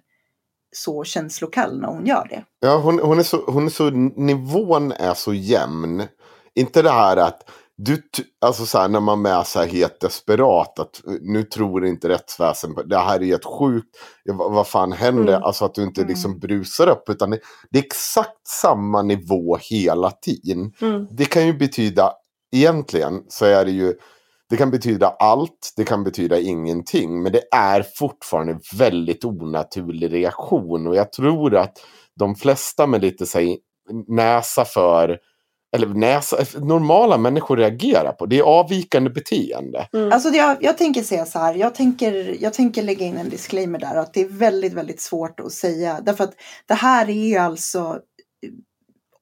så känslokall när hon gör det. Ja, hon, hon, är så, hon är så, nivån är så jämn. Inte det här att du, alltså så här, när man är så här helt desperat att nu tror inte rättsväsendet det här är helt sjukt. Vad, fan händer? Mm. Alltså att du inte liksom mm. brusar upp utan det, det, är exakt samma nivå hela tiden. Mm. Det kan ju betyda, egentligen så är det ju, det kan betyda allt, det kan betyda ingenting. Men det är fortfarande väldigt onaturlig reaktion och jag tror att de flesta med lite så här, näsa för eller näsa, normala människor reagerar på. Det är avvikande beteende. Mm. Alltså jag, jag tänker säga så här, jag tänker, jag tänker lägga in en disclaimer där att det är väldigt, väldigt svårt att säga. Därför att det här är ju alltså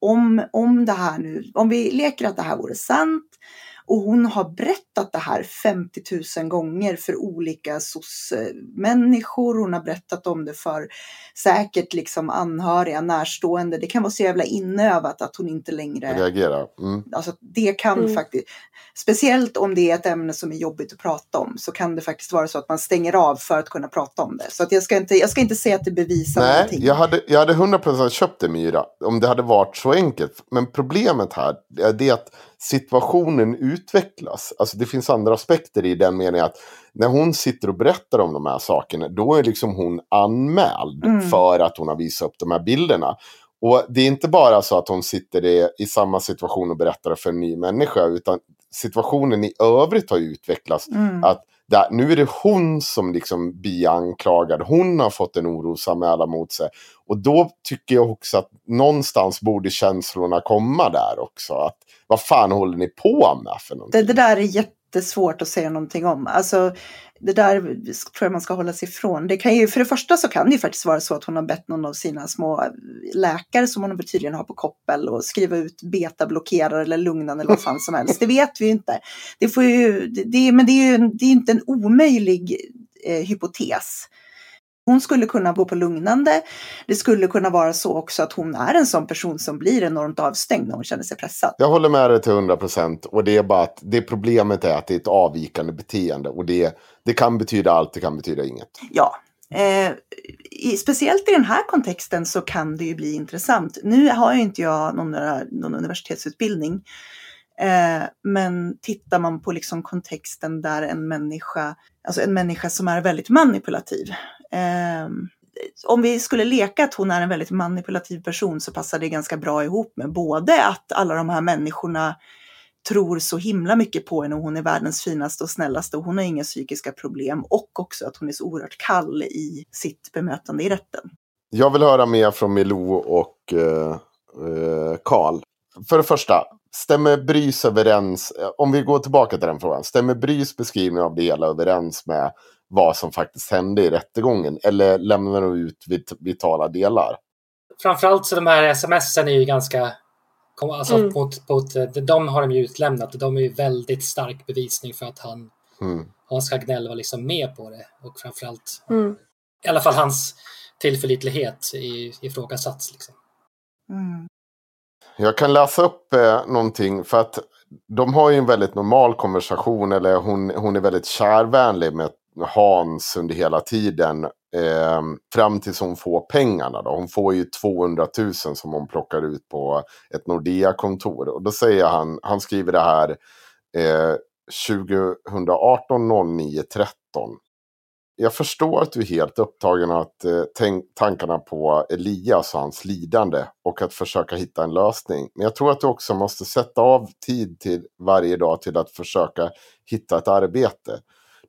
om, om det här nu, om vi leker att det här vore sant och hon har berättat det här 50 000 gånger för olika människor Hon har berättat om det för säkert liksom anhöriga, närstående. Det kan vara så jävla inövat att hon inte längre reagerar. Mm. Alltså det kan mm. faktiskt, speciellt om det är ett ämne som är jobbigt att prata om, så kan det faktiskt vara så att man stänger av för att kunna prata om det. Så att jag, ska inte, jag ska inte säga att det bevisar Nej, någonting. Jag hade, jag hade 100% köpt det Myra, om det hade varit så enkelt. Men problemet här är det att situationen utvecklas. Alltså det finns andra aspekter i den meningen att när hon sitter och berättar om de här sakerna, då är liksom hon anmäld mm. för att hon har visat upp de här bilderna. Och det är inte bara så att hon sitter i, i samma situation och berättar för en ny människa, utan situationen i övrigt har utvecklats. Mm. Att där, nu är det hon som liksom blir anklagad. Hon har fått en orosanmälan mot sig. Och då tycker jag också att någonstans borde känslorna komma där också. Att, vad fan håller ni på med för någonting? Det, det där är jättesvårt att säga någonting om. Alltså, det där tror jag man ska hålla sig ifrån. Det kan ju, för det första så kan det ju faktiskt vara så att hon har bett någon av sina små läkare som hon tydligen har på koppel och skriva ut betablockerare eller lugnande eller vad fan som helst. Det vet vi ju inte. Det får ju, det, men det är ju det är inte en omöjlig eh, hypotes. Hon skulle kunna gå på lugnande. Det skulle kunna vara så också att hon är en sån person som blir enormt avstängd när hon känner sig pressad. Jag håller med dig till 100 procent. Och det är bara att det problemet är att det är ett avvikande beteende. Och det, det kan betyda allt, det kan betyda inget. Ja. Eh, i, speciellt i den här kontexten så kan det ju bli intressant. Nu har ju inte jag någon, någon universitetsutbildning. Eh, men tittar man på liksom kontexten där en människa, alltså en människa som är väldigt manipulativ. Eh, om vi skulle leka att hon är en väldigt manipulativ person så passar det ganska bra ihop med både att alla de här människorna tror så himla mycket på henne och hon är världens finaste och snällaste och hon har inga psykiska problem och också att hon är så oerhört kall i sitt bemötande i rätten. Jag vill höra mer från Milou och eh, eh, Karl. Eh, för det första, stämmer Brys överens, om vi går tillbaka till den frågan, stämmer Brys beskrivning av det hela överens med vad som faktiskt hände i rättegången? Eller lämnar de ut vitala delar? Framförallt så de här smsen är ju ganska, alltså mm. mot, mot, de har de ju utlämnat de är ju väldigt stark bevisning för att han, mm. Hans Hagnell var liksom med på det och framförallt mm. i alla fall hans tillförlitlighet ifrågasatts. Liksom. Mm. Jag kan läsa upp eh, någonting för att de har ju en väldigt normal konversation eller hon, hon är väldigt kärvänlig med Hans under hela tiden. Eh, fram tills hon får pengarna. Då. Hon får ju 200 000 som hon plockar ut på ett Nordea-kontor. Och då säger han, han skriver det här eh, 2018 09 13 jag förstår att du är helt upptagen av att eh, tänk, tankarna på Elias och hans lidande och att försöka hitta en lösning. Men jag tror att du också måste sätta av tid till varje dag till att försöka hitta ett arbete.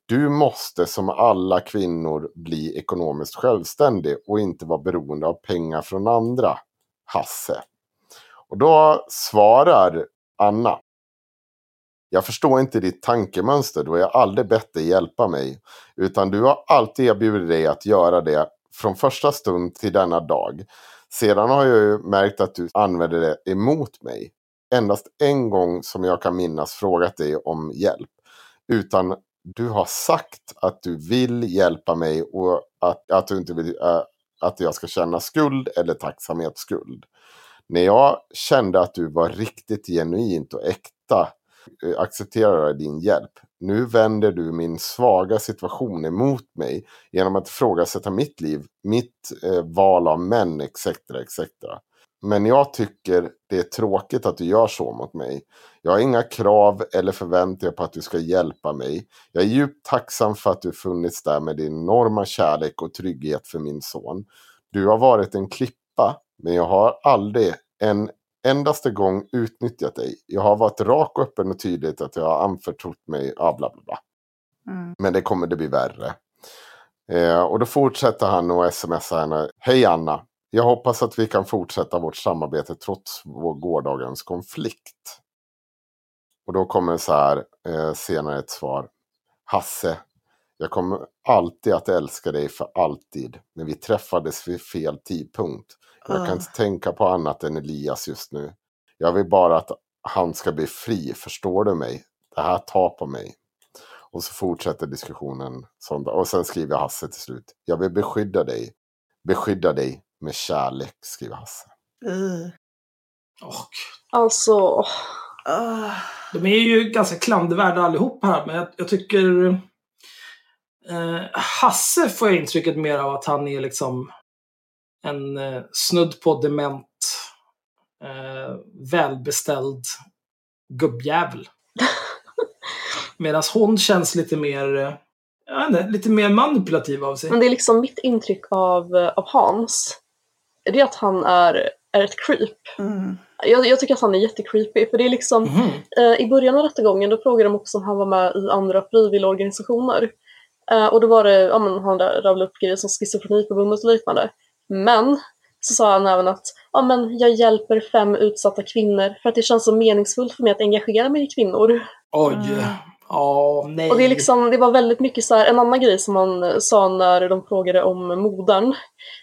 Du måste som alla kvinnor bli ekonomiskt självständig och inte vara beroende av pengar från andra. Hasse. Och då svarar Anna. Jag förstår inte ditt tankemönster då jag aldrig bett dig hjälpa mig. Utan du har alltid erbjudit dig att göra det från första stund till denna dag. Sedan har jag ju märkt att du använder det emot mig. Endast en gång som jag kan minnas frågat dig om hjälp. Utan du har sagt att du vill hjälpa mig och att, att du inte vill äh, att jag ska känna skuld eller tacksamhetsskuld. När jag kände att du var riktigt genuint och äkta Eh, accepterar jag din hjälp. Nu vänder du min svaga situation emot mig genom att ifrågasätta mitt liv, mitt eh, val av män etc. etc. Men jag tycker det är tråkigt att du gör så mot mig. Jag har inga krav eller förväntningar på att du ska hjälpa mig. Jag är djupt tacksam för att du funnits där med din enorma kärlek och trygghet för min son. Du har varit en klippa, men jag har aldrig en endaste gång utnyttjat dig. Jag har varit rak och öppen och tydligt att jag har anförtrott mig, ja, bla bla bla. Mm. Men det kommer det bli värre. Eh, och då fortsätter han och smsar henne. Hej Anna! Jag hoppas att vi kan fortsätta vårt samarbete trots vår gårdagens konflikt. Och då kommer så här eh, senare ett svar. Hasse, jag kommer alltid att älska dig för alltid. Men vi träffades vid fel tidpunkt. Jag kan Ah. inte tänka på annat än Elias just nu. Jag vill bara att han ska bli fri, förstår du mig? Det här tar på mig. Och så fortsätter diskussionen. Och sen skriver Hasse till slut. Jag vill beskydda dig. Beskydda dig med kärlek, skriver Hasse. Uh. Och Alltså, Ah. de är ju ganska klandervärda allihop här, men jag, jag tycker... Eh, Hasse får jag intrycket mer av att han är liksom en eh, snudd på dement, eh, välbeställd gubbjävel. Medan hon känns lite mer, eh, jag vet inte, lite mer manipulativ av sig. men det är liksom mitt intryck av, av Hans. Det är att han är, är ett creep. Mm. Jag, jag tycker att han är jättecreepy, för det är liksom Mhm. Eh, I början av rättegången då frågade de också om han var med i andra frivilligorganisationer. Eh, och då var det, ja men han rabblade upp grejer som Schizofreniförbundet och liknande. Men så sa han även att ja men jag hjälper fem utsatta kvinnor för att det känns så meningsfullt för mig att engagera mig i kvinnor. Oj. Mm. Ja, nej. Och det, är liksom, det var väldigt mycket så här, en annan grej som han eh, sa när de frågade om modern.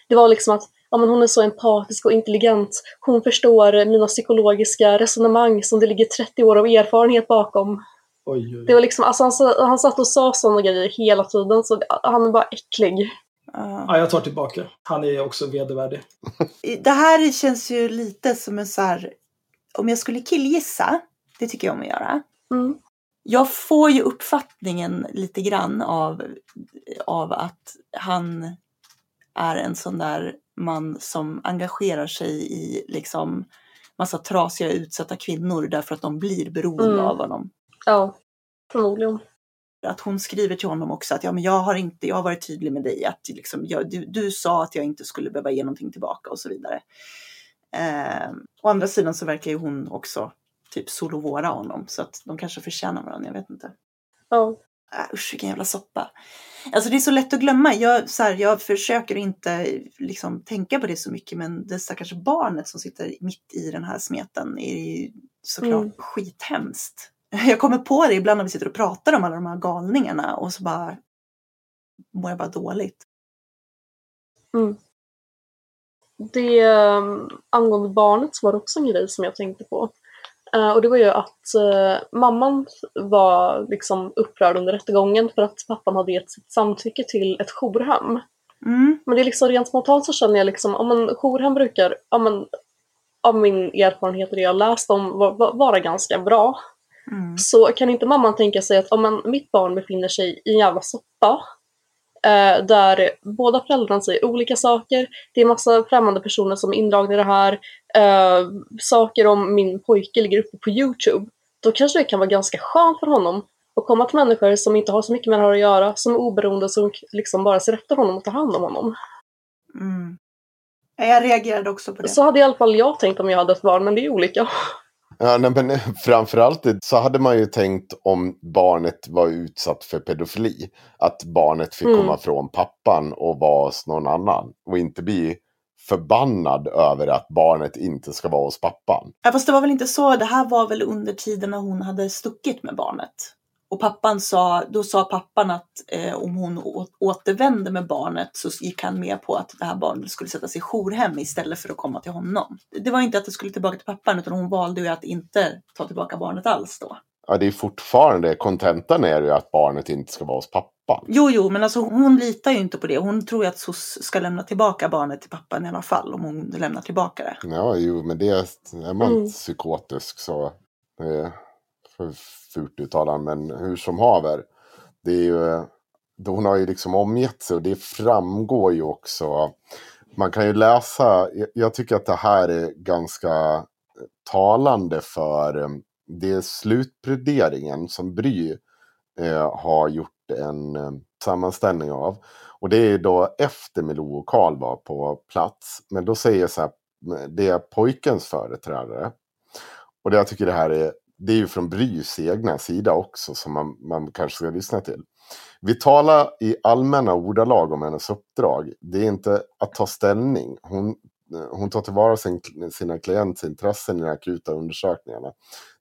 Det var liksom att ja, men hon är så empatisk och intelligent. Hon förstår mina psykologiska resonemang som det ligger 30 år av erfarenhet bakom. Oj, oj. Det var liksom, alltså han, han satt och sa sådana grejer hela tiden, så han är bara äcklig. Ah. Ja, jag tar tillbaka. Han är också vedervärdig. Det här känns ju lite som en så här, om jag skulle killgissa, det tycker jag om att göra. Mm. Jag får ju uppfattningen lite grann av, av att han är en sån där man som engagerar sig i liksom massa trasiga utsatta kvinnor därför att de blir beroende Mm. av honom. Ja, förmodligen. Att hon skriver till honom också att ja, men jag har inte, jag har varit tydlig med dig att liksom, jag, du, du sa att jag inte skulle behöva ge någonting tillbaka och så vidare. Eh, å andra sidan så verkar ju hon också typ solovåra honom så att de kanske förtjänar varandra, jag vet inte. Ja. Äh, usch vilken jävla soppa. Alltså det är så lätt att glömma. Jag, så här, jag försöker inte liksom, tänka på det så mycket men det stackars barnet som sitter mitt i den här smeten är ju såklart Mm. skithemskt. Jag kommer på det ibland när vi sitter och pratar om alla de här galningarna och så bara mår jag bara dåligt. Det, um, angående barnet så var det också en grej som jag tänkte på. Eh, och det var ju att eh, mamman var liksom upprörd under rättegången för att pappan hade gett sitt samtycke till ett jourhem. Mm. Men det är liksom rent spontant så känner jag liksom, om en jourhem brukar, ja men, av min erfarenhet och det jag läst om, va- va- vara ganska bra. Mm. Så kan inte mamman tänka sig att om man, mitt barn befinner sig i en jävla soppa eh, där båda föräldrarna säger olika saker, det är massa främmande personer som är indragna i det här, eh, saker om min pojke ligger uppe på Youtube, då kanske det kan vara ganska skönt för honom att komma till människor som inte har så mycket med det här att göra, som är oberoende, som liksom bara ser efter honom och tar hand om honom. Mm. Ja, Jag reagerade också på det. Så hade i alla fall jag tänkt om jag hade ett barn, men det är olika. Ja, nej, men framförallt så hade man ju tänkt om barnet var utsatt för pedofili. Att barnet fick Mm. komma från pappan och vara hos någon annan. Och inte bli förbannad över att barnet inte ska vara hos pappan. Ja, fast det var väl inte så. Det här var väl under tiden när hon hade stuckit med barnet. Och pappan sa, då sa pappan att eh, om hon återvände med barnet så gick han med på att det här barnet skulle sättas i jourhem istället för att komma till honom. Det var inte att det skulle tillbaka till pappan utan hon valde ju att inte ta tillbaka barnet alls då. Ja, det är fortfarande, kontentan är ju att barnet inte ska vara hos pappan. Jo, jo, men alltså hon litar ju inte på det. Hon tror ju att SOS ska lämna tillbaka barnet till pappan i alla fall om hon lämnar tillbaka det. Ja, jo, men det är man Mm. psykotisk så. För fult uttalande, men hur som haver. Det är ju, hon har ju liksom omgett sig och det framgår ju också. Man kan ju läsa, jag- tycker att det här är ganska eh, talande för eh, det är slutpläderingen som Bry eh, har gjort en eh, sammanställning av. Och det är då efter Milou och Karl var på plats. Men då säger så här, det är pojkens företrädare. Och det jag tycker det här är, det är ju från Brys egna sida också som man, man kanske ska lyssna till. Vi talar i allmänna ordalag om hennes uppdrag. Det är inte att ta ställning. Hon, hon tar tillvara sin, sina klienters intressen i de akuta undersökningarna.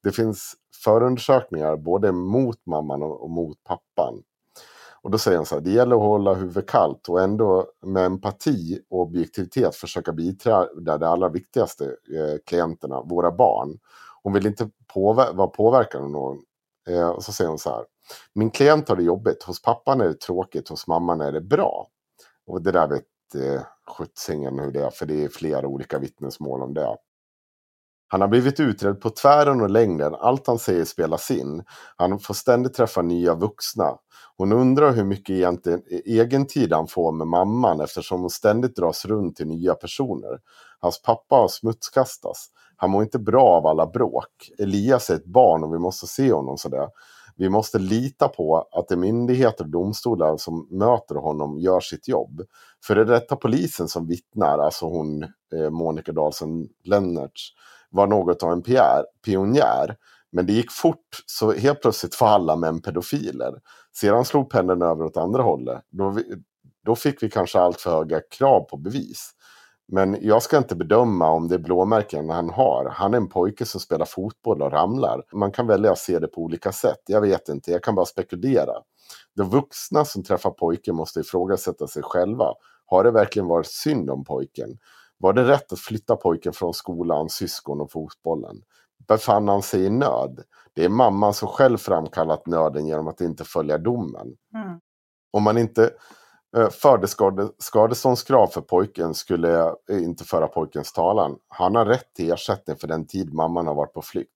Det finns förundersökningar både mot mamman och, och mot pappan. Och då säger hon så här, det gäller att hålla huvudet kallt och ändå med empati och objektivitet försöka biträda de allra viktigaste eh, klienterna, våra barn. Hon vill inte påver- vara påverkad av någon. Eh, och så säger hon så här, min klient har det jobbigt, hos pappan är det tråkigt, hos mamman är det bra. Och det där vet eh, skjutsingen hur det är, för det är flera olika vittnesmål om det. Han har blivit utredd på tvären och längden. Allt han säger spelas in. Han får ständigt träffa nya vuxna. Hon undrar hur mycket egentligen e-, egen tid han får med mamman eftersom hon ständigt dras runt till nya personer. Hans pappa har smutskastats. Han mår inte bra av alla bråk. Elias är ett barn och vi måste se honom sådär. Vi måste lita på att de myndigheter och domstolar som möter honom gör sitt jobb. För det detta polisen som vittnar, alltså hon eh, Monica Dahlsen Lennertz, var något av en PR, pionjär. Men det gick fort, så helt plötsligt var alla män pedofiler. Sedan slog pendeln över åt andra hållet. Då, vi, då fick vi kanske allt för höga krav på bevis. Men jag ska inte bedöma om det är blåmärken han har. Han är en pojke som spelar fotboll och ramlar. Man kan välja att se det på olika sätt. Jag vet inte, jag kan bara spekulera. De vuxna som träffar pojken måste ifrågasätta sig själva. Har det verkligen varit synd om pojken? Var det rätt att flytta pojken från skolan, syskon och fotbollen? Befann han sig i nöd? Det är mamman som själv framkallat nöden genom att inte följa domen. Mm. Om man inte Eh, Fördeskadeståndskrav för pojken skulle eh, inte föra pojkens talan. Han har rätt till ersättning för den tid mamman har varit på flykt.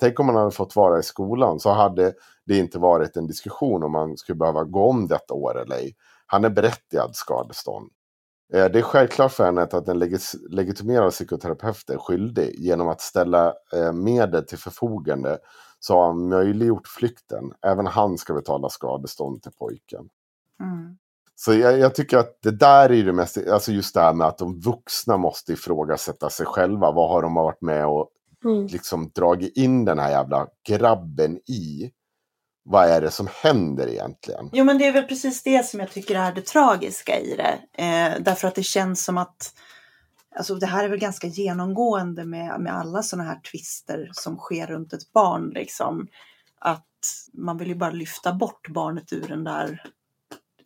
Tänk om han hade fått vara i skolan så hade det inte varit en diskussion om man skulle behöva gå om detta år eller ej. Han är berättigad skadestånd. Eh, det är självklart för henne att en legitimerad psykoterapeut är skyldig genom att ställa medel till förfogande så har han möjliggjort flykten. Även han ska betala skadestånd till pojken. Mm. Så jag, jag tycker att det där är det mest, alltså just det här med att de vuxna måste ifrågasätta sig själva. Vad har de varit med och Mm. liksom dragit in den här jävla grabben i? Vad är det som händer egentligen? Jo, men det är väl precis det som jag tycker är det tragiska i det. Eh, därför att det känns som att Alltså det här är väl ganska genomgående med, med alla sådana här tvister som sker runt ett barn. Liksom. Att man vill ju bara lyfta bort barnet ur, den där,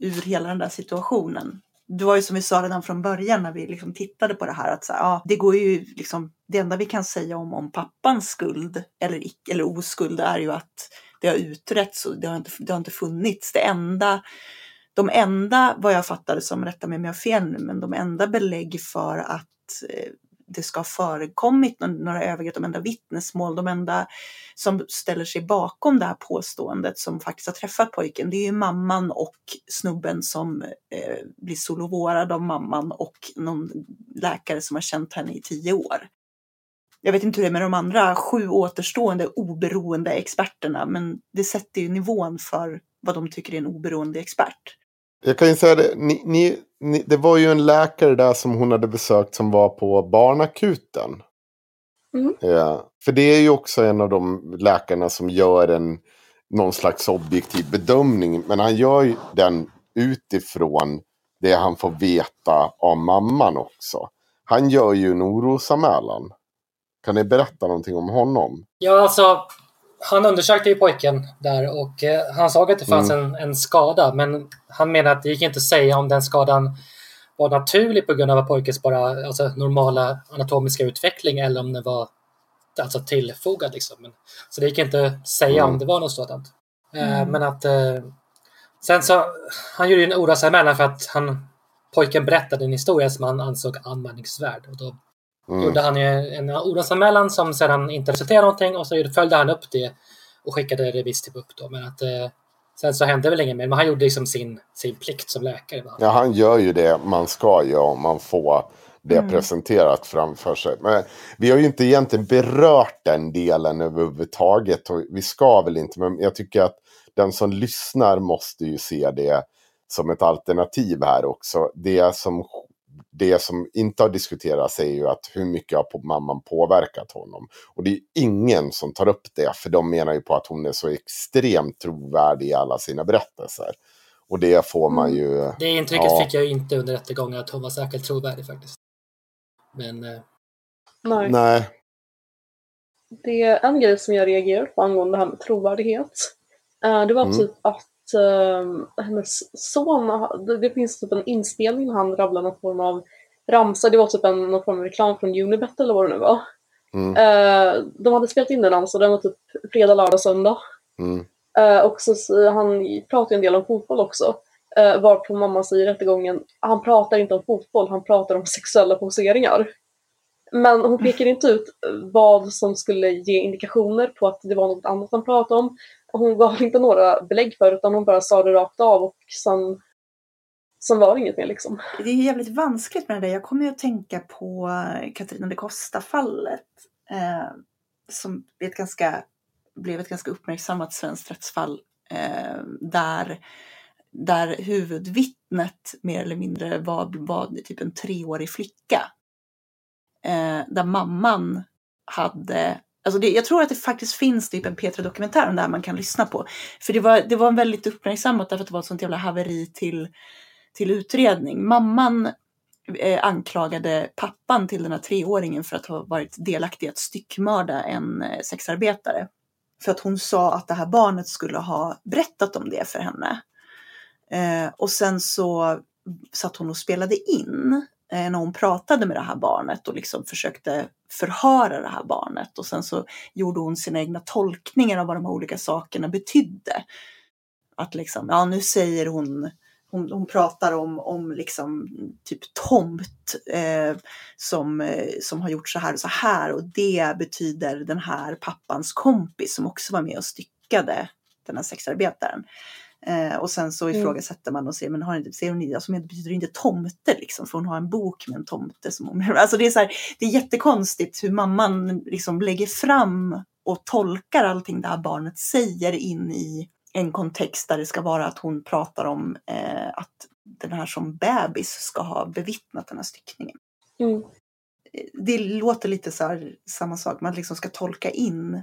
ur hela den där situationen. Det var ju som vi sa redan från början när vi liksom tittade på det här. att så, här, ja, Det går ju liksom, det enda vi kan säga om, om pappans skuld eller, eller oskuld är ju att det har utretts och det har inte, det har inte funnits. Det enda, de enda, vad jag fattade som, rätta mig om jag har fel nu, men de enda belägg för att eh, det ska ha förekommit några övergrepp, de enda vittnesmål, de enda som ställer sig bakom det här påståendet som faktiskt har träffat pojken, det är ju mamman och snubben som eh, blir solovårad av mamman och någon läkare som har känt henne i tio år. Jag vet inte hur det är med de andra sju återstående oberoende experterna, men det sätter ju nivån för vad de tycker är en oberoende expert. Jag kan ju säga det, ni, ni, ni, det var ju en läkare där som hon hade besökt som var på barnakuten. Mm. Ja, för det är ju också en av de läkarna som gör en någon slags objektiv bedömning. Men han gör ju den utifrån det han får veta av mamman också. Han gör ju en orosanmälan. Kan ni berätta någonting om honom? Ja, alltså han undersökte ju pojken där och eh, han såg att det fanns en, en skada, men han menar att det gick inte att säga om den skadan var naturlig på grund av pojkens bara alltså, normala anatomiska utveckling eller om den var alltså, tillfogad. Liksom. Men, så det gick inte att säga Mm. om det var något sådant. Eh, men att eh, sen så, han gjorde ju en orosanmälan för att han, pojken berättade en historia som han ansåg anmärkningsvärd. Och då Mm. gjorde han ju en orosanmälan som sedan inte resulterade någonting och så följde han upp det och skickade remiss till BUP då. Men att eh, sen så hände väl inget mer. Men han gjorde liksom sin, sin plikt som läkare. va? Ja, han gör ju det man ska göra om man får det Mm. presenterat framför sig. Men vi har ju inte egentligen berört den delen överhuvudtaget. Och vi ska väl inte, men jag tycker att den som lyssnar måste ju se det som ett alternativ här också. Det som, det som inte har diskuterats är ju att hur mycket har på- mamman påverkat honom. Och det är ingen som tar upp det, för de menar ju på att hon är så extremt trovärdig i alla sina berättelser. Och det får man ju... Det intrycket Ja. fick jag ju inte under rättegången att hon var särskilt trovärdig faktiskt. Men eh, Nej. Nej. Det är en grej som jag reagerar på angående det här med trovärdighet. Eh, Det var Mm. typ att eh, hennes son, det, det finns typ en inspelning när han rabblar någon form av ramsa. Det var typ en, någon form av reklam från Unibet eller vad det nu var. Mm. Eh, de hade spelat in den alltså, den var typ fredag, lördag, söndag. Mm. Eh, och så, så, han pratar ju en del om fotboll också. Uh, varpå mamma säger i rättegången, han pratar inte om fotboll, han pratar om sexuella poseringar. Men hon pekar inte ut vad som skulle ge indikationer på att det var något annat han pratade om. Hon gav inte några belägg för utan hon bara sa det rakt av och sen, sen var det inget mer liksom. Det är jävligt vanskligt med det där. Jag kommer ju att tänka på eh, Katarina de Costa-fallet. Eh, som är ett ganska, blev ett ganska uppmärksammat svenskt rättsfall. Eh, där, där huvudvittnet mer eller mindre var, var typ en treårig flicka. Eh, där mamman hade Alltså det, jag tror att det faktiskt finns typ en Petra-dokumentär om det här man kan lyssna på. För det var, det var en väldigt uppmärksammat därför att det var ett sånt jävla haveri till, till utredning. Mamman eh, anklagade pappan till den här treåringen för att ha varit delaktig i att styckmörda en eh, sexarbetare. För att hon sa att det här barnet skulle ha berättat om det för henne. Eh, och sen så satt hon och spelade in Eh, när hon pratade med det här barnet och liksom försökte förhöra det här barnet. Och sen så gjorde hon sina egna tolkningar av vad de här olika sakerna betydde. Att liksom, ja nu säger hon hon, hon pratar om, om liksom typ tomt eh, som, eh, som har gjort så här och så här och det betyder den här pappans kompis som också var med och styckade den här sexarbetaren. Eh, och sen så Mm. ifrågasätter man och säger, men har inte, säger hon, alltså, men det betyder inte tomte liksom, för hon har en bok med en tomte som hon, alltså det är så här, det är jättekonstigt hur mamman liksom lägger fram och tolkar allting det här barnet säger in i en kontext där det ska vara att hon pratar om eh, att den här som bebis ska ha bevittnat den här styckningen. Mm. Det låter lite så här, samma sak, man liksom ska tolka in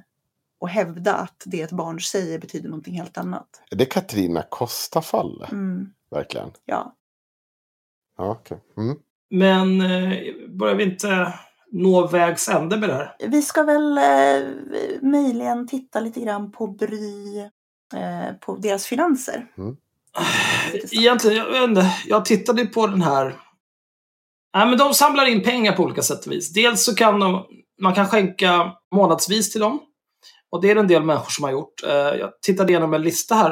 och hävda att det ett barn säger betyder någonting helt annat. Är det Katrina Costa-fall? Mm, Verkligen. ja. Ja, okej. Mm. Men eh, börjar vi inte nå vägs ände med det här? Vi ska väl eh, möjligen titta lite grann på Bry, eh, på deras finanser. Snabbt. Egentligen, jag vet inte. Jag tittade på den här. Nej, men de samlar in pengar på olika sätt och vis. Dels så kan de, man kan skänka månadsvis till dem. Och det är en del människor som har gjort. Eh, Jag tittade igenom en lista här.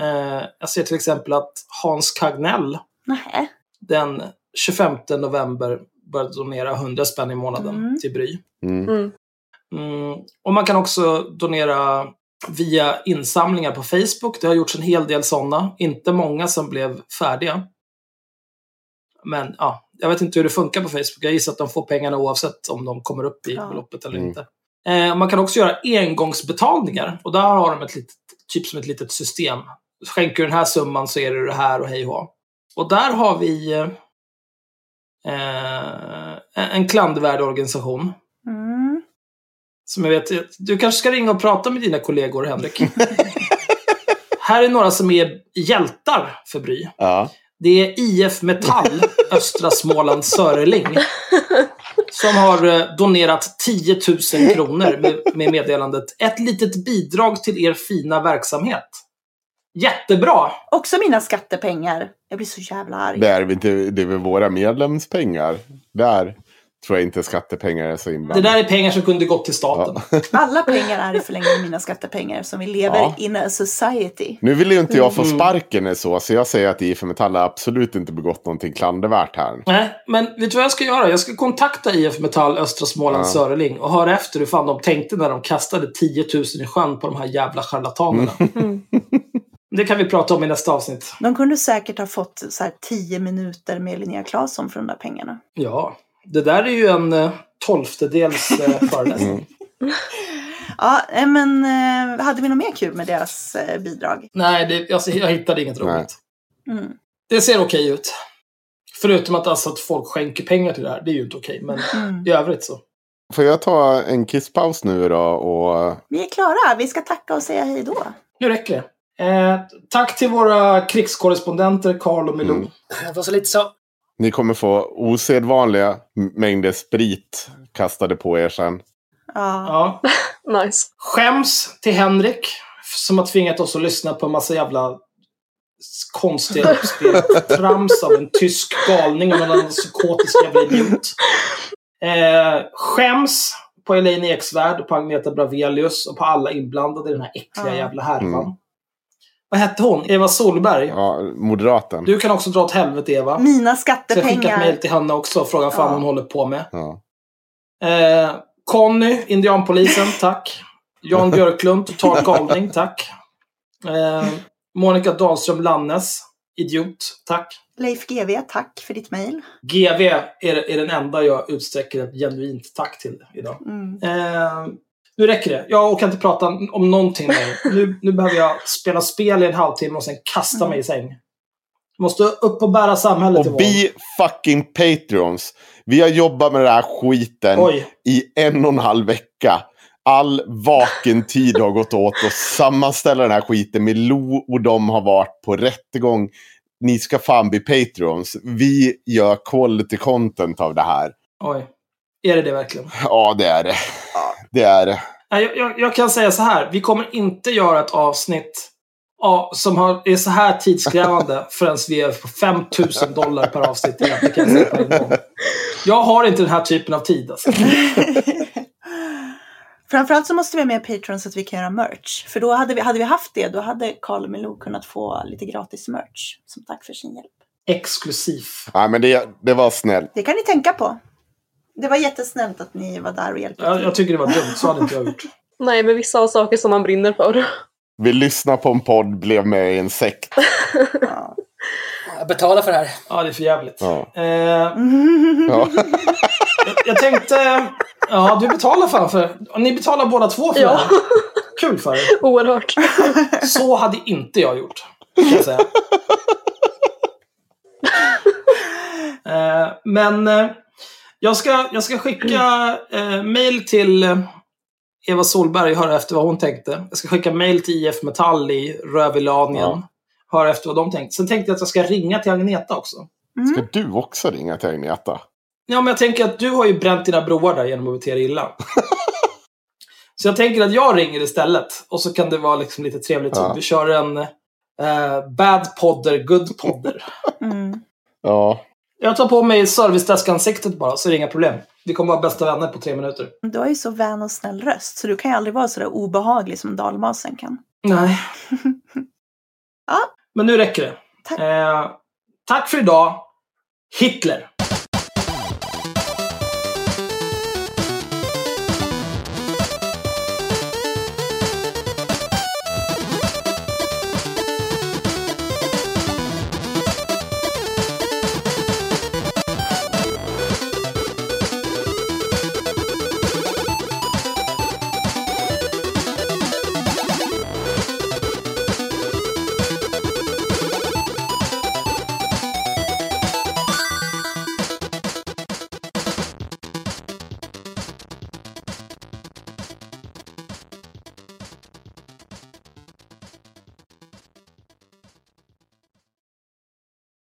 Eh, Jag ser till exempel att Hans Kagnell Nähä. den 25 november började donera 100 spänn i månaden Mm. till Bry. Mm. Mm. Mm. Och man kan också donera via insamlingar på Facebook. Det har gjorts en hel del sådana. Inte många som blev färdiga. Men ja, jag vet inte hur det funkar på Facebook. Jag gissar att de får pengarna oavsett om de kommer upp i Ja. beloppet eller Mm. inte. Eh, man kan också göra engångsbetalningar. Och där har de ett litet, typ som ett litet system. Skänker du den här summan så är det det här och hej och. Och där har vi eh, en klandervärd organisation. Mm. Som jag vet, du kanske ska ringa och prata med dina kollegor, Henrik. Här är några som är hjältar för Bry. Ja. Det är IF Metall, Östra Småland Söreling. Som har eh, donerat 10 000 kronor med, med meddelandet Ett litet bidrag till er fina verksamhet. Jättebra! Också mina skattepengar. Jag blir så jävla arg. Det är, inte, det är väl våra medlemspengar. Där tror jag inte skattepengar är så Det inblandade. där är pengar som kunde gått till staten. Alla pengar är i förlängningen mina skattepengar som vi lever Ja. in a society. Nu vill ju inte jag få Mm. sparken eller så, så jag säger att IF Metall har absolut inte begått någonting klandervärt här. Nej, men vet du vad jag ska göra? Jag ska kontakta IF Metall Östra Småland Ja. Söreling och höra efter hur fan de tänkte när de kastade 10 000 i sjön på de här jävla charlatanerna. Mm. Det kan vi prata om i nästa avsnitt. De kunde säkert ha fått så här tio minuter med Linnea Claesson för de där pengarna. Ja, det där är ju en eh, tolftedels eh, föreläsning. Ja, eh, men hade vi något mer kul med deras bidrag? Nej, det, alltså, jag hittade inget roligt. Mm. Det ser okej ut. Förutom att, alltså, att folk skänker pengar till det här. Det är ju inte okej. Men Mm. i övrigt så. Får jag ta en kisspaus nu då? Och... Vi är klara. Vi ska tacka och säga hej då. Nu räcker det. Eh, tack till våra krigskorrespondenter Karl och Milou. Mm. Det var så lite så. Ni kommer få osedvanliga mängder sprit kastade på er sen. Ja. Ja. Nice. Skäms till Henrik som har tvingat oss att lyssna på en massa jävla konstiga uppspel. Trams av en tysk galning och en psykotisk jävla idiot. Eh, skäms på Elaine Eksvärd och på Agneta Bravelius och på alla inblandade i den här äckliga Ja. jävla härvan. Mm. Vad hette hon? Eva Solberg? Ja, moderaten. Du kan också dra åt helvete Eva. Mina Så jag skickar ett mejl till henne också och frågar vad fan Ja. hon håller på med. Ja. Eh, Conny, indianpolisen, tack. Jan Björklund, total galning, tack. Eh, Monica Dahlström Lannes, idiot, tack. Leif GW, tack för ditt mejl. GV är, är den enda jag utsträcker ett genuint tack till idag. Mm. Eh, nu räcker det. Jag orkar inte prata om någonting mer. Nu, nu behöver jag spela spel i en halvtimme och sen kasta mig i säng. Jag måste upp och bära samhället Och be fucking Patreons. Vi har jobbat med den här skiten Oj. i en och en halv vecka. All vaken tid har gått åt att sammanställa den här skiten. med Lo och de har varit på rättegång. Ni ska fan bli Patreons. Vi gör quality content av det här. Oj. Är det det verkligen? Ja, det är det. Det är det. Jag, jag, jag kan säga så här. Vi kommer inte göra ett avsnitt ja, som har, är så här tidskrävande förrän vi är på 5000 dollar per avsnitt. igen. Det kan jag säga. Jag har inte den här typen av tid. Alltså. Framförallt så måste vi ha med Patreon så att vi kan göra merch. För då hade vi, hade vi haft det, då hade Carl och Milou kunnat få lite gratis merch. Som tack för sin hjälp. Exklusiv. Nej, men det, det var snällt. Det kan ni tänka på. Det var jättesnällt att ni var där och hjälpte Jag, till. jag tycker det var dumt. Så hade inte jag gjort. Nej, men vissa har saker som man brinner för. Vi lyssnade på en podd, blev med i en sekt. Ja. Jag betalar för det här. Ja, det är för jävligt. Ja. Eh, Ja. jag, jag tänkte... Ja, du betalar fan för... Ni betalar båda två för det Ja, här. Kul för er. oerhört. Så hade inte jag gjort. Kan jag säga. Eh, men eh, jag, ska, jag ska skicka eh, mail till eh, Eva Solberg och höra efter vad hon tänkte. Jag ska skicka mail till IF Metall i Rövilanien. Ja. Höra efter vad de tänkte. Sen tänkte jag att jag ska ringa till Agneta också. Ska du också ringa till Agneta? Ja, men jag tänker att du har ju bränt dina broar där genom att bete dig illa. så jag tänker att jag ringer istället. Och så kan det vara liksom lite trevligt. Ja. Vi kör en eh, bad podder, good podder. Mm. Ja. Jag tar på mig servicedesk-ansiktet bara, så är det inga problem. Vi kommer vara bästa vänner på tre minuter. Du har ju så vän och snäll röst så du kan ju aldrig vara så där obehaglig som dalmasen kan. Nej. Ja. Men nu räcker det. Tack. Eh, tack för idag. Hitler.